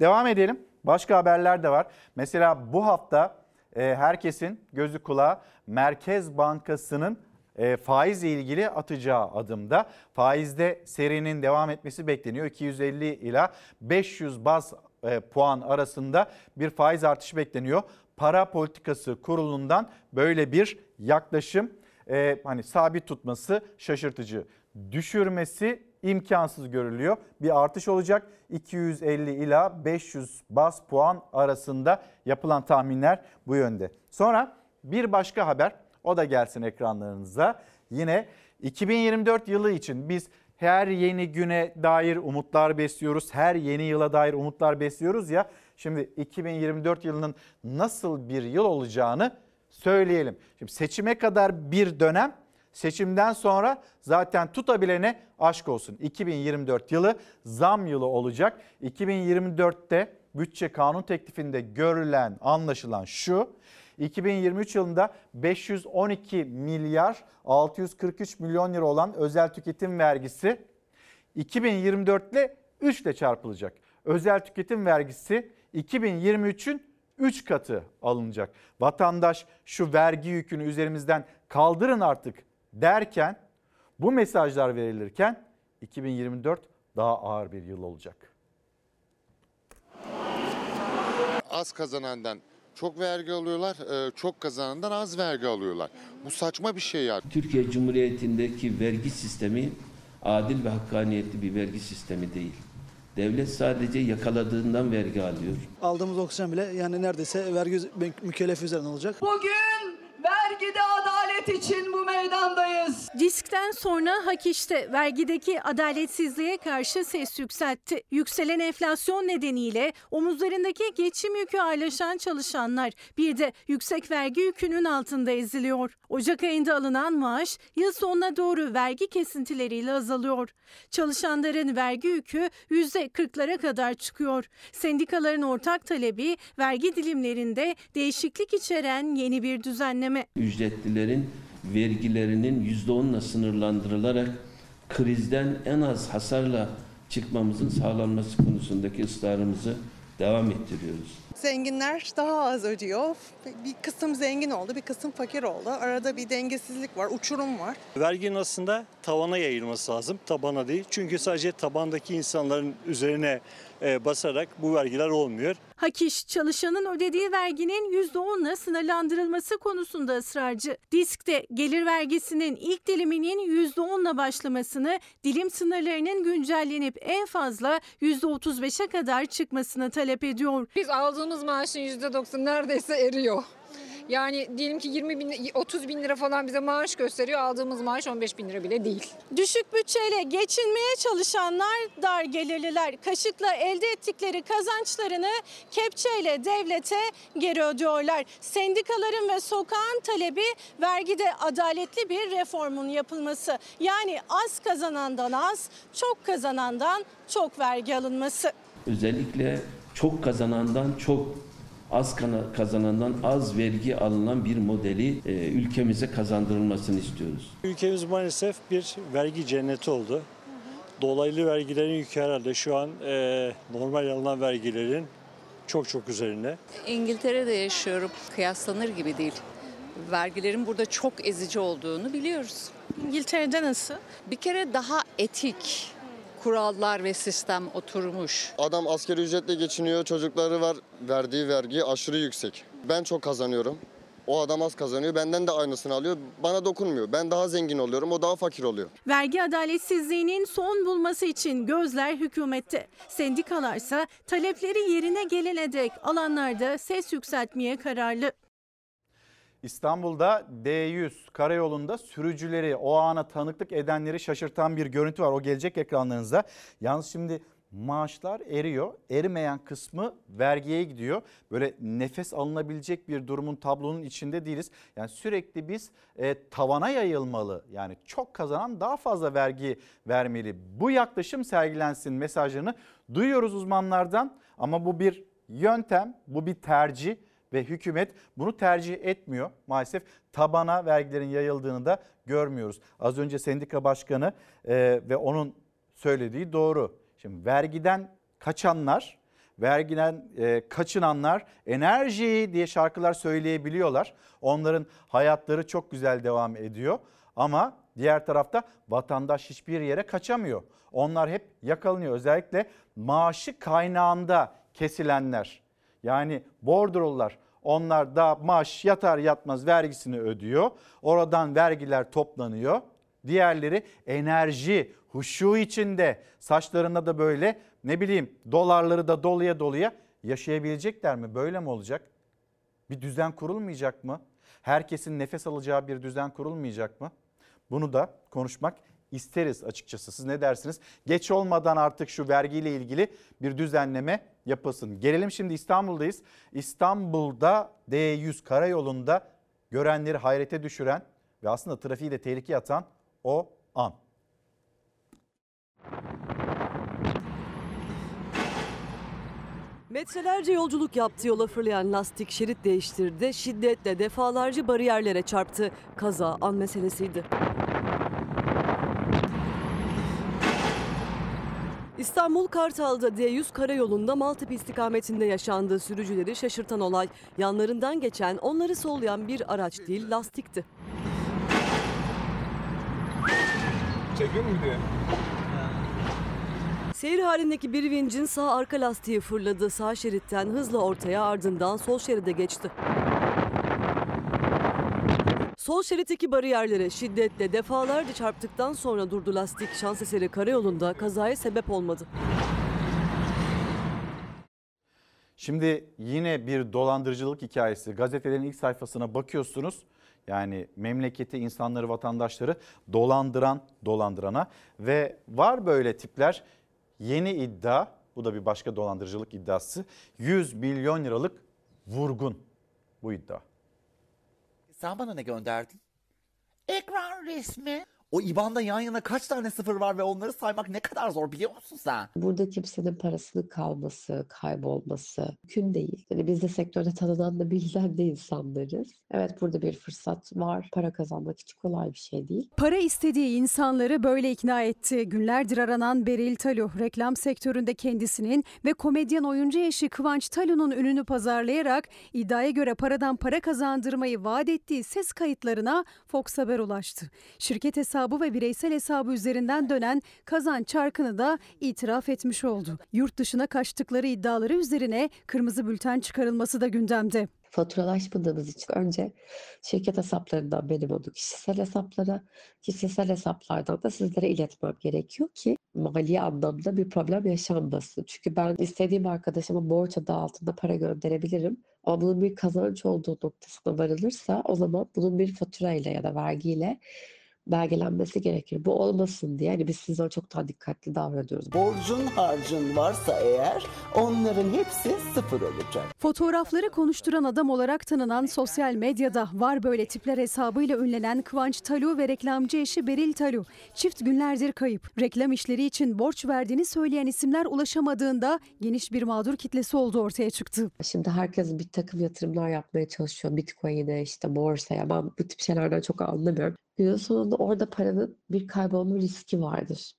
Devam edelim. Başka haberler de var. Mesela bu hafta e, herkesin gözü kulağı Merkez Bankası'nın e, faizle ilgili atacağı adımda. Faizde serinin devam etmesi bekleniyor. 250 ila 500 baz e, puan arasında bir faiz artışı bekleniyor. Para Politikası Kurulu'ndan böyle bir yaklaşım e, hani sabit tutması şaşırtıcı. Düşürmesi imkansız görülüyor. Bir artış olacak 250 ila 500 bas puan arasında yapılan tahminler bu yönde. Sonra bir başka haber o da gelsin ekranlarınıza. Yine 2024 yılı için biz her yeni güne dair umutlar besliyoruz. Her yeni yıla dair umutlar besliyoruz ya. Şimdi 2024 yılının nasıl bir yıl olacağını söyleyelim. Şimdi seçime kadar bir dönem, seçimden sonra zaten tutabilene aşk olsun. 2024 yılı zam yılı olacak. 2024'te bütçe kanun teklifinde görülen, anlaşılan şu. 2023 yılında 512 milyar 643 milyon lira olan özel tüketim vergisi 2024 ile 3 ile çarpılacak. Özel tüketim vergisi 2023'ün 3 katı alınacak. Vatandaş şu vergi yükünü üzerimizden kaldırın artık derken bu mesajlar verilirken 2024 daha ağır bir yıl olacak. Az kazanandan çok vergi alıyorlar, e, çok kazanandan az vergi alıyorlar. Bu saçma bir şey ya. Türkiye Cumhuriyeti'ndeki vergi sistemi adil ve hakkaniyetli bir vergi sistemi değil. Devlet sadece yakaladığından vergi alıyor. Aldığımız oksijen bile yani neredeyse vergi mükellef üzerine olacak. Bugün vergide adalet için bu meydandayız. Diskten sonra hak işte vergideki adaletsizliğe karşı ses yükseltti. Yükselen enflasyon nedeniyle omuzlarındaki geçim yükü ağırlaşan çalışanlar bir de yüksek vergi yükünün altında eziliyor. Ocak ayında alınan maaş yıl sonuna doğru vergi kesintileriyle azalıyor. Çalışanların vergi yükü %40'lara kadar çıkıyor. Sendikaların ortak talebi vergi dilimlerinde değişiklik içeren yeni bir düzenleme. Ücretlilerin vergilerinin %10'la sınırlandırılarak krizden en az hasarla çıkmamızın sağlanması konusundaki ısrarımızı devam ettiriyoruz. Zenginler daha az ödüyor. Bir kısım zengin oldu, bir kısım fakir oldu. Arada bir dengesizlik var, uçurum var. Verginin aslında tavana yayılması lazım, tabana değil. Çünkü sadece tabandaki insanların üzerine basarak bu vergiler olmuyor. Hak İş çalışanın ödediği verginin %10'la sınırlandırılması konusunda ısrarcı. Disk'te gelir vergisinin ilk diliminin %10'la başlamasını, dilim sınırlarının güncellenip en fazla %35'e kadar çıkmasını talep ediyor. Biz aldığımız maaşın %90 neredeyse eriyor. Yani diyelim ki 20 bin, 30 bin lira falan bize maaş gösteriyor. Aldığımız maaş 15 bin lira bile değil. Düşük bütçeyle geçinmeye çalışanlar dar gelirliler kaşıkla elde ettikleri kazançlarını kepçeyle devlete geri ödüyorlar. Sendikaların ve sokağın talebi vergide adaletli bir reformun yapılması. Yani az kazanandan az, çok kazanandan çok vergi alınması. Özellikle çok kazanandan çok az kana- kazanandan az vergi alınan bir modeli e, ülkemize kazandırılmasını istiyoruz. Ülkemiz maalesef bir vergi cenneti oldu. Dolaylı vergilerin yükü herhalde şu an e, normal alınan vergilerin çok çok üzerinde. İngiltere'de yaşıyorum. Kıyaslanır gibi değil. Vergilerin burada çok ezici olduğunu biliyoruz. İngiltere'de nasıl? Bir kere daha etik kurallar ve sistem oturmuş. Adam asgari ücretle geçiniyor, çocukları var, verdiği vergi aşırı yüksek. Ben çok kazanıyorum. O adam az kazanıyor, benden de aynısını alıyor. Bana dokunmuyor. Ben daha zengin oluyorum, o daha fakir oluyor. Vergi adaletsizliğinin son bulması için gözler hükümette. Sendikalarsa talepleri yerine gelene dek alanlarda ses yükseltmeye kararlı. İstanbul'da D100 karayolunda sürücüleri o ana tanıklık edenleri şaşırtan bir görüntü var. O gelecek ekranlarınıza. Yalnız şimdi maaşlar eriyor. Erimeyen kısmı vergiye gidiyor. Böyle nefes alınabilecek bir durumun tablonun içinde değiliz. Yani sürekli biz e, tavana yayılmalı. Yani çok kazanan daha fazla vergi vermeli. Bu yaklaşım sergilensin mesajlarını duyuyoruz uzmanlardan. Ama bu bir yöntem, bu bir tercih ve hükümet bunu tercih etmiyor. Maalesef tabana vergilerin yayıldığını da görmüyoruz. Az önce sendika başkanı e, ve onun söylediği doğru. Şimdi vergiden kaçanlar, vergiden e, kaçınanlar enerji diye şarkılar söyleyebiliyorlar. Onların hayatları çok güzel devam ediyor. Ama diğer tarafta vatandaş hiçbir yere kaçamıyor. Onlar hep yakalanıyor. Özellikle maaşı kaynağında kesilenler. Yani bordrollar onlar da maaş yatar yatmaz vergisini ödüyor. Oradan vergiler toplanıyor. Diğerleri enerji, huşu içinde saçlarında da böyle ne bileyim dolarları da doluya doluya yaşayabilecekler mi? Böyle mi olacak? Bir düzen kurulmayacak mı? Herkesin nefes alacağı bir düzen kurulmayacak mı? Bunu da konuşmak isteriz açıkçası. Siz ne dersiniz? Geç olmadan artık şu vergiyle ilgili bir düzenleme yapılsın. Gelelim şimdi İstanbul'dayız. İstanbul'da D100 karayolunda görenleri hayrete düşüren ve aslında trafiği de tehlikeye atan o an. Metrelerce yolculuk yaptı yola fırlayan lastik şerit değiştirdi. Şiddetle defalarca bariyerlere çarptı. Kaza an meselesiydi. İstanbul Kartal'da D100 karayolunda Maltepe istikametinde yaşandığı sürücüleri şaşırtan olay. Yanlarından geçen onları sollayan bir araç değil lastikti. Çekiyor mu diye? Seyir halindeki bir vincin sağ arka lastiği fırladı. Sağ şeritten hızla ortaya ardından sol şeride geçti. Sol şeritteki bariyerlere şiddetle defalarca çarptıktan sonra durdu lastik. Şans eseri karayolunda kazaya sebep olmadı. Şimdi yine bir dolandırıcılık hikayesi. Gazetelerin ilk sayfasına bakıyorsunuz. Yani memleketi, insanları, vatandaşları dolandıran dolandırana ve var böyle tipler. Yeni iddia, bu da bir başka dolandırıcılık iddiası. 100 milyon liralık vurgun bu iddia. Sen bana ne gönderdin? Ekran resmi. O IBAN'da yan yana kaç tane sıfır var ve onları saymak ne kadar zor biliyor musun sen? Burada kimsenin parasının kalması, kaybolması mümkün değil. Yani biz de sektörde tanınan da bilinen de insanlarız. Evet burada bir fırsat var. Para kazanmak hiç kolay bir şey değil. Para istediği insanları böyle ikna etti. Günlerdir aranan Beril Talu reklam sektöründe kendisinin ve komedyen oyuncu eşi Kıvanç Talu'nun ününü pazarlayarak iddiaya göre paradan para kazandırmayı vaat ettiği ses kayıtlarına Fox Haber ulaştı. Şirket hesabı hesabı ve bireysel hesabı üzerinden dönen kazanç çarkını da itiraf etmiş oldu. Yurt dışına kaçtıkları iddiaları üzerine kırmızı bülten çıkarılması da gündemde. Faturalaşmadığımız için önce şirket hesaplarından benim onu kişisel hesaplara, kişisel hesaplardan da sizlere iletmem gerekiyor ki mali anlamda bir problem yaşanmasın. Çünkü ben istediğim arkadaşıma borç adı altında para gönderebilirim. Ama bunun bir kazanç olduğu noktasına varılırsa o zaman bunun bir faturayla ya da vergiyle belgelenmesi gerekir. Bu olmasın diye hani biz sizden çok daha dikkatli davranıyoruz. Borcun harcın varsa eğer onların hepsi sıfır olacak. Fotoğrafları konuşturan adam olarak tanınan sosyal medyada var böyle tipler hesabıyla ünlenen Kıvanç Talu ve reklamcı eşi Beril Talu. Çift günlerdir kayıp. Reklam işleri için borç verdiğini söyleyen isimler ulaşamadığında geniş bir mağdur kitlesi olduğu ortaya çıktı. Şimdi herkes bir takım yatırımlar yapmaya çalışıyor. Bitcoin'e, işte borsaya. Ben bu tip şeylerden çok anlamıyorum. Günün sonunda orada paranın bir kaybolma riski vardır.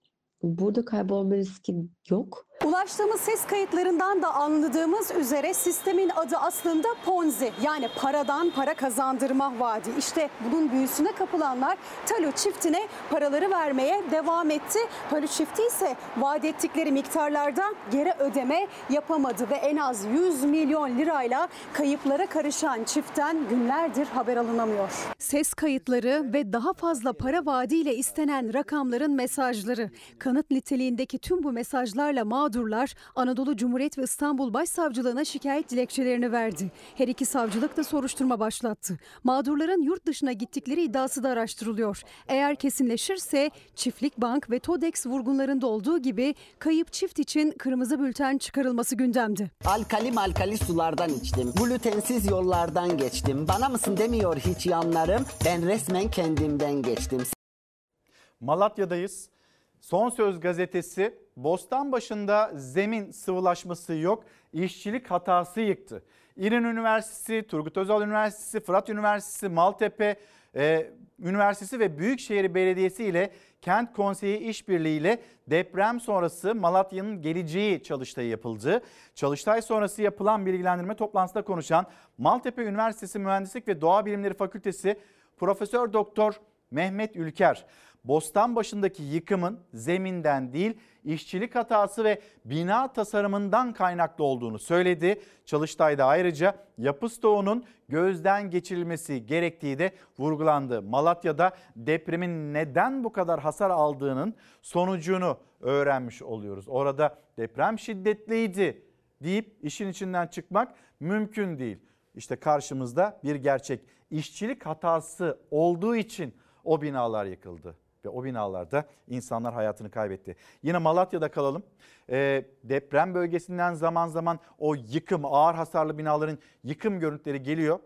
Burada kaybolma riski yok. Ulaştığımız ses kayıtlarından da anladığımız üzere sistemin adı aslında Ponzi yani paradan para kazandırma vaadi. İşte bunun büyüsüne kapılanlar Talu çiftine paraları vermeye devam etti. Talu çifti ise vaat ettikleri miktarlarda geri ödeme yapamadı ve en az 100 milyon lirayla kayıplara karışan çiftten günlerdir haber alınamıyor. Ses kayıtları ve daha fazla para vaadiyle istenen rakamların mesajları. Kanıt niteliğindeki tüm bu mesajlarla mağdurlar Anadolu Cumhuriyet ve İstanbul Başsavcılığına şikayet dilekçelerini verdi. Her iki savcılık da soruşturma başlattı. Mağdurların yurt dışına gittikleri iddiası da araştırılıyor. Eğer kesinleşirse Çiftlik Bank ve Todex vurgunlarında olduğu gibi kayıp çift için kırmızı bülten çıkarılması gündemde. Alkali malkali sulardan içtim. Glutensiz yollardan geçtim. Bana mısın demiyor hiç yanlarım. Ben resmen kendimden geçtim. Malatya'dayız. Son Söz gazetesi Bostanbaşı'nda zemin sıvılaşması yok, işçilik hatası yıktı. İrin Üniversitesi, Turgut Özal Üniversitesi, Fırat Üniversitesi, Maltepe e, Üniversitesi ve Büyükşehir Belediyesi ile Kent Konseyi işbirliğiyle deprem sonrası Malatya'nın geleceği çalıştayı yapıldı. Çalıştay sonrası yapılan bilgilendirme toplantısında konuşan Maltepe Üniversitesi Mühendislik ve Doğa Bilimleri Fakültesi Profesör Doktor Mehmet Ülker, Bostan başındaki yıkımın zeminden değil işçilik hatası ve bina tasarımından kaynaklı olduğunu söyledi. Çalıştay'da ayrıca yapı stoğunun gözden geçirilmesi gerektiği de vurgulandı. Malatya'da depremin neden bu kadar hasar aldığının sonucunu öğrenmiş oluyoruz. Orada deprem şiddetliydi deyip işin içinden çıkmak mümkün değil. İşte karşımızda bir gerçek. İşçilik hatası olduğu için o binalar yıkıldı ve o binalarda insanlar hayatını kaybetti. Yine Malatya'da kalalım. E, deprem bölgesinden zaman zaman o yıkım, ağır hasarlı binaların yıkım görüntüleri geliyor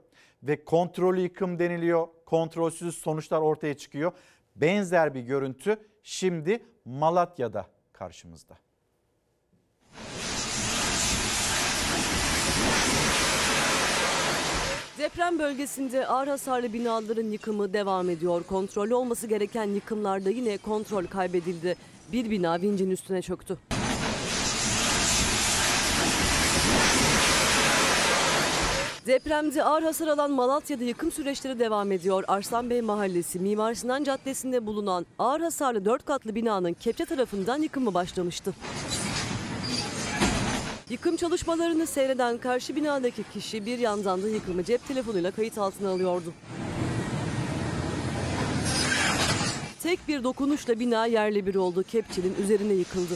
ve kontrollü yıkım deniliyor. Kontrolsüz sonuçlar ortaya çıkıyor. Benzer bir görüntü şimdi Malatya'da karşımızda. Deprem bölgesinde ağır hasarlı binaların yıkımı devam ediyor. Kontrollü olması gereken yıkımlarda yine kontrol kaybedildi. Bir bina vincin üstüne çöktü. Depremde ağır hasar alan Malatya'da yıkım süreçleri devam ediyor. Arslanbey Mahallesi Mimar Sinan Caddesi'nde bulunan ağır hasarlı 4 katlı binanın kepçe tarafından yıkımı başlamıştı. Yıkım çalışmalarını seyreden karşı binadaki kişi bir yandan da yıkımı cep telefonuyla kayıt altına alıyordu. Tek bir dokunuşla bina yerle bir oldu. Kepçenin üzerine yıkıldı.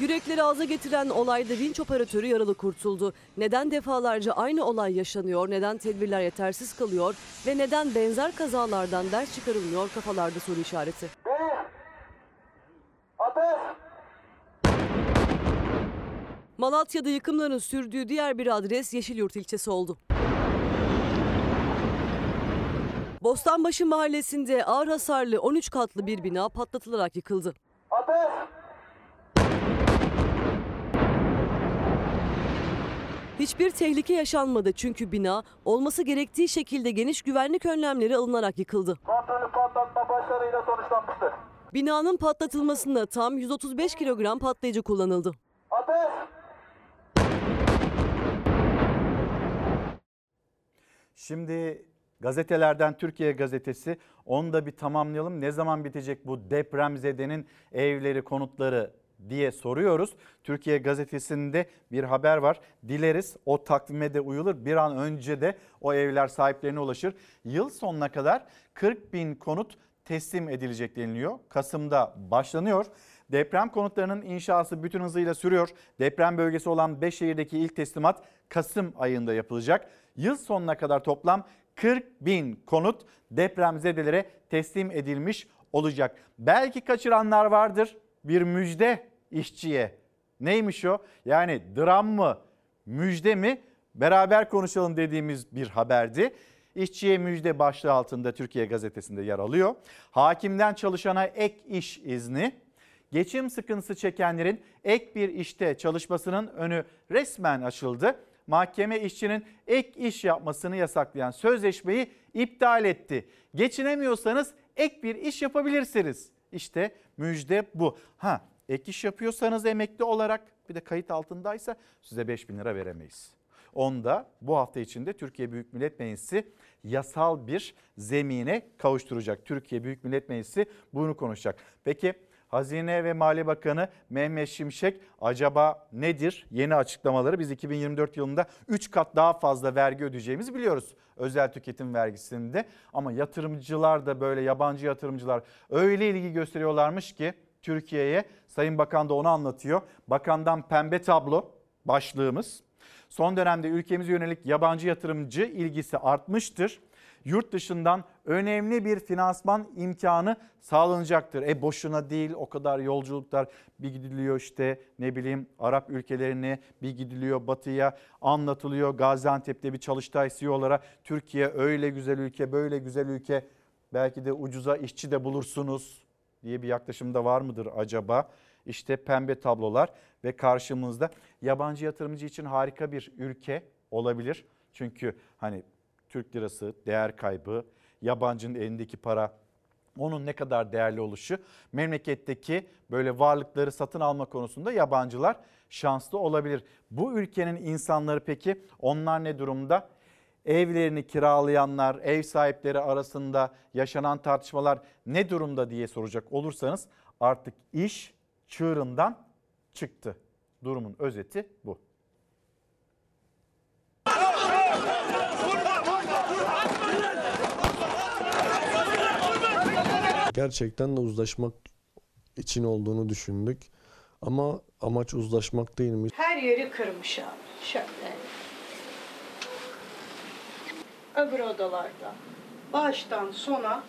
Yürekleri ağza getiren olayda vinç operatörü yaralı kurtuldu. Neden defalarca aynı olay yaşanıyor, neden tedbirler yetersiz kalıyor ve neden benzer kazalardan ders çıkarılmıyor kafalarda soru işareti. Malatya'da yıkımların sürdüğü diğer bir adres Yeşilyurt ilçesi oldu. Bostanbaşı mahallesinde ağır hasarlı 13 katlı bir bina patlatılarak yıkıldı. Hiçbir tehlike yaşanmadı çünkü bina olması gerektiği şekilde geniş güvenlik önlemleri alınarak yıkıldı. Kontrollü patlatma başarıyla sonuçlanmıştır. Binanın patlatılmasında tam 135 kilogram patlayıcı kullanıldı. Şimdi Gazetelerden Türkiye Gazetesi onu da bir tamamlayalım. Ne zaman bitecek bu depremzedenin evleri, konutları diye soruyoruz. Türkiye Gazetesi'nde bir haber var. Dileriz o takvime de uyulur. Bir an önce de o evler sahiplerine ulaşır. Yıl sonuna kadar 40 bin konut teslim edilecek deniliyor. Kasım'da başlanıyor. Deprem konutlarının inşası bütün hızıyla sürüyor. Deprem bölgesi olan 5 şehirdeki ilk teslimat Kasım ayında yapılacak. Yıl sonuna kadar toplam 40 bin konut depremzedelere teslim edilmiş olacak. Belki kaçıranlar vardır. Bir müjde işçiye. Neymiş o? Yani dram mı, müjde mi? Beraber konuşalım dediğimiz bir haberdi. İşçiye müjde başlığı altında Türkiye Gazetesi'nde yer alıyor. Hakimden çalışana ek iş izni. Geçim sıkıntısı çekenlerin ek bir işte çalışmasının önü resmen açıldı. Mahkeme işçinin ek iş yapmasını yasaklayan sözleşmeyi iptal etti. Geçinemiyorsanız ek bir iş yapabilirsiniz. İşte müjde bu. Ha ek iş yapıyorsanız emekli olarak bir de kayıt altındaysa size 5 bin lira veremeyiz. Onda bu hafta içinde Türkiye Büyük Millet Meclisi yasal bir zemine kavuşturacak. Türkiye Büyük Millet Meclisi bunu konuşacak. Peki Hazine ve Maliye Bakanı Mehmet Şimşek acaba nedir? Yeni açıklamaları biz 2024 yılında 3 kat daha fazla vergi ödeyeceğimizi biliyoruz. Özel tüketim vergisinde ama yatırımcılar da böyle yabancı yatırımcılar öyle ilgi gösteriyorlarmış ki Türkiye'ye Sayın Bakan da onu anlatıyor. Bakandan pembe tablo başlığımız. Son dönemde ülkemize yönelik yabancı yatırımcı ilgisi artmıştır. Yurt dışından önemli bir finansman imkanı sağlanacaktır. E boşuna değil o kadar yolculuklar bir gidiliyor işte ne bileyim Arap ülkelerine bir gidiliyor batıya anlatılıyor. Gaziantep'te bir çalıştay CEO'lara Türkiye öyle güzel ülke böyle güzel ülke belki de ucuza işçi de bulursunuz diye bir yaklaşım da var mıdır acaba? İşte pembe tablolar ve karşımızda yabancı yatırımcı için harika bir ülke olabilir. Çünkü hani Türk lirası değer kaybı, yabancının elindeki para onun ne kadar değerli oluşu memleketteki böyle varlıkları satın alma konusunda yabancılar şanslı olabilir. Bu ülkenin insanları peki onlar ne durumda? Evlerini kiralayanlar, ev sahipleri arasında yaşanan tartışmalar ne durumda diye soracak olursanız artık iş çığırından çıktı. Durumun özeti bu. Gerçekten de uzlaşmak için olduğunu düşündük. Ama amaç uzlaşmak değilmiş. Her yeri kırmış abi. Şöyle. Öbür odalarda. Baştan sona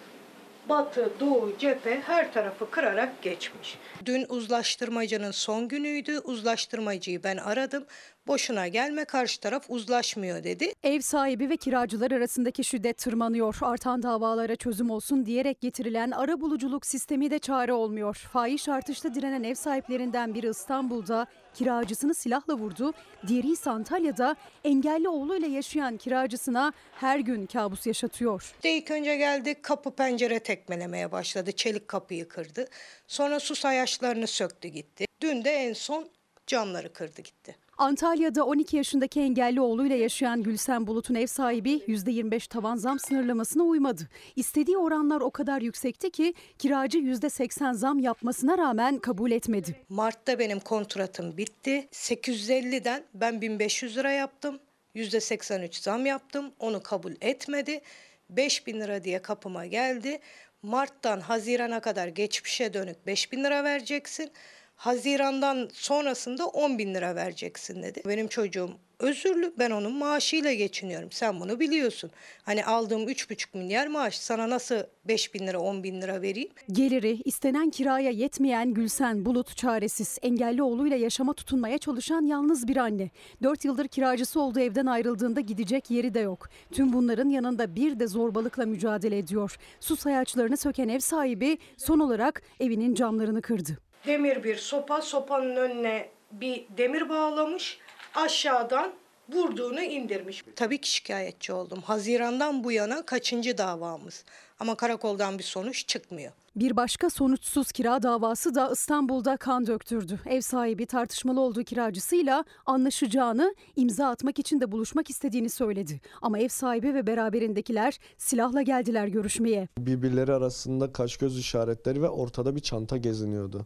batı, doğu, cephe her tarafı kırarak geçmiş. Dün uzlaştırmacının son günüydü. Uzlaştırmacıyı ben aradım. Boşuna gelme karşı taraf uzlaşmıyor dedi. Ev sahibi ve kiracılar arasındaki şiddet tırmanıyor. Artan davalara çözüm olsun diyerek getirilen ara buluculuk sistemi de çare olmuyor. Fahiş artışta direnen ev sahiplerinden biri İstanbul'da kiracısını silahla vurdu. Diğeri ise Antalya'da engelli oğluyla yaşayan kiracısına her gün kabus yaşatıyor. De ilk önce geldi kapı pencere tekmelemeye başladı. Çelik kapıyı kırdı. Sonra su sayaçlarını söktü gitti. Dün de en son camları kırdı gitti. Antalya'da 12 yaşındaki engelli oğluyla yaşayan Gülsen Bulut'un ev sahibi %25 tavan zam sınırlamasına uymadı. İstediği oranlar o kadar yüksekti ki kiracı %80 zam yapmasına rağmen kabul etmedi. Mart'ta benim kontratım bitti. 850'den ben 1500 lira yaptım. %83 zam yaptım. Onu kabul etmedi. 5000 lira diye kapıma geldi. Mart'tan Haziran'a kadar geçmişe dönük 5000 lira vereceksin. Haziran'dan sonrasında 10 bin lira vereceksin dedi. Benim çocuğum özürlü ben onun maaşıyla geçiniyorum. Sen bunu biliyorsun. Hani aldığım 3,5 milyar maaş sana nasıl 5 bin lira 10 bin lira vereyim? Geliri istenen kiraya yetmeyen Gülsen Bulut çaresiz. Engelli oğluyla yaşama tutunmaya çalışan yalnız bir anne. 4 yıldır kiracısı olduğu evden ayrıldığında gidecek yeri de yok. Tüm bunların yanında bir de zorbalıkla mücadele ediyor. Su sayaçlarını söken ev sahibi son olarak evinin camlarını kırdı. Demir bir sopa, sopanın önüne bir demir bağlamış. Aşağıdan vurduğunu indirmiş. Tabii ki şikayetçi oldum. Haziran'dan bu yana kaçıncı davamız? Ama karakoldan bir sonuç çıkmıyor. Bir başka sonuçsuz kira davası da İstanbul'da kan döktürdü. Ev sahibi tartışmalı olduğu kiracısıyla anlaşacağını, imza atmak için de buluşmak istediğini söyledi. Ama ev sahibi ve beraberindekiler silahla geldiler görüşmeye. Birbirleri arasında kaş göz işaretleri ve ortada bir çanta geziniyordu.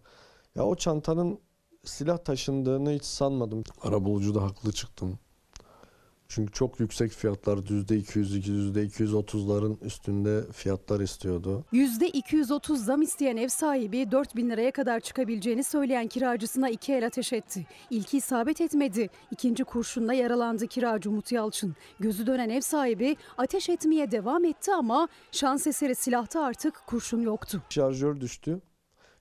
Ya o çantanın silah taşındığını hiç sanmadım. Arabulucuda haklı çıktım. Çünkü çok yüksek fiyatlar %200, %230'ların üstünde fiyatlar istiyordu. %230 zam isteyen ev sahibi 4 bin liraya kadar çıkabileceğini söyleyen kiracısına iki el ateş etti. İlki isabet etmedi. İkinci kurşunla yaralandı kiracı Umut Yalçın. Gözü dönen ev sahibi ateş etmeye devam etti ama şans eseri silahta artık kurşun yoktu. Şarjör düştü.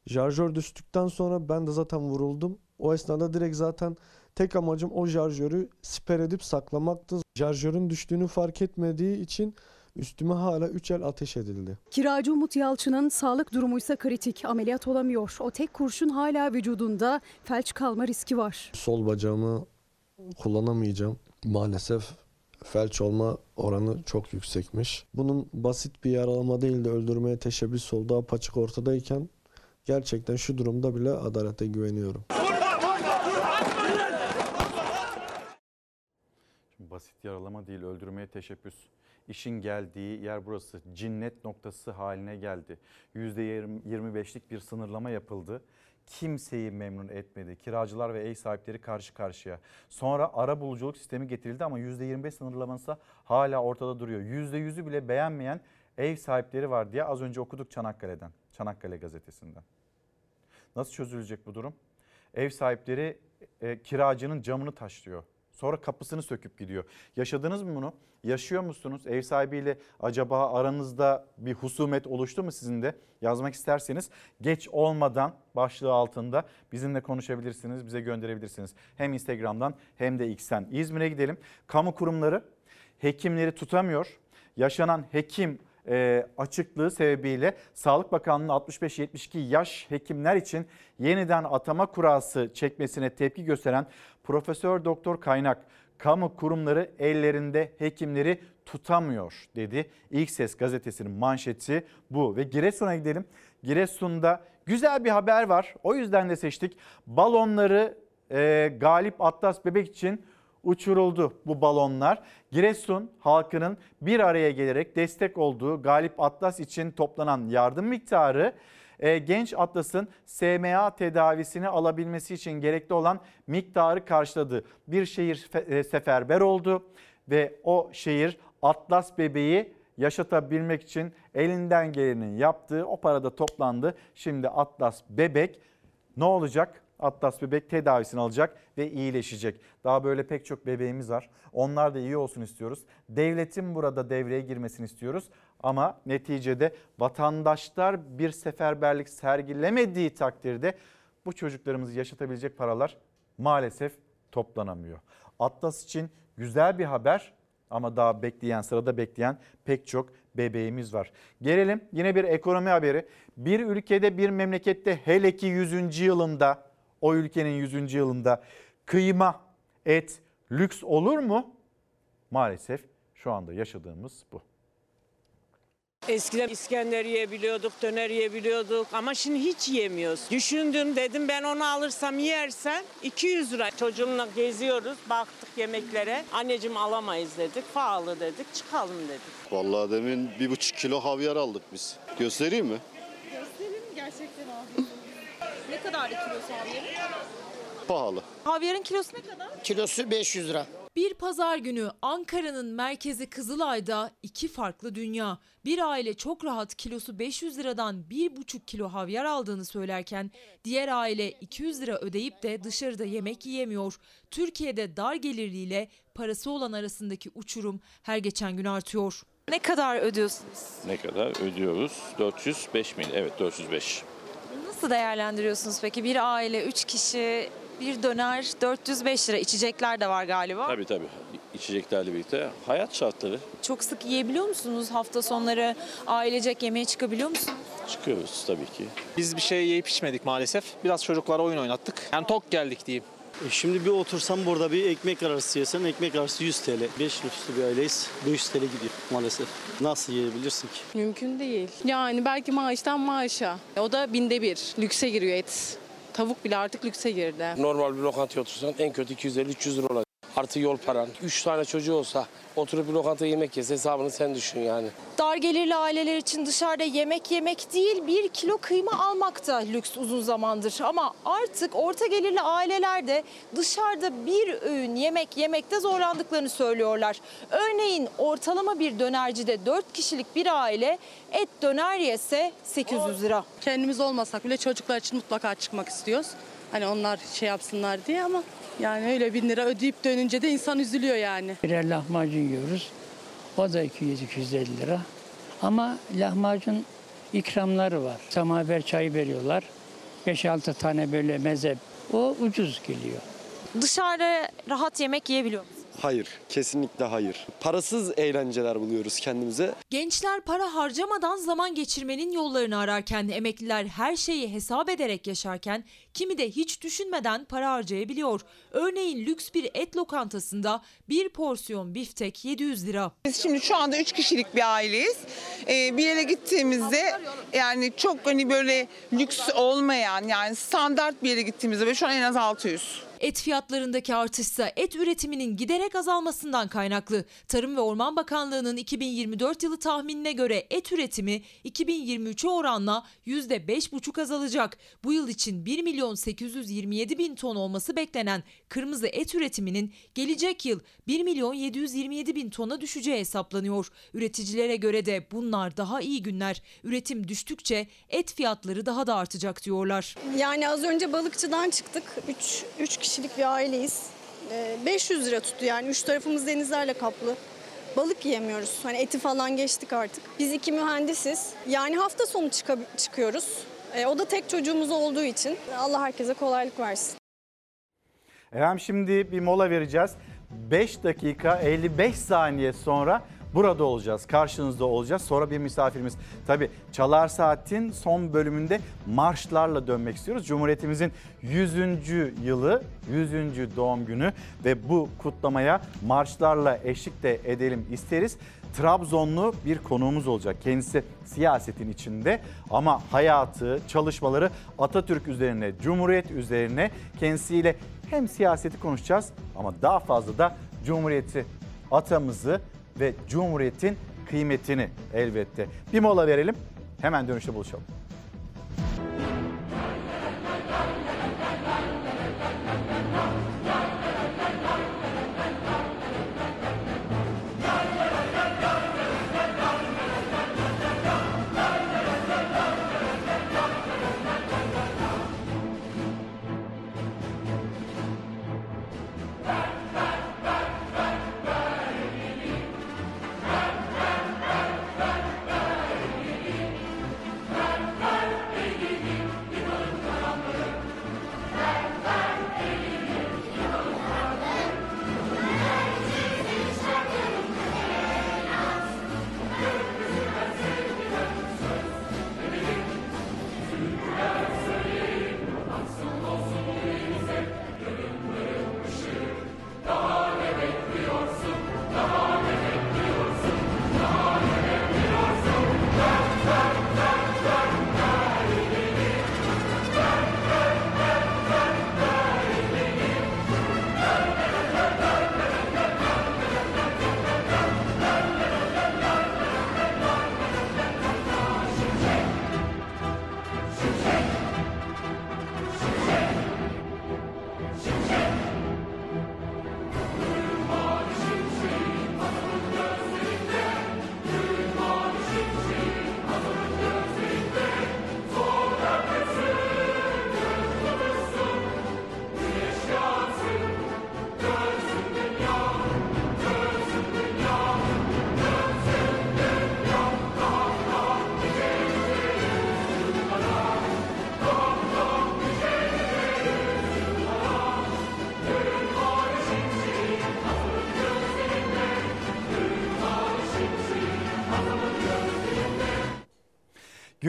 Şarjör düştükten sonra ben de zaten vuruldum. O esnada direkt zaten tek amacım o şarjörü siper edip saklamaktı. Şarjörün düştüğünü fark etmediği için üstüme hala 3 el ateş edildi. Kiracı Umut Yalçın'ın sağlık durumu ise kritik. Ameliyat olamıyor. O tek kurşun hala vücudunda. Felç kalma riski var. Sol bacağımı kullanamayacağım. Maalesef felç olma oranı çok yüksekmiş. Bunun basit bir yaralama değil de öldürmeye teşebbüs olduğu apaçık ortadayken gerçekten şu durumda bile adalete güveniyorum. Şimdi basit yaralama değil öldürmeye teşebbüs. İşin geldiği yer burası. Cinnet noktası haline geldi. %25'lik bir sınırlama yapıldı. Kimseyi memnun etmedi. Kiracılar ve ev sahipleri karşı karşıya. Sonra ara buluculuk sistemi getirildi ama %25 sınırlaması hala ortada duruyor. %100'ü bile beğenmeyen ev sahipleri var diye az önce okuduk Çanakkale'den. Çanakkale gazetesinden. Nasıl çözülecek bu durum? Ev sahipleri e, kiracının camını taşlıyor. Sonra kapısını söküp gidiyor. Yaşadınız mı bunu? Yaşıyor musunuz? Ev sahibiyle acaba aranızda bir husumet oluştu mu sizin de? Yazmak isterseniz geç olmadan başlığı altında bizimle konuşabilirsiniz, bize gönderebilirsiniz. Hem Instagram'dan hem de X'ten. İzmir'e gidelim. Kamu kurumları hekimleri tutamıyor. Yaşanan hekim e, açıklığı sebebiyle Sağlık Bakanlığı'nın 65-72 yaş hekimler için yeniden atama kurası çekmesine tepki gösteren Profesör Doktor Kaynak kamu kurumları ellerinde hekimleri tutamıyor dedi. İlk Ses gazetesinin manşeti bu ve Giresun'a gidelim. Giresun'da güzel bir haber var. O yüzden de seçtik. Balonları e, Galip Atlas Bebek için uçuruldu bu balonlar. Giresun halkının bir araya gelerek destek olduğu Galip Atlas için toplanan yardım miktarı e, genç Atlas'ın SMA tedavisini alabilmesi için gerekli olan miktarı karşıladı. Bir şehir e, seferber oldu ve o şehir Atlas bebeği yaşatabilmek için elinden geleni yaptı. O parada toplandı. Şimdi Atlas bebek ne olacak? Atlas bebek tedavisini alacak ve iyileşecek. Daha böyle pek çok bebeğimiz var. Onlar da iyi olsun istiyoruz. Devletin burada devreye girmesini istiyoruz. Ama neticede vatandaşlar bir seferberlik sergilemediği takdirde bu çocuklarımızı yaşatabilecek paralar maalesef toplanamıyor. Atlas için güzel bir haber ama daha bekleyen sırada bekleyen pek çok bebeğimiz var. Gelelim yine bir ekonomi haberi. Bir ülkede bir memlekette hele ki 100. yılında o ülkenin 100. yılında kıyma, et lüks olur mu? Maalesef şu anda yaşadığımız bu. Eskiden İskender yiyebiliyorduk, döner yiyebiliyorduk ama şimdi hiç yiyemiyoruz. Düşündüm dedim ben onu alırsam yersem 200 lira. Çocuğumla geziyoruz, baktık yemeklere. Anneciğim alamayız dedik, pahalı dedik, çıkalım dedik. Vallahi demin bir buçuk kilo havyar aldık biz. Göstereyim mi? Gösterin gerçekten abi. Kadar kilosu havyarın? Pahalı. Havyarın kilosu ne kadar? Kilosu 500 lira. Bir pazar günü Ankara'nın merkezi Kızılay'da iki farklı dünya. Bir aile çok rahat kilosu 500 liradan 1,5 kilo havyar aldığını söylerken diğer aile 200 lira ödeyip de dışarıda yemek yiyemiyor. Türkiye'de dar gelirliyle parası olan arasındaki uçurum her geçen gün artıyor. Ne kadar ödüyorsunuz? Ne kadar ödüyoruz? 405 miydi? Evet 405. Nasıl değerlendiriyorsunuz peki? Bir aile, üç kişi, bir döner 405 lira. İçecekler de var galiba. Tabii tabii. İçeceklerle birlikte hayat şartları Çok sık yiyebiliyor musunuz? Hafta sonları ailecek yemeğe çıkabiliyor musunuz? çıkıyoruz tabii ki. Biz bir şey yiyip içmedik maalesef. Biraz çocuklara oyun oynattık. Yani tok geldik diyeyim. E Şimdi bir otursam burada bir ekmek arası yesen ekmek arası 100 TL. 5 nüfuslu bir aileyiz. 500 TL gidiyor maalesef. Nasıl yiyebilirsin ki? Mümkün değil. Yani belki maaştan maaşa. O da binde bir. Lükse giriyor et. Tavuk bile artık lükse girdi. Normal bir lokantaya otursan en kötü 250-300 lira olacak. Artı yol paran. 3 tane çocuğu olsa oturup bir lokanta yemek yese hesabını sen düşün yani. Dar gelirli aileler için dışarıda yemek yemek değil bir kilo kıyma almak da lüks uzun zamandır. Ama artık orta gelirli aileler de dışarıda bir öğün yemek yemekte zorlandıklarını söylüyorlar. Örneğin ortalama bir dönercide 4 kişilik bir aile et döner yese 800 lira. Kendimiz olmasak bile çocuklar için mutlaka çıkmak istiyoruz. Hani onlar şey yapsınlar diye ama yani öyle bin lira ödeyip dönünce de insan üzülüyor yani. Birer lahmacun yiyoruz. O da 200-250 lira. Ama lahmacun ikramları var. Samaver çayı veriyorlar. 5-6 tane böyle meze. O ucuz geliyor. Dışarıda rahat yemek yiyebiliyor musunuz? Hayır, kesinlikle hayır. Parasız eğlenceler buluyoruz kendimize. Gençler para harcamadan zaman geçirmenin yollarını ararken emekliler her şeyi hesap ederek yaşarken kimi de hiç düşünmeden para harcayabiliyor. Örneğin lüks bir et lokantasında bir porsiyon biftek 700 lira. Biz şimdi şu anda 3 kişilik bir aileyiz. Ee, bir yere gittiğimizde yani çok hani böyle lüks olmayan yani standart bir yere gittiğimizde ve şu an en az 600. Et fiyatlarındaki artışsa et üretiminin giderek azalmasından kaynaklı. Tarım ve Orman Bakanlığı'nın 2024 yılı tahminine göre et üretimi 2023'e oranla %5,5 azalacak. Bu yıl için 1 milyon 827 bin ton olması beklenen kırmızı et üretiminin gelecek yıl 1 milyon 727 bin tona düşeceği hesaplanıyor. Üreticilere göre de bunlar daha iyi günler. Üretim düştükçe et fiyatları daha da artacak diyorlar. Yani az önce balıkçıdan çıktık. 3 3 kişilik bir aileyiz. Ee, 500 lira tuttu yani. Üç tarafımız denizlerle kaplı. Balık yiyemiyoruz. Hani eti falan geçtik artık. Biz iki mühendisiz. Yani hafta sonu çıkıyoruz. Ee, o da tek çocuğumuz olduğu için. Allah herkese kolaylık versin. Efendim şimdi bir mola vereceğiz. 5 dakika 55 saniye sonra burada olacağız. Karşınızda olacağız. Sonra bir misafirimiz. Tabii Çalar Saat'in son bölümünde marşlarla dönmek istiyoruz. Cumhuriyetimizin 100. yılı, 100. doğum günü ve bu kutlamaya marşlarla eşlik de edelim isteriz. Trabzonlu bir konuğumuz olacak. Kendisi siyasetin içinde ama hayatı, çalışmaları Atatürk üzerine, Cumhuriyet üzerine kendisiyle hem siyaseti konuşacağız ama daha fazla da Cumhuriyeti, atamızı ve Cumhuriyet'in kıymetini elbette. Bir mola verelim. Hemen dönüşte buluşalım.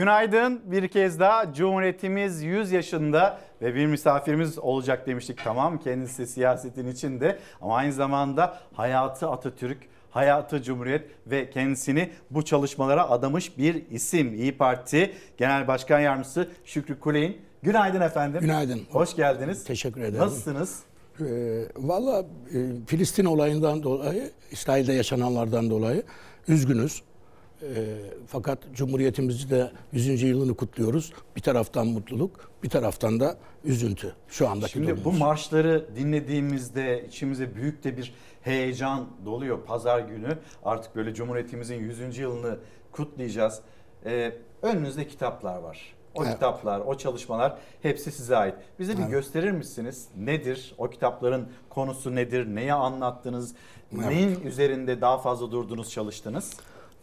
Günaydın bir kez daha Cumhuriyetimiz 100 yaşında ve bir misafirimiz olacak demiştik. Tamam kendisi siyasetin içinde ama aynı zamanda hayatı Atatürk, hayatı Cumhuriyet ve kendisini bu çalışmalara adamış bir isim. İyi Parti Genel Başkan Yardımcısı Şükrü Kuley'in. Günaydın efendim. Günaydın. Hoş geldiniz. Teşekkür ederim. Nasılsınız? Ee, Valla e, Filistin olayından dolayı, İsrail'de yaşananlardan dolayı üzgünüz. Ee, fakat Cumhuriyetimizi de 100. yılını kutluyoruz. Bir taraftan mutluluk, bir taraftan da üzüntü şu andaki Şimdi bu durumumuz. marşları dinlediğimizde içimize büyük de bir heyecan doluyor. Pazar günü artık böyle Cumhuriyetimizin 100. yılını kutlayacağız. Ee, önünüzde kitaplar var. O Evet. kitaplar, o çalışmalar hepsi size ait. Bize bir Evet. gösterir misiniz? Nedir? O kitapların konusu nedir? Neyi anlattınız? Evet. Neyin üzerinde daha fazla durdunuz, çalıştınız?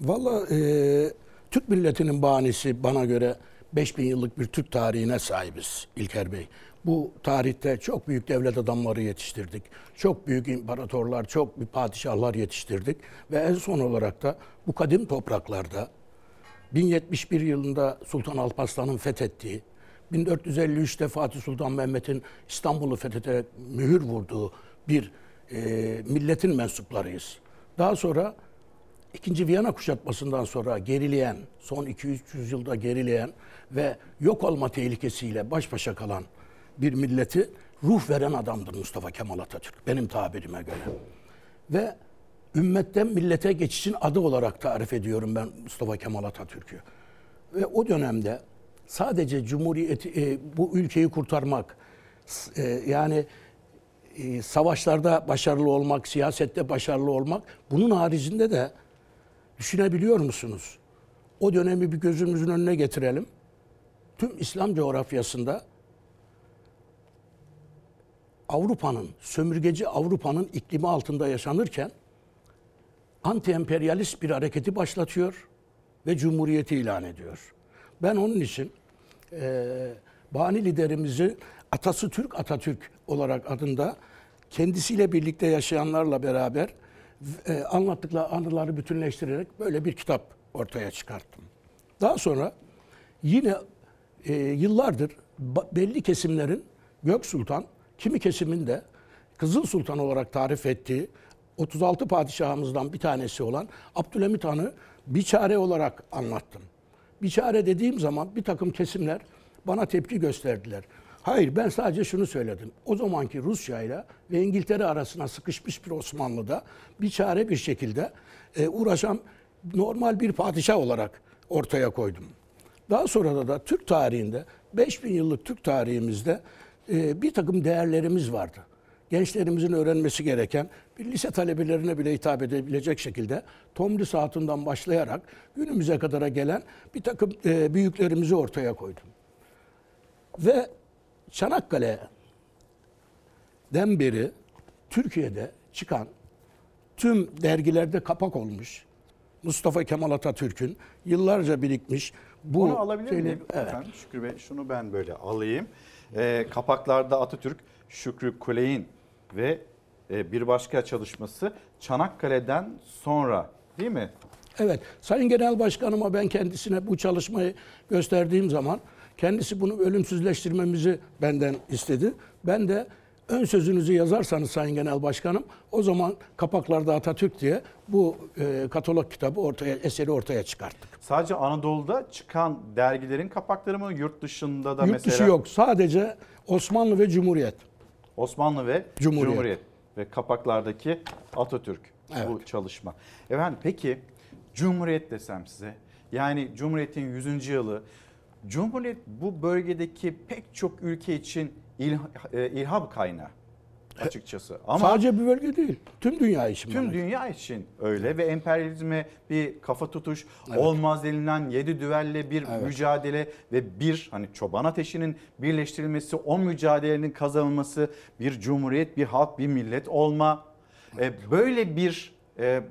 Valla e, Türk milletinin bahanesi bana göre 5000 yıllık bir Türk tarihine sahibiz İlker Bey. Bu tarihte çok büyük devlet adamları yetiştirdik. Çok büyük imparatorlar, çok büyük padişahlar yetiştirdik. Ve en son olarak da bu kadim topraklarda 1071 yılında Sultan Alparslan'ın fethettiği, 1453'te Fatih Sultan Mehmet'in İstanbul'u fethederek mühür vurduğu bir e, milletin mensuplarıyız. Daha sonra İkinci Viyana kuşatmasından sonra gerileyen, son 200-300 yılda gerileyen ve yok olma tehlikesiyle baş başa kalan bir milleti ruh veren adamdır Mustafa Kemal Atatürk benim tabirime göre. Ve ümmetten millete geçişin adı olarak tarif ediyorum ben Mustafa Kemal Atatürk'ü. Ve o dönemde sadece Cumhuriyeti, e, bu ülkeyi kurtarmak, e, yani e, savaşlarda başarılı olmak, siyasette başarılı olmak, bunun haricinde de düşünebiliyor musunuz? O dönemi bir gözümüzün önüne getirelim. Tüm İslam coğrafyasında Avrupa'nın, sömürgeci Avrupa'nın iklimi altında yaşanırken anti-emperyalist bir hareketi başlatıyor ve cumhuriyeti ilan ediyor. Ben onun için eee bani liderimizi Atası Türk Atatürk olarak adında kendisiyle birlikte yaşayanlarla beraber e, anlattıkları anıları bütünleştirerek böyle bir kitap ortaya çıkarttım. Daha sonra yine e, yıllardır belli kesimlerin Gök Sultan, kimi kesimin de Kızıl Sultan olarak tarif ettiği 36 padişahımızdan bir tanesi olan Abdülhamit Han'ı bir çare olarak anlattım. Bir çare dediğim zaman bir takım kesimler bana tepki gösterdiler. Hayır ben sadece şunu söyledim. O zamanki Rusya ile ve İngiltere arasına sıkışmış bir Osmanlı'da bir çare bir şekilde e, uğraşan normal bir padişah olarak ortaya koydum. Daha sonra da, Türk tarihinde 5000 yıllık Türk tarihimizde e, bir takım değerlerimiz vardı. Gençlerimizin öğrenmesi gereken bir lise talebelerine bile hitap edebilecek şekilde Tomris Hatun'dan başlayarak günümüze kadara gelen bir takım e, büyüklerimizi ortaya koydum. Ve Çanakkale'den beri Türkiye'de çıkan tüm dergilerde kapak olmuş Mustafa Kemal Atatürk'ün yıllarca birikmiş bu Bunu alabilir şeyle- miyim? Evet. Efendim Şükrü Bey şunu ben böyle alayım. Ee, kapaklarda Atatürk, Şükrü Kuley'in ve e, bir başka çalışması Çanakkale'den sonra değil mi? Evet, Sayın Genel Başkanıma ben kendisine bu çalışmayı gösterdiğim zaman kendisi bunu ölümsüzleştirmemizi benden istedi. Ben de ön sözünüzü yazarsanız Sayın Genel Başkanım o zaman kapaklarda Atatürk diye bu e, katalog kitabı ortaya eseri ortaya çıkarttık. Sadece Anadolu'da çıkan dergilerin kapakları mı yurt dışında da Yurt mesela? dışı yok. Sadece Osmanlı ve Cumhuriyet. Osmanlı ve Cumhuriyet. Cumhuriyet, ve kapaklardaki Atatürk bu çalışma. Efendim peki Cumhuriyet desem size yani Cumhuriyet'in 100. yılı Cumhuriyet bu bölgedeki pek çok ülke için ilh, e, ilham kaynağı açıkçası. Ama Sadece bir bölge değil. Tüm dünya için. Tüm bana. dünya için öyle ve emperyalizme bir kafa tutuş, Evet. olmaz denilen yedi düvelle bir Evet. mücadele ve bir hani çoban ateşinin birleştirilmesi, o mücadelenin kazanılması, bir cumhuriyet, bir halk, bir millet olma. E, böyle bir e,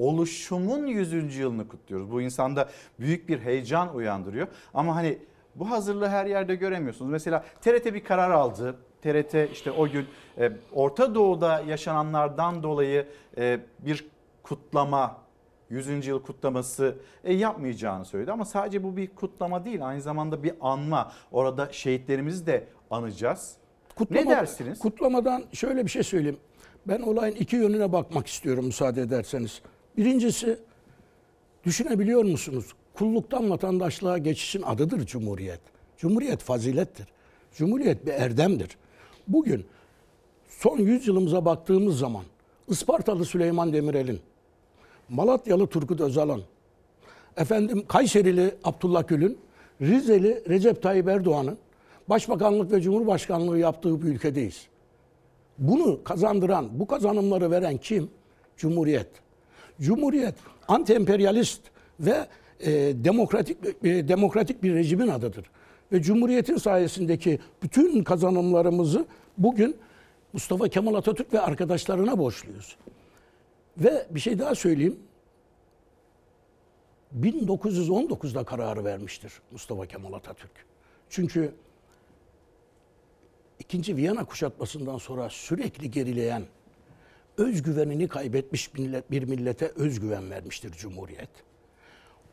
oluşumun 100. yılını kutluyoruz. Bu insanda büyük bir heyecan uyandırıyor. Ama hani bu hazırlığı her yerde göremiyorsunuz. Mesela TRT bir karar aldı. TRT işte o gün e, Orta Doğu'da yaşananlardan dolayı e, bir kutlama 100. yıl kutlaması e, yapmayacağını söyledi. Ama sadece bu bir kutlama değil aynı zamanda bir anma. Orada şehitlerimizi de anacağız. ne dersiniz? Kutlamadan şöyle bir şey söyleyeyim. Ben olayın iki yönüne bakmak istiyorum müsaade ederseniz. Birincisi düşünebiliyor musunuz? Kulluktan vatandaşlığa geçişin adıdır Cumhuriyet. Cumhuriyet fazilettir. Cumhuriyet bir erdemdir. Bugün son yüzyılımıza baktığımız zaman Ispartalı Süleyman Demirel'in, Malatyalı Turgut Özal'ın, efendim Kayserili Abdullah Gül'ün, Rizeli Recep Tayyip Erdoğan'ın başbakanlık ve cumhurbaşkanlığı yaptığı bir ülkedeyiz. Bunu kazandıran, bu kazanımları veren kim? Cumhuriyet. Cumhuriyet anti-emperyalist ve e, demokratik e, demokratik bir rejimin adıdır. Ve Cumhuriyet'in sayesindeki bütün kazanımlarımızı bugün Mustafa Kemal Atatürk ve arkadaşlarına borçluyuz. Ve bir şey daha söyleyeyim. 1919'da kararı vermiştir Mustafa Kemal Atatürk. Çünkü ikinci Viyana kuşatmasından sonra sürekli gerileyen, özgüvenini kaybetmiş millet, bir millete özgüven vermiştir Cumhuriyet.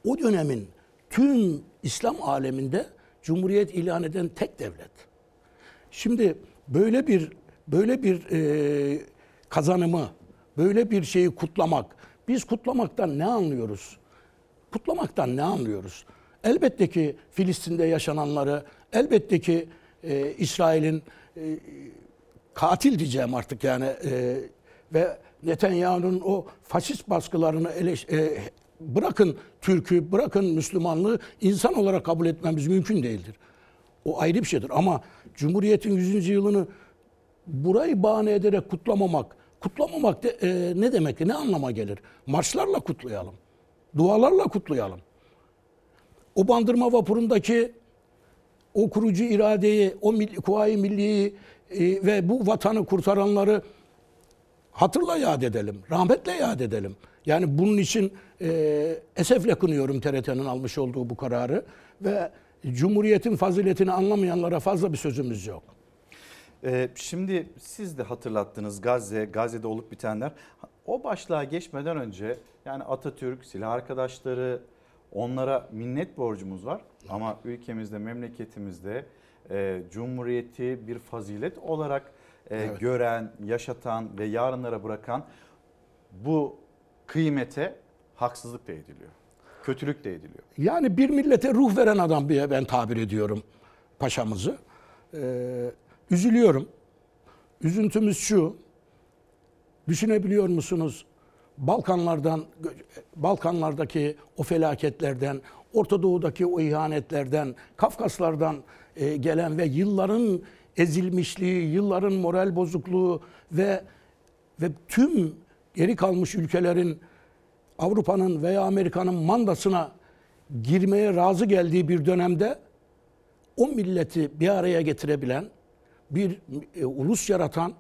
O dönemin tüm İslam aleminde Cumhuriyet ilan eden tek devlet. Şimdi böyle bir böyle bir e, kazanımı, böyle bir şeyi kutlamak, biz kutlamaktan ne anlıyoruz? Kutlamaktan ne anlıyoruz? Elbette ki Filistin'de yaşananları, elbette ki e, İsrail'in e, katil diyeceğim artık yani e, ve Netanyahu'nun o faşist baskılarını eleş, e, bırakın Türk'ü, bırakın Müslümanlığı insan olarak kabul etmemiz mümkün değildir. O ayrı bir şeydir ama Cumhuriyet'in 100. yılını burayı bahane ederek kutlamamak, kutlamamak de, e, ne demek, ne anlama gelir? Marşlarla kutlayalım, dualarla kutlayalım. O bandırma vapurundaki o kurucu iradeyi, o milli, Kuvayi Milliye'yi e, ve bu vatanı kurtaranları hatırla yad edelim, rahmetle yad edelim. Yani bunun için e, esefle kınıyorum TRT'nin almış olduğu bu kararı ve Cumhuriyet'in faziletini anlamayanlara fazla bir sözümüz yok. Ee, şimdi siz de hatırlattınız Gazze, Gazze'de olup bitenler. O başlığa geçmeden önce yani Atatürk, silah arkadaşları onlara minnet borcumuz var. Ama ülkemizde, memleketimizde e, Cumhuriyeti bir fazilet olarak Evet. gören, yaşatan ve yarınlara bırakan bu kıymete haksızlık da ediliyor. Kötülük de ediliyor. Yani bir millete ruh veren adam diye ben tabir ediyorum paşamızı. Ee, üzülüyorum. Üzüntümüz şu. Düşünebiliyor musunuz? Balkanlardan, Balkanlardaki o felaketlerden, Orta Doğu'daki o ihanetlerden, Kafkaslardan e, gelen ve yılların ezilmişliği, yılların moral bozukluğu ve ve tüm geri kalmış ülkelerin Avrupa'nın veya Amerika'nın mandasına girmeye razı geldiği bir dönemde o milleti bir araya getirebilen, bir e, ulus yaratan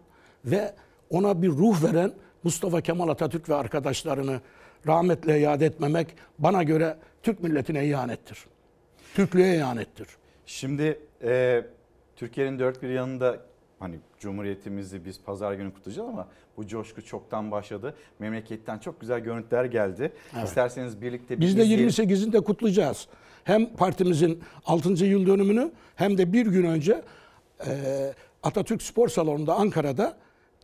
ve ona bir ruh veren Mustafa Kemal Atatürk ve arkadaşlarını rahmetle yad etmemek bana göre Türk milletine ihanettir. Türklüğe ihanettir. Şimdi e, Türkiye'nin dört bir yanında hani Cumhuriyetimizi biz pazar günü kutlayacağız ama bu coşku çoktan başladı. Memleketten çok güzel görüntüler geldi. Evet. İsterseniz birlikte bir Biz de izleyelim. 28'inde kutlayacağız. Hem partimizin 6. yıl dönümünü hem de bir gün önce e, Atatürk Spor Salonu'nda Ankara'da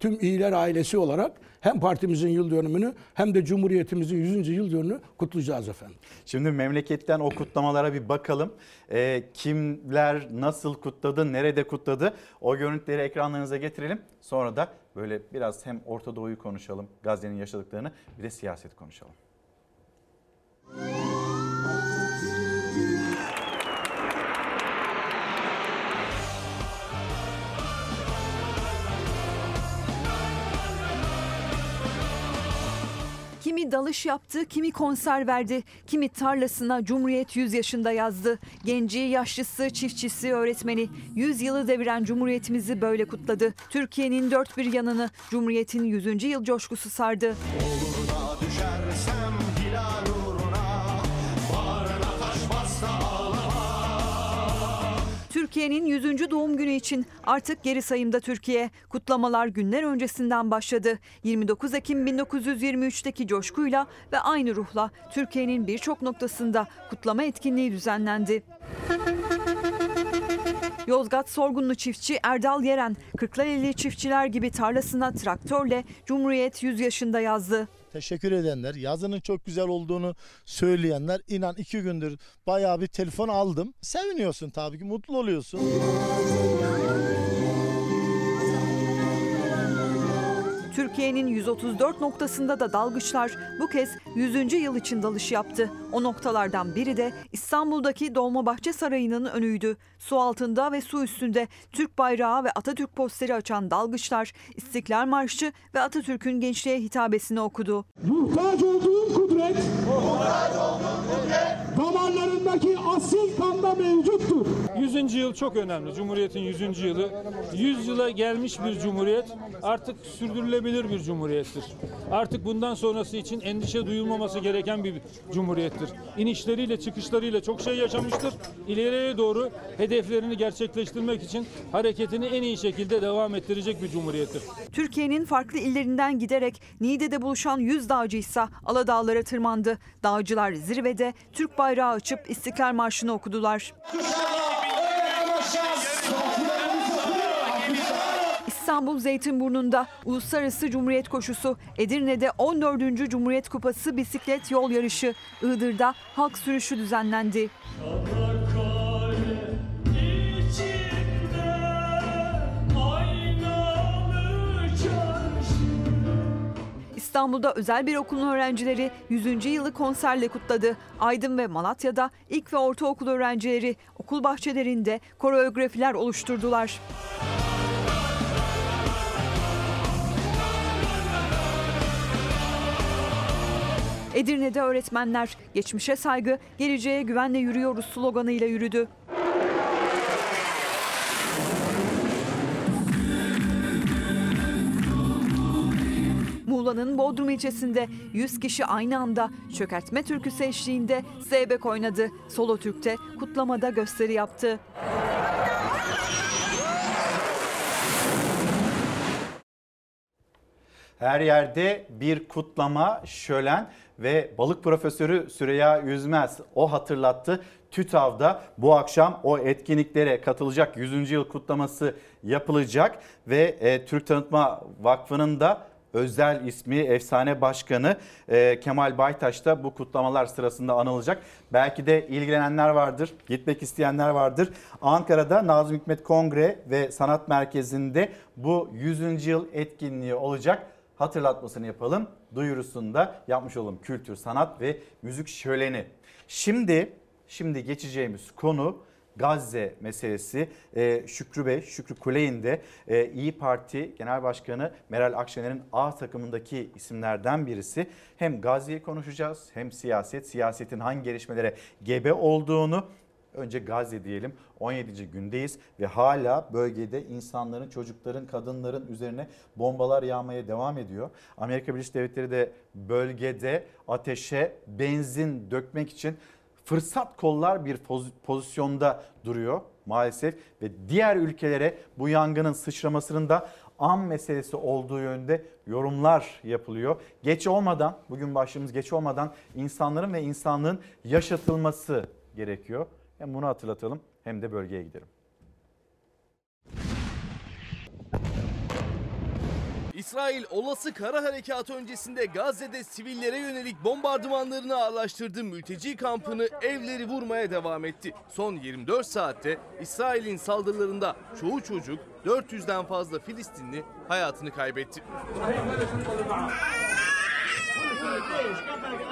tüm iyiler ailesi olarak hem partimizin yıl dönümünü hem de Cumhuriyetimizin 100. yıl dönümünü kutlayacağız efendim. Şimdi memleketten o kutlamalara bir bakalım. Ee, kimler nasıl kutladı, nerede kutladı o görüntüleri ekranlarınıza getirelim. Sonra da böyle biraz hem Orta Doğu'yu konuşalım, Gazze'nin yaşadıklarını bir de siyaset konuşalım. Kimi dalış yaptı, kimi konser verdi, kimi tarlasına Cumhuriyet 100 yaşında yazdı. Genci, yaşlısı, çiftçisi, öğretmeni 100 yılı deviren Cumhuriyetimizi böyle kutladı. Türkiye'nin dört bir yanını Cumhuriyet'in 100. yıl coşkusu sardı. Türkiye'nin 100. doğum günü için artık geri sayımda Türkiye. Kutlamalar günler öncesinden başladı. 29 Ekim 1923'teki coşkuyla ve aynı ruhla Türkiye'nin birçok noktasında kutlama etkinliği düzenlendi. Yozgat Sorgunlu çiftçi Erdal Yeren, Kırklareli çiftçiler gibi tarlasına traktörle Cumhuriyet 100 yaşında yazdı. Teşekkür edenler, yazının çok güzel olduğunu söyleyenler inan iki gündür bayağı bir telefon aldım. Seviniyorsun tabii ki, mutlu oluyorsun. Türkiye'nin 134 noktasında da dalgıçlar bu kez 100. yıl için dalış yaptı. O noktalardan biri de İstanbul'daki Dolmabahçe Sarayı'nın önüydü. Su altında ve su üstünde Türk bayrağı ve Atatürk posteri açan dalgıçlar İstiklal Marşı ve Atatürk'ün gençliğe hitabesini okudu. Muhtaç olduğum kudret, damarlarındaki asil kanda mevcuttur. 100. yıl çok önemli. Cumhuriyet'in 100. yılı. 100 yıla gelmiş bir cumhuriyet artık sürdürülebilir bir cumhuriyettir. Artık bundan sonrası için endişe duyulmaması gereken bir cumhuriyettir. İnişleriyle çıkışlarıyla çok şey yaşamıştır. İleriye doğru hedeflerini gerçekleştirmek için hareketini en iyi şekilde devam ettirecek bir cumhuriyettir. Türkiye'nin farklı illerinden giderek Niğde'de buluşan 100 dağcı ise Aladağlara tırmandı. Dağcılar zirvede Türk bayrağı açıp İstiklal Marşı'nı okudular. İstanbul Zeytinburnu'nda Uluslararası Cumhuriyet Koşusu, Edirne'de 14. Cumhuriyet Kupası bisiklet yol yarışı, Iğdır'da halk sürüşü düzenlendi. İstanbul'da özel bir okulun öğrencileri 100. yılı konserle kutladı. Aydın ve Malatya'da ilk ve ortaokul öğrencileri okul bahçelerinde koreografiler oluşturdular. Edirne'de öğretmenler geçmişe saygı, geleceğe güvenle yürüyoruz sloganıyla yürüdü. Muğla'nın Bodrum ilçesinde 100 kişi aynı anda çökertme türküsü eşliğinde zeybek oynadı. Solo Türk'te kutlamada gösteri yaptı. Her yerde bir kutlama, şölen ve balık profesörü Süreyya Yüzmez o hatırlattı. TÜTAV'da bu akşam o etkinliklere katılacak 100. yıl kutlaması yapılacak ve e, Türk Tanıtma Vakfı'nın da özel ismi efsane başkanı e, Kemal Baytaş da bu kutlamalar sırasında anılacak. Belki de ilgilenenler vardır, gitmek isteyenler vardır. Ankara'da Nazım Hikmet Kongre ve Sanat Merkezi'nde bu 100. yıl etkinliği olacak. Hatırlatmasını yapalım, duyurusunu da yapmış olalım. Kültür, sanat ve müzik şöleni. Şimdi, şimdi geçeceğimiz konu Gazze meselesi ee, Şükrü Bey, Şükrü Kuley'in de e, İyi Parti Genel Başkanı Meral Akşener'in A takımındaki isimlerden birisi. Hem Gazze'yi konuşacağız hem siyaset, siyasetin hangi gelişmelere gebe olduğunu Önce Gazze diyelim 17. gündeyiz ve hala bölgede insanların, çocukların, kadınların üzerine bombalar yağmaya devam ediyor. Amerika Birleşik Devletleri de bölgede ateşe benzin dökmek için fırsat kollar bir pozisyonda duruyor maalesef ve diğer ülkelere bu yangının sıçramasının da an meselesi olduğu yönde yorumlar yapılıyor. Geç olmadan, bugün başlığımız geç olmadan insanların ve insanlığın yaşatılması gerekiyor. Hem bunu hatırlatalım hem de bölgeye gidelim. İsrail olası kara harekatı öncesinde Gazze'de sivillere yönelik bombardımanlarını ağırlaştırdı. Mülteci kampını evleri vurmaya devam etti. Son 24 saatte İsrail'in saldırılarında çoğu çocuk 400'den fazla Filistinli hayatını kaybetti.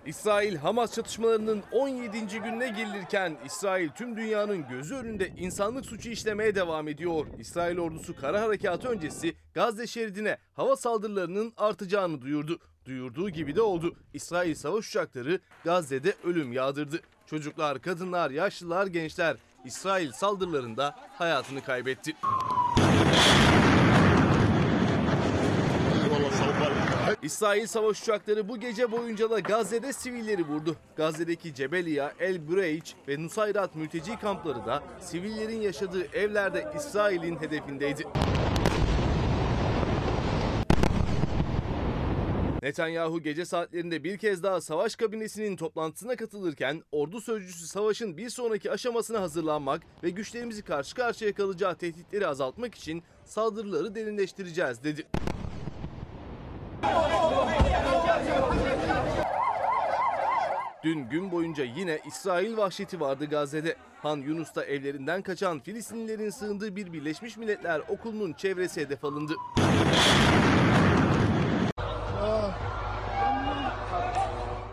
İsrail-Hamas çatışmalarının 17. gününe gelirken İsrail tüm dünyanın gözü önünde insanlık suçu işlemeye devam ediyor. İsrail ordusu kara harekatı öncesi Gazze şeridine hava saldırılarının artacağını duyurdu. Duyurduğu gibi de oldu. İsrail savaş uçakları Gazze'de ölüm yağdırdı. Çocuklar, kadınlar, yaşlılar, gençler İsrail saldırılarında hayatını kaybetti. İsrail savaş uçakları bu gece boyunca da Gazze'de sivilleri vurdu. Gazze'deki Cebeliya, El Bureyç ve Nusayrat mülteci kampları da sivillerin yaşadığı evlerde İsrail'in hedefindeydi. Netanyahu gece saatlerinde bir kez daha savaş kabinesinin toplantısına katılırken ordu sözcüsü savaşın bir sonraki aşamasına hazırlanmak ve güçlerimizi karşı karşıya kalacağı tehditleri azaltmak için saldırıları derinleştireceğiz dedi. Dün gün boyunca yine İsrail vahşeti vardı Gazze'de. Han Yunus'ta evlerinden kaçan Filistinlilerin sığındığı bir Birleşmiş Milletler okulunun çevresi hedef alındı.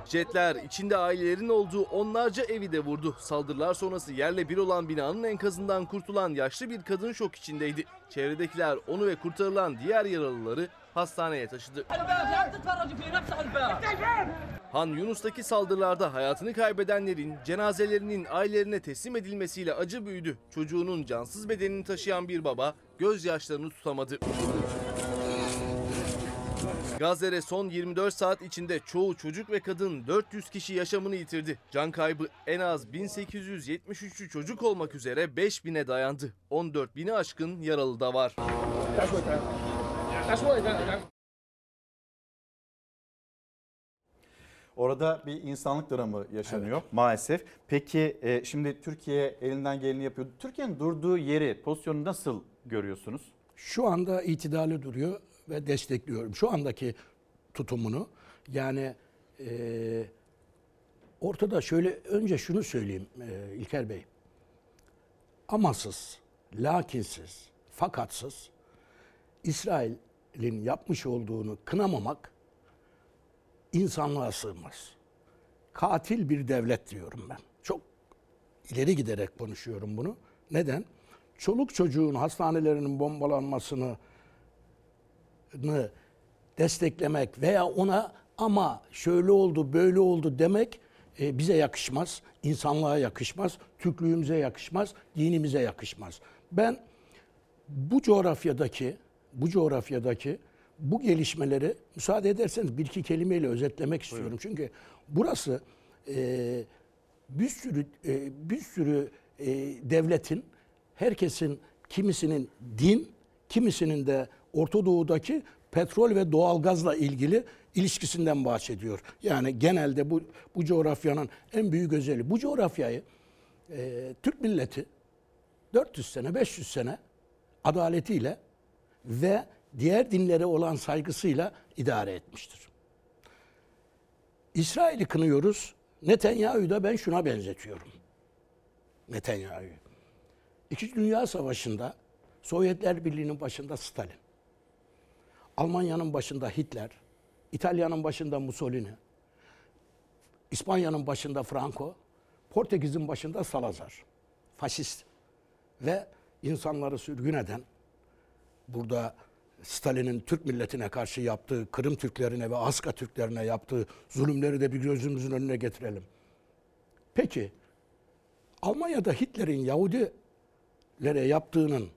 Jetler içinde ailelerin olduğu onlarca evi de vurdu. Saldırılar sonrası yerle bir olan binanın enkazından kurtulan yaşlı bir kadın şok içindeydi. Çevredekiler onu ve kurtarılan diğer yaralıları hastaneye taşıdı. Han Yunus'taki saldırılarda hayatını kaybedenlerin cenazelerinin ailelerine teslim edilmesiyle acı büyüdü. Çocuğunun cansız bedenini taşıyan bir baba gözyaşlarını tutamadı. Gazze'de son 24 saat içinde çoğu çocuk ve kadın 400 kişi yaşamını yitirdi. Can kaybı en az 1873'ü çocuk olmak üzere 5000'e dayandı. 14 bini aşkın yaralı da var. Orada bir insanlık dramı yaşanıyor maalesef. Peki e, şimdi Türkiye elinden geleni yapıyor. Türkiye'nin durduğu yeri, pozisyonu nasıl görüyorsunuz? Şu anda itidali duruyor ve destekliyorum. Şu andaki tutumunu yani e, ortada şöyle önce şunu söyleyeyim e, İlker Bey. Amasız, lakinsiz, fakatsız İsrail'in yapmış olduğunu kınamamak insanlığa sığmaz. Katil bir devlet diyorum ben. Çok ileri giderek konuşuyorum bunu. Neden? Çoluk çocuğun hastanelerinin bombalanmasını desteklemek veya ona ama şöyle oldu böyle oldu demek e, bize yakışmaz, insanlığa yakışmaz, Türklüğümüze yakışmaz, dinimize yakışmaz. Ben bu coğrafyadaki bu coğrafyadaki bu gelişmeleri müsaade ederseniz bir iki kelimeyle özetlemek istiyorum. Çünkü burası e, bir sürü e, bir sürü e, devletin herkesin kimisinin din, kimisinin de Orta Doğu'daki petrol ve doğalgazla ilgili ilişkisinden bahsediyor. Yani genelde bu bu coğrafyanın en büyük özelliği. Bu coğrafyayı e, Türk milleti 400 sene, 500 sene adaletiyle ve diğer dinlere olan saygısıyla idare etmiştir. İsrail'i kınıyoruz. Netanyahu'yu da ben şuna benzetiyorum. Netanyahu'yu. İkinci Dünya Savaşı'nda Sovyetler Birliği'nin başında Stalin. Almanya'nın başında Hitler, İtalya'nın başında Mussolini, İspanya'nın başında Franco, Portekiz'in başında Salazar. Faşist ve insanları sürgün eden, burada Stalin'in Türk milletine karşı yaptığı, Kırım Türklerine ve Aska Türklerine yaptığı zulümleri de bir gözümüzün önüne getirelim. Peki, Almanya'da Hitler'in Yahudilere yaptığının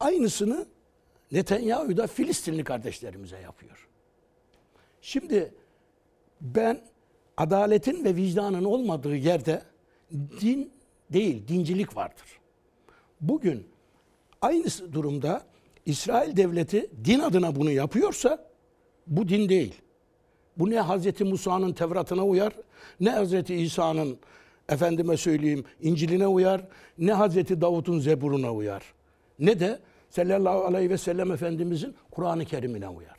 aynısını Netanyahu da Filistinli kardeşlerimize yapıyor. Şimdi ben adaletin ve vicdanın olmadığı yerde din değil, dincilik vardır. Bugün aynı durumda İsrail devleti din adına bunu yapıyorsa bu din değil. Bu ne Hazreti Musa'nın Tevrat'ına uyar, ne Hazreti İsa'nın efendime söyleyeyim İncil'ine uyar, ne Hazreti Davut'un Zebur'una uyar. Ne de sallallahu aleyhi ve sellem Efendimizin Kur'an-ı Kerim'ine uyar.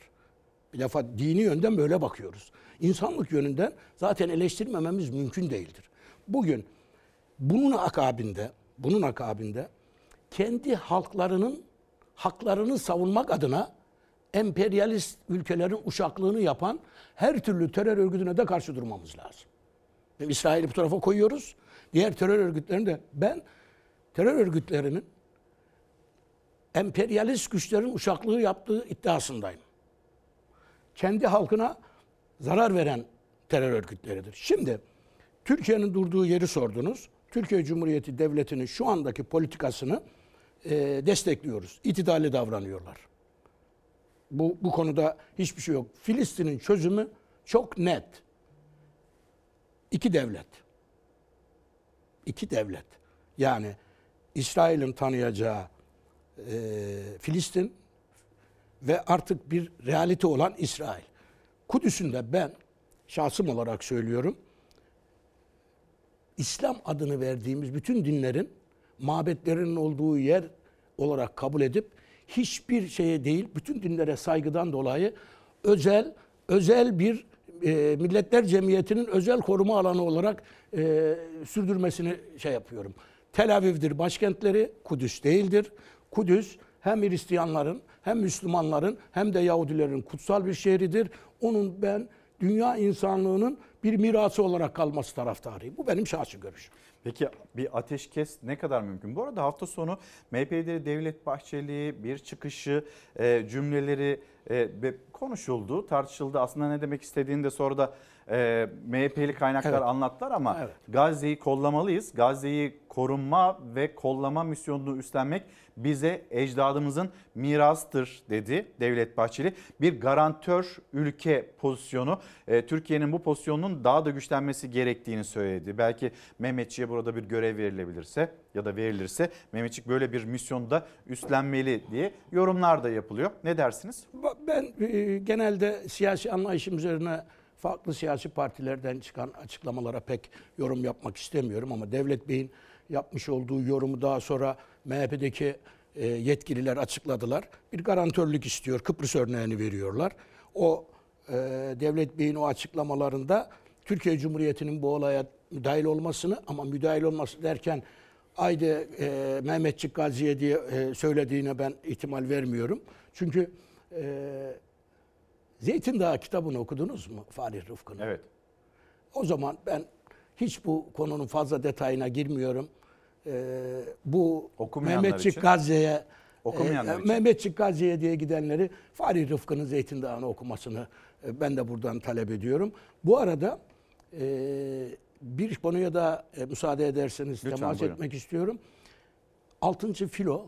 Bir defa dini yönden böyle bakıyoruz. İnsanlık yönünden zaten eleştirmememiz mümkün değildir. Bugün bunun akabinde, bunun akabinde kendi halklarının haklarını savunmak adına emperyalist ülkelerin uşaklığını yapan her türlü terör örgütüne de karşı durmamız lazım. Ve İsrail'i bu tarafa koyuyoruz. Diğer terör örgütlerini de ben terör örgütlerinin emperyalist güçlerin uşaklığı yaptığı iddiasındayım. Kendi halkına zarar veren terör örgütleridir. Şimdi Türkiye'nin durduğu yeri sordunuz. Türkiye Cumhuriyeti Devleti'nin şu andaki politikasını e, destekliyoruz. İtidali davranıyorlar. Bu, bu konuda hiçbir şey yok. Filistin'in çözümü çok net. İki devlet. İki devlet. Yani İsrail'in tanıyacağı e, Filistin ve artık bir realite olan İsrail. Kudüs'ün de ben şahsım olarak söylüyorum. İslam adını verdiğimiz bütün dinlerin mabetlerinin olduğu yer olarak kabul edip hiçbir şeye değil bütün dinlere saygıdan dolayı özel özel bir e, Milletler Cemiyeti'nin özel koruma alanı olarak e, sürdürmesini şey yapıyorum. Tel Aviv'dir başkentleri, Kudüs değildir. Kudüs hem Hristiyanların hem Müslümanların hem de Yahudilerin kutsal bir şehridir. Onun ben dünya insanlığının bir mirası olarak kalması taraftarıyım. Bu benim şahsi görüşüm. Peki bir ateşkes ne kadar mümkün? Bu arada hafta sonu MHP lideri Devlet Bahçeli bir çıkışı, e, cümleleri e, konuşuldu, tartışıldı. Aslında ne demek istediğini de sonra da e, MHP'li kaynaklar Evet. anlattılar ama Evet. Gazze'yi kollamalıyız. Gazze'yi korunma ve kollama misyonunu üstlenmek bize ecdadımızın mirastır dedi Devlet Bahçeli. Bir garantör ülke pozisyonu e, Türkiye'nin bu pozisyonunun daha da güçlenmesi gerektiğini söyledi. Belki Mehmetçiğe burada bir görev verilebilirse ya da verilirse Mehmetçik böyle bir misyonda üstlenmeli diye yorumlar da yapılıyor. Ne dersiniz? Ben e, genelde siyasi anlayışım üzerine farklı siyasi partilerden çıkan açıklamalara pek yorum yapmak istemiyorum ama Devlet Bey'in yapmış olduğu yorumu daha sonra MHP'deki e, yetkililer açıkladılar. Bir garantörlük istiyor. Kıbrıs örneğini veriyorlar. O e, Devlet Bey'in o açıklamalarında Türkiye Cumhuriyeti'nin bu olaya müdahil olmasını ama müdahil olması derken Aydı e, Mehmetçik Gazi'ye diye e, söylediğine ben ihtimal vermiyorum. Çünkü e, Zeytin Dağı kitabını okudunuz mu Fahri Rıfkı'nın? Evet. O zaman ben hiç bu konunun fazla detayına girmiyorum. E, bu Mehmetçik. Gazi'ye Okumayanlar e, için. Mehmetçik Gazi'ye diye gidenleri Fahri Rıfkı'nın Zeytin Dağı'nı okumasını e, ben de buradan talep ediyorum. Bu arada e, bir konuya da e, müsaade ederseniz Lütfen, temas buyurun. etmek istiyorum. 6. filo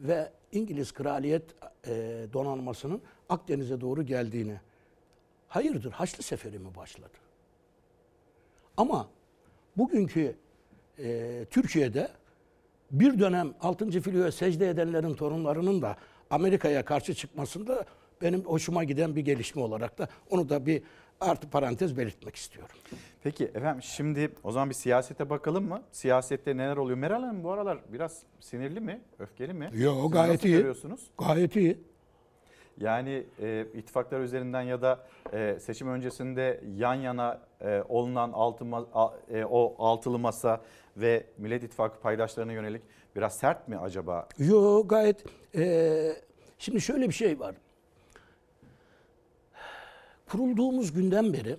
ve İngiliz Kraliyet e, donanmasının Akdeniz'e doğru geldiğini. Hayırdır Haçlı Seferi mi başladı? Ama bugünkü e, Türkiye'de bir dönem 6. filoya secde edenlerin torunlarının da Amerika'ya karşı çıkmasında benim hoşuma giden bir gelişme olarak da onu da bir artı parantez belirtmek istiyorum. Peki efendim şimdi o zaman bir siyasete bakalım mı? Siyasette neler oluyor? Meral Hanım bu aralar biraz sinirli mi? Öfkeli mi? Yo Siz gayet iyi. görüyorsunuz? Gayet iyi. Yani e, ittifaklar üzerinden ya da e, seçim öncesinde yan yana e, olunan altı, a- e, o altılı masa ve Millet İttifakı paydaşlarına yönelik biraz sert mi acaba? Yo gayet eee, şimdi şöyle bir şey var. Kurulduğumuz günden beri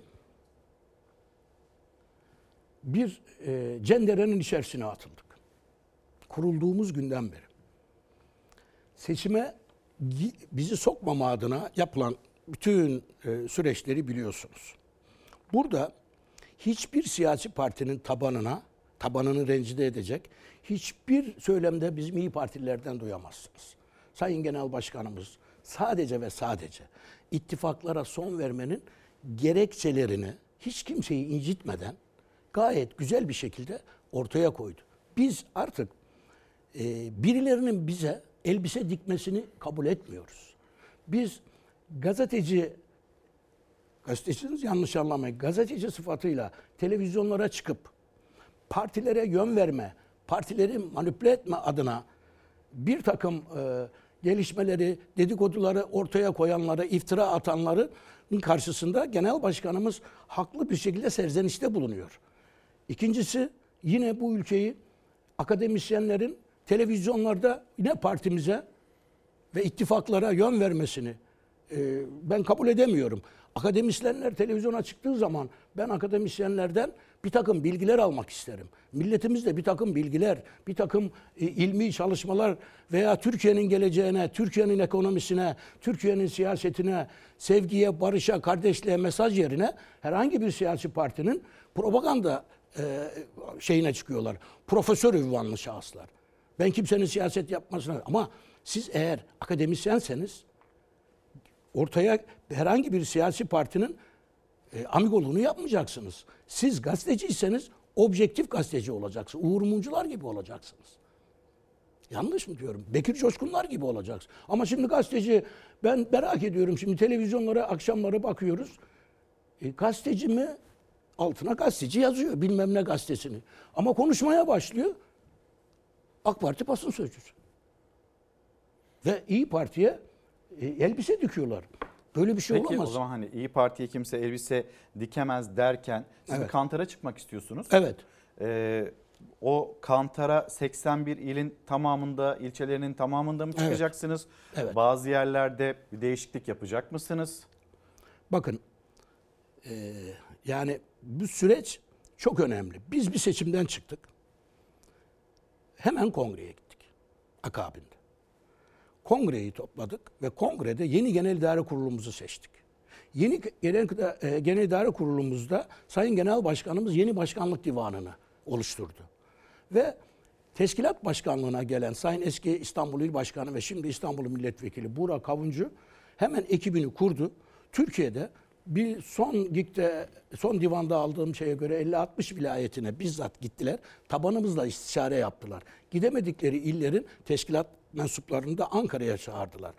bir eee cenderenin içerisine atıldık. Kurulduğumuz günden beri. Seçime bizi sokmama adına yapılan bütün eee, süreçleri biliyorsunuz. Burada hiçbir siyasi partinin tabanına, tabanını rencide edecek hiçbir söylemde bizim iyi Partililerden duyamazsınız. Sayın Genel Başkanımız sadece ve sadece ittifaklara son vermenin gerekçelerini hiç kimseyi incitmeden gayet güzel bir şekilde ortaya koydu. Biz artık e, birilerinin bize elbise dikmesini kabul etmiyoruz. Biz gazeteci gazeteciniz yanlış anlamayın. Gazeteci sıfatıyla televizyonlara çıkıp partilere yön verme, partileri manipüle etme adına bir takım e, gelişmeleri, dedikoduları ortaya koyanları, iftira atanların karşısında genel başkanımız haklı bir şekilde serzenişte bulunuyor. İkincisi yine bu ülkeyi akademisyenlerin televizyonlarda yine partimize ve ittifaklara yön vermesini e, ben kabul edemiyorum. Akademisyenler televizyona çıktığı zaman ben akademisyenlerden bir takım bilgiler almak isterim. Milletimiz de bir takım bilgiler, bir takım e, ilmi çalışmalar veya Türkiye'nin geleceğine, Türkiye'nin ekonomisine, Türkiye'nin siyasetine, sevgiye, barışa, kardeşliğe mesaj yerine herhangi bir siyasi partinin propaganda e, şeyine çıkıyorlar. Profesör ünvanlı şahıslar. Ben kimsenin siyaset yapmasına ama siz eğer akademisyenseniz ortaya herhangi bir siyasi partinin e, amigoluğunu yapmayacaksınız. Siz gazeteciyseniz objektif gazeteci olacaksınız. Uğur Mumcular gibi olacaksınız. Yanlış mı diyorum? Bekir Coşkunlar gibi olacaksınız. Ama şimdi gazeteci ben merak ediyorum şimdi televizyonlara akşamları bakıyoruz. E, gazeteci mi? Altına gazeteci yazıyor bilmem ne gazetesini. Ama konuşmaya başlıyor. AK Parti basın sözcüsü. Ve İyi Parti'ye e, elbise dikiyorlar. Böyle bir şey Peki olamaz. o zaman hani İyi Parti'ye kimse elbise dikemez derken siz Evet. kantara çıkmak istiyorsunuz. Evet. Ee, o kantara 81 ilin tamamında, ilçelerinin tamamında mı çıkacaksınız? Evet. Bazı yerlerde bir değişiklik yapacak mısınız? Bakın e, yani bu süreç çok önemli. Biz bir seçimden çıktık. Hemen kongreye gittik. Akabinde. Kongreyi topladık ve kongrede yeni genel idare kurulumuzu seçtik. Yeni genel, genel idare kurulumuzda Sayın Genel Başkanımız yeni başkanlık divanını oluşturdu. Ve teşkilat başkanlığına gelen Sayın eski İstanbul İl Başkanı ve şimdi İstanbul Milletvekili Burak Kavuncu hemen ekibini kurdu. Türkiye'de bir son gikte son divanda aldığım şeye göre 50-60 vilayetine bizzat gittiler. Tabanımızla istişare yaptılar. Gidemedikleri illerin teşkilat mensuplarını da Ankara'ya çağırdılar.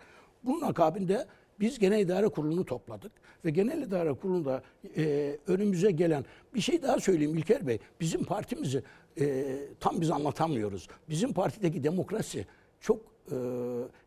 Bunun akabinde biz Genel İdare Kurulu'nu topladık ve Genel İdare Kurulu'nda e, önümüze gelen bir şey daha söyleyeyim İlker Bey. Bizim partimizi e, tam biz anlatamıyoruz. Bizim partideki demokrasi çok e,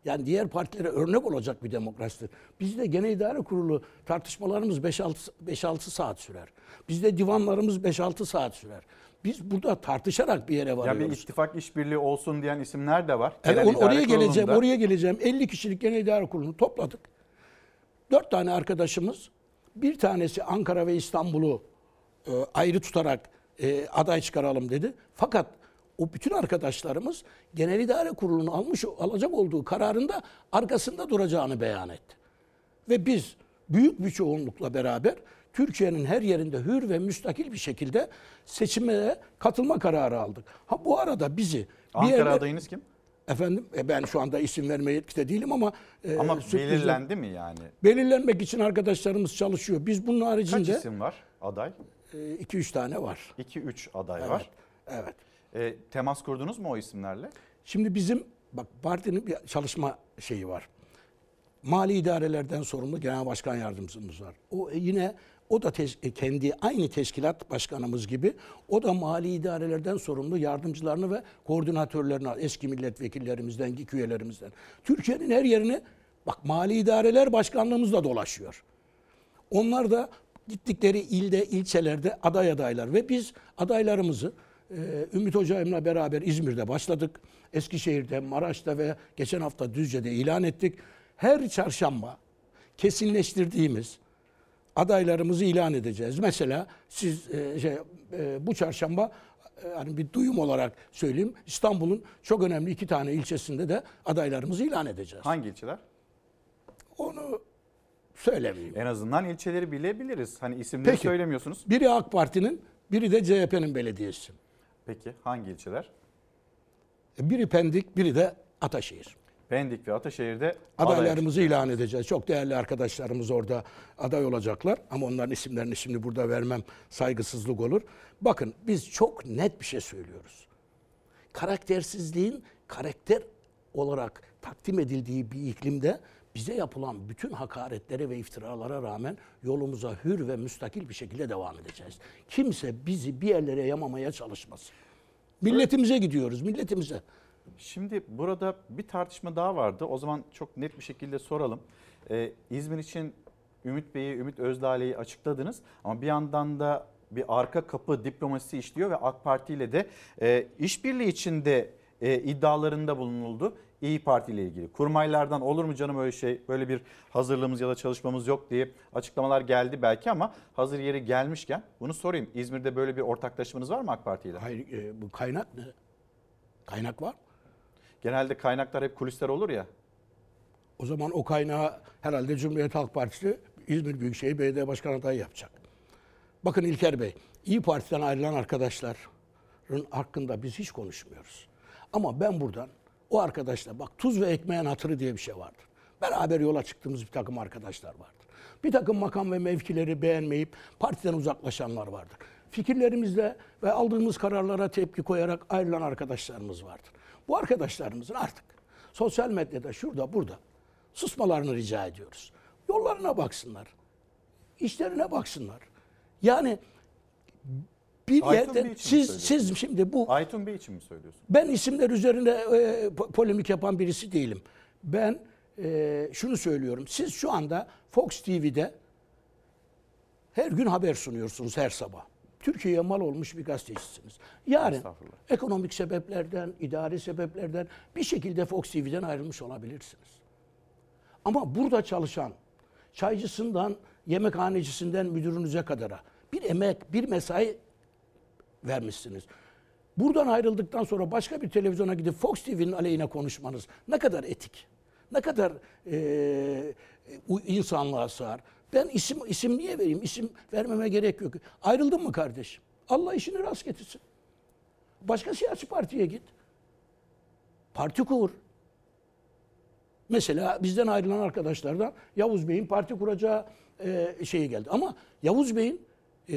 yani diğer partilere örnek olacak bir demokrasidir. Bizde Genel İdare Kurulu tartışmalarımız 5-6 5-6 saat sürer. Bizde divanlarımız 5-6 saat sürer. Biz burada tartışarak bir yere Ya varıyoruz. bir ittifak işbirliği olsun diyen isimler de var. Evet, onu- oraya geleceğim, Kurulu'nda. oraya geleceğim. 50 kişilik genel idare kurulunu topladık. Dört tane arkadaşımız, bir tanesi Ankara ve İstanbul'u e, ayrı tutarak e, aday çıkaralım dedi. Fakat o bütün arkadaşlarımız genel idare kurulunun almış alacak olduğu kararında arkasında duracağını beyan etti. Ve biz büyük bir çoğunlukla beraber Türkiye'nin her yerinde hür ve müstakil bir şekilde seçime katılma kararı aldık. Ha bu arada bizi bir Ankara yerler- adayınız kim? Efendim e, ben şu anda isim vermeye yetkide değilim ama e, Ama sürprizle- belirlendi mi yani? Belirlenmek için arkadaşlarımız çalışıyor. Biz bunun Kaç haricinde isim var aday? 2-3 tane var. 2-3 aday Evet, var. Evet. E, temas kurdunuz mu o isimlerle? Şimdi bizim bak partinin bir çalışma şeyi var. Mali idarelerden sorumlu genel başkan yardımcımız var. O e, yine o da teş- e, kendi aynı teşkilat başkanımız gibi o da mali idarelerden sorumlu yardımcılarını ve koordinatörlerini eski milletvekillerimizden, GİK üyelerimizden. Türkiye'nin her yerini bak mali idareler başkanlığımızla dolaşıyor. Onlar da gittikleri ilde, ilçelerde aday adaylar ve biz adaylarımızı Ümit Hoca'yla beraber İzmir'de başladık. Eskişehir'de, Maraş'ta ve geçen hafta Düzce'de ilan ettik. Her çarşamba kesinleştirdiğimiz adaylarımızı ilan edeceğiz. Mesela siz e, şey, e, bu çarşamba e, hani bir duyum olarak söyleyeyim İstanbul'un çok önemli iki tane ilçesinde de adaylarımızı ilan edeceğiz. Hangi ilçeler? Onu söylemeyeyim. En azından ilçeleri bilebiliriz. Hani isimleri Peki. söylemiyorsunuz. Biri AK Parti'nin, biri de CHP'nin belediyesi. Peki hangi ilçeler? Biri Pendik, biri de Ataşehir. Pendik ve Ataşehir'de aday Adaylarımızı ilan edeceğiz. Çok değerli arkadaşlarımız orada aday olacaklar. Ama onların isimlerini şimdi burada vermem saygısızlık olur. Bakın biz çok net bir şey söylüyoruz. Karaktersizliğin karakter olarak takdim edildiği bir iklimde bize yapılan bütün hakaretlere ve iftiralara rağmen yolumuza hür ve müstakil bir şekilde devam edeceğiz. Kimse bizi bir yerlere yamamaya çalışmasın. Milletimize gidiyoruz, milletimize. Şimdi burada bir tartışma daha vardı. O zaman çok net bir şekilde soralım. Ee, İzmir için Ümit Bey'i, Ümit Özdağ'ı açıkladınız. Ama bir yandan da bir arka kapı diplomasisi işliyor ve AK Parti ile de e, işbirliği içinde e, iddialarında bulunuldu. İyi Parti ile ilgili. Kurmaylardan olur mu canım öyle şey, böyle bir hazırlığımız ya da çalışmamız yok diye açıklamalar geldi belki ama hazır yeri gelmişken bunu sorayım. İzmir'de böyle bir ortaklaşmanız var mı AK Parti ile? Hayır, e, bu kaynak ne? Kaynak var. Genelde kaynaklar hep kulisler olur ya. O zaman o kaynağı herhalde Cumhuriyet Halk Partisi İzmir Büyükşehir Belediye Başkanı adayı yapacak. Bakın İlker Bey, İyi Parti'den ayrılan arkadaşların hakkında biz hiç konuşmuyoruz. Ama ben buradan o arkadaşlar bak tuz ve ekmeğin hatırı diye bir şey vardır. beraber yola çıktığımız bir takım arkadaşlar vardır. Bir takım makam ve mevkileri beğenmeyip partiden uzaklaşanlar vardır. Fikirlerimizle ve aldığımız kararlara tepki koyarak ayrılan arkadaşlarımız vardır. Bu arkadaşlarımızın artık sosyal medyada şurada burada susmalarını rica ediyoruz. Yollarına baksınlar. işlerine baksınlar. Yani bir Aytun yerde Bey için mi siz söylüyorsun? siz şimdi bu Aytun Bey için mi söylüyorsun? ben isimler üzerine e, po- polemik yapan birisi değilim. Ben e, şunu söylüyorum. Siz şu anda Fox TV'de her gün haber sunuyorsunuz her sabah. Türkiye'ye mal olmuş bir gazetecisiniz. Yarın Estağfurullah. ekonomik sebeplerden, idari sebeplerden bir şekilde Fox TV'den ayrılmış olabilirsiniz. Ama burada çalışan çaycısından, yemekhanecisinden müdürünüze kadara bir emek, bir mesai vermişsiniz. Buradan ayrıldıktan sonra başka bir televizyona gidip Fox TV'nin aleyhine konuşmanız ne kadar etik, ne kadar u- insanlığa sığar. Ben isim isim niye vereyim? İsim vermeme gerek yok. Ayrıldın mı kardeşim? Allah işini rast getirsin. Başka siyasi partiye git. Parti kur. Mesela bizden ayrılan arkadaşlardan Yavuz Bey'in parti kuracağı e, şeyi geldi. Ama Yavuz Bey'in e,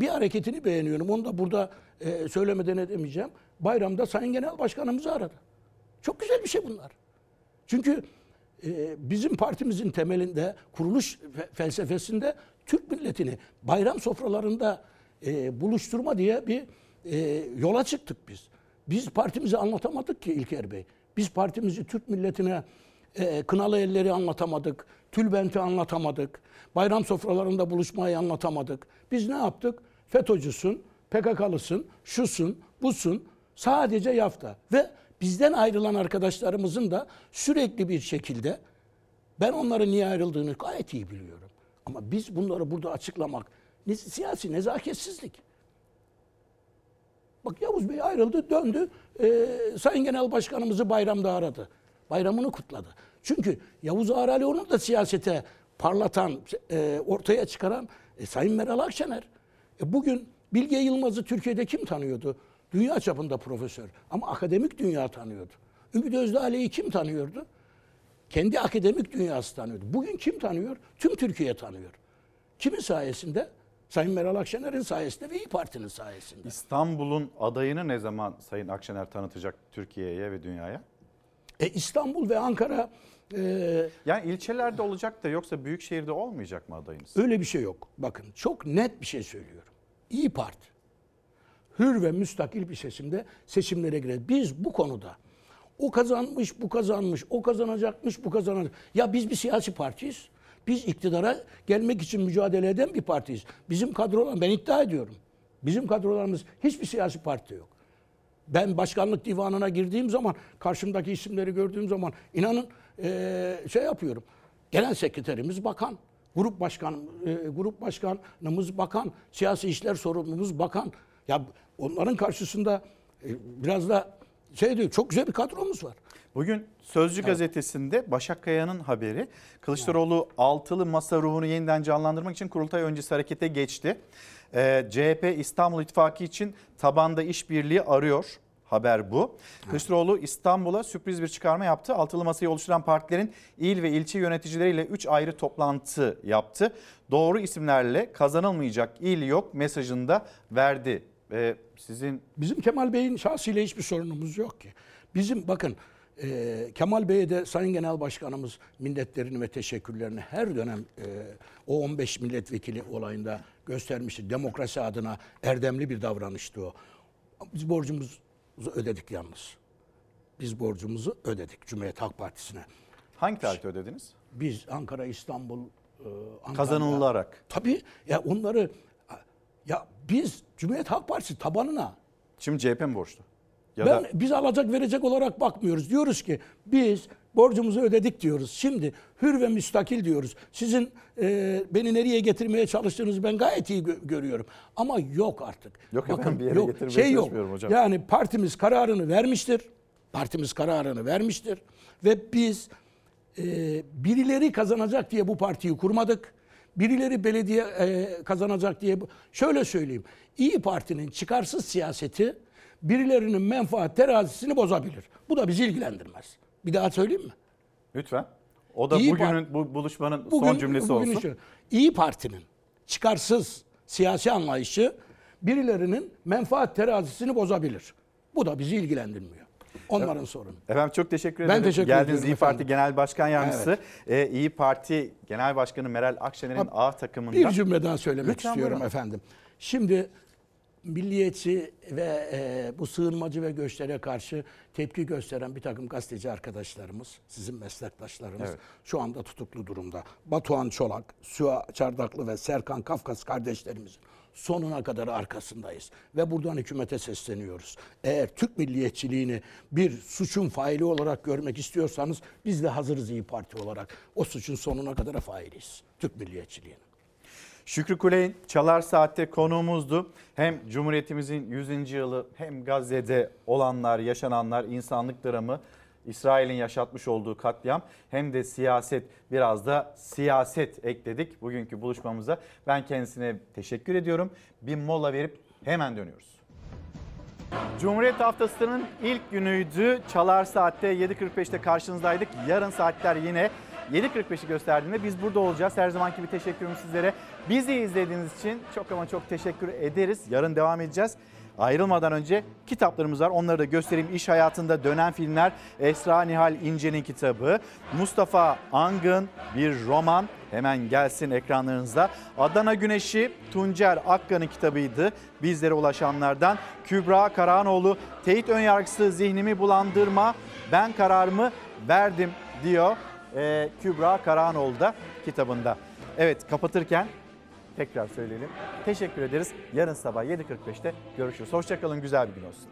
bir hareketini beğeniyorum. Onu da burada e, söylemeden edemeyeceğim. Bayramda Sayın Genel Başkanımızı aradı. Çok güzel bir şey bunlar. Çünkü e, bizim partimizin temelinde, kuruluş fe- felsefesinde Türk milletini bayram sofralarında e, buluşturma diye bir e, yola çıktık biz. Biz partimizi anlatamadık ki İlker Bey. Biz partimizi Türk milletine e, kınalı elleri anlatamadık, tülbenti anlatamadık, bayram sofralarında buluşmayı anlatamadık. Biz ne yaptık? FETÖ'cüsün, PKK'lısın, şusun, busun, sadece yafta. Ve bizden ayrılan arkadaşlarımızın da sürekli bir şekilde ben onların niye ayrıldığını gayet iyi biliyorum. Ama biz bunları burada açıklamak ne- siyasi nezaketsizlik. Bak Yavuz Bey ayrıldı, döndü. Ee, Sayın Genel Başkanımızı bayramda aradı. Bayramını kutladı. Çünkü Yavuz Ağralioğlu'nu da siyasete parlatan, e, ortaya çıkaran e, Sayın Meral Akşener. E, bugün Bilge Yılmaz'ı Türkiye'de kim tanıyordu? Dünya çapında profesör. Ama akademik dünya tanıyordu. Ümit Özdağ'ı kim tanıyordu? Kendi akademik dünyası tanıyordu. Bugün kim tanıyor? Tüm Türkiye tanıyor. Kimin sayesinde? Sayın Meral Akşener'in sayesinde ve İyi Parti'nin sayesinde. İstanbul'un adayını ne zaman Sayın Akşener tanıtacak Türkiye'ye ve dünyaya? E, İstanbul ve Ankara e, Yani ilçelerde olacak da yoksa büyük şehirde olmayacak mı adayınız? öyle bir şey yok. Bakın çok net bir şey söylüyorum. İyi Parti hür ve müstakil bir seçimde seçimlere girer. Biz bu konuda o kazanmış, bu kazanmış, o kazanacakmış, bu kazanacak. Ya biz bir siyasi partiyiz. Biz iktidara gelmek için mücadele eden bir partiyiz. Bizim kadrolar, ben iddia ediyorum. Bizim kadrolarımız hiçbir siyasi partide yok. Ben başkanlık divanına girdiğim zaman, karşımdaki isimleri gördüğüm zaman inanın eee, şey yapıyorum. Genel sekreterimiz bakan, grup başkan, eee, grup başkanımız bakan, siyasi işler sorumlumuz bakan. Ya onların karşısında eee, biraz da şey diyor, çok güzel bir kadromuz var. Bugün Sözcü gazetesinde Başak Kaya'nın haberi Kılıçdaroğlu altılı masa ruhunu yeniden canlandırmak için kurultay öncesi harekete geçti. Ee, CHP İstanbul İttifakı için tabanda işbirliği arıyor. Haber bu. Kılıçdaroğlu İstanbul'a sürpriz bir çıkarma yaptı. Altılı masayı oluşturan partilerin il ve ilçe yöneticileriyle 3 ayrı toplantı yaptı. Doğru isimlerle kazanılmayacak il yok mesajını da verdi. Ee, sizin Bizim Kemal Bey'in şahsıyla hiçbir sorunumuz yok ki. Bizim bakın e, Kemal Bey'e de Sayın Genel Başkanımız minnetlerini ve teşekkürlerini her dönem e, o 15 milletvekili olayında göstermişti. Demokrasi adına erdemli bir davranıştı o. Biz borcumuzu ödedik yalnız. Biz borcumuzu ödedik Cumhuriyet Halk Partisi'ne. hangi tarihte ödediniz? Biz Ankara, İstanbul, e, Antalya. Kazanılarak. Tabii ya onları ya biz Cumhuriyet Halk Partisi tabanına Şimdi CHP mi borçlu? Ya ben, da biz alacak verecek olarak bakmıyoruz. Diyoruz ki biz borcumuzu ödedik diyoruz. Şimdi hür ve müstakil diyoruz. Sizin e, beni nereye getirmeye çalıştığınızı ben gayet iyi gö- görüyorum. Ama yok artık. Yok efendim, bir yere getirmeye şey yok. çalışmıyorum hocam. Yani partimiz kararını vermiştir. Partimiz kararını vermiştir. Ve biz e, birileri kazanacak diye bu partiyi kurmadık. Birileri belediye e, kazanacak diye. bu- Şöyle söyleyeyim. İyi Parti'nin çıkarsız siyaseti birilerinin menfaat terazisini bozabilir. Bu da bizi ilgilendirmez. Bir daha söyleyeyim mi? lütfen. O da İyi bugünün bu buluşmanın son cümlesi bugün olsun. İyi Parti'nin çıkarsız siyasi anlayışı birilerinin menfaat terazisini bozabilir. Bu da bizi ilgilendirmiyor. Onların sorunu. Efendim çok teşekkür Ben ederim. teşekkür Geldiniz İyi Parti efendim. Genel Başkan Yardımcısı. Ee, İyi Parti Genel Başkanı Meral Akşener'in A takımında. Bir cümle daha söylemek Lütfen istiyorum buyurun. efendim. Şimdi milliyetçi ve e, bu sığınmacı ve göçlere karşı tepki gösteren bir takım gazeteci arkadaşlarımız, sizin meslektaşlarınız Evet. şu anda tutuklu durumda. Batuhan Çolak, Süha Çardaklı ve Serkan Kafkas kardeşlerimizin sonuna kadar arkasındayız. Ve buradan hükümete sesleniyoruz. Eğer Türk milliyetçiliğini bir suçun faili olarak görmek istiyorsanız biz de hazırız İyi Parti olarak. O suçun sonuna kadar failiyiz. Türk milliyetçiliğinin. Şükrü Kuley'in Çalar Saat'te konuğumuzdu. Hem Cumhuriyetimizin 100. yılı hem Gazze'de olanlar, yaşananlar, insanlık dramı, İsrail'in yaşatmış olduğu katliam hem de siyaset biraz da siyaset ekledik bugünkü buluşmamıza. Ben kendisine teşekkür ediyorum. Bir mola verip hemen dönüyoruz. Cumhuriyet Haftası'nın ilk günüydü. Çalar Saat'te 7.45'te karşınızdaydık. Yarın saatler yine 7.45'i gösterdiğinde biz burada olacağız. Her zamanki gibi teşekkürüm sizlere. Bizi izlediğiniz için çok ama çok teşekkür ederiz. Yarın devam edeceğiz. Ayrılmadan önce kitaplarımız var. Onları da göstereyim. İş hayatında dönen filmler. Esra Nihal İnce'nin kitabı. Mustafa Angın bir roman. Hemen gelsin ekranlarınızda. Adana Güneşi Tuncer Akkan'ın kitabıydı. Bizlere ulaşanlardan. Kübra Karahanoğlu teyit önyargısı zihnimi bulandırma. Ben kararımı verdim diyor. Ee, Kübra Karahanoğlu da kitabında. Evet kapatırken tekrar söyleyelim. Teşekkür ederiz. Yarın sabah 7.45'te görüşürüz. Hoşçakalın. Güzel bir gün olsun.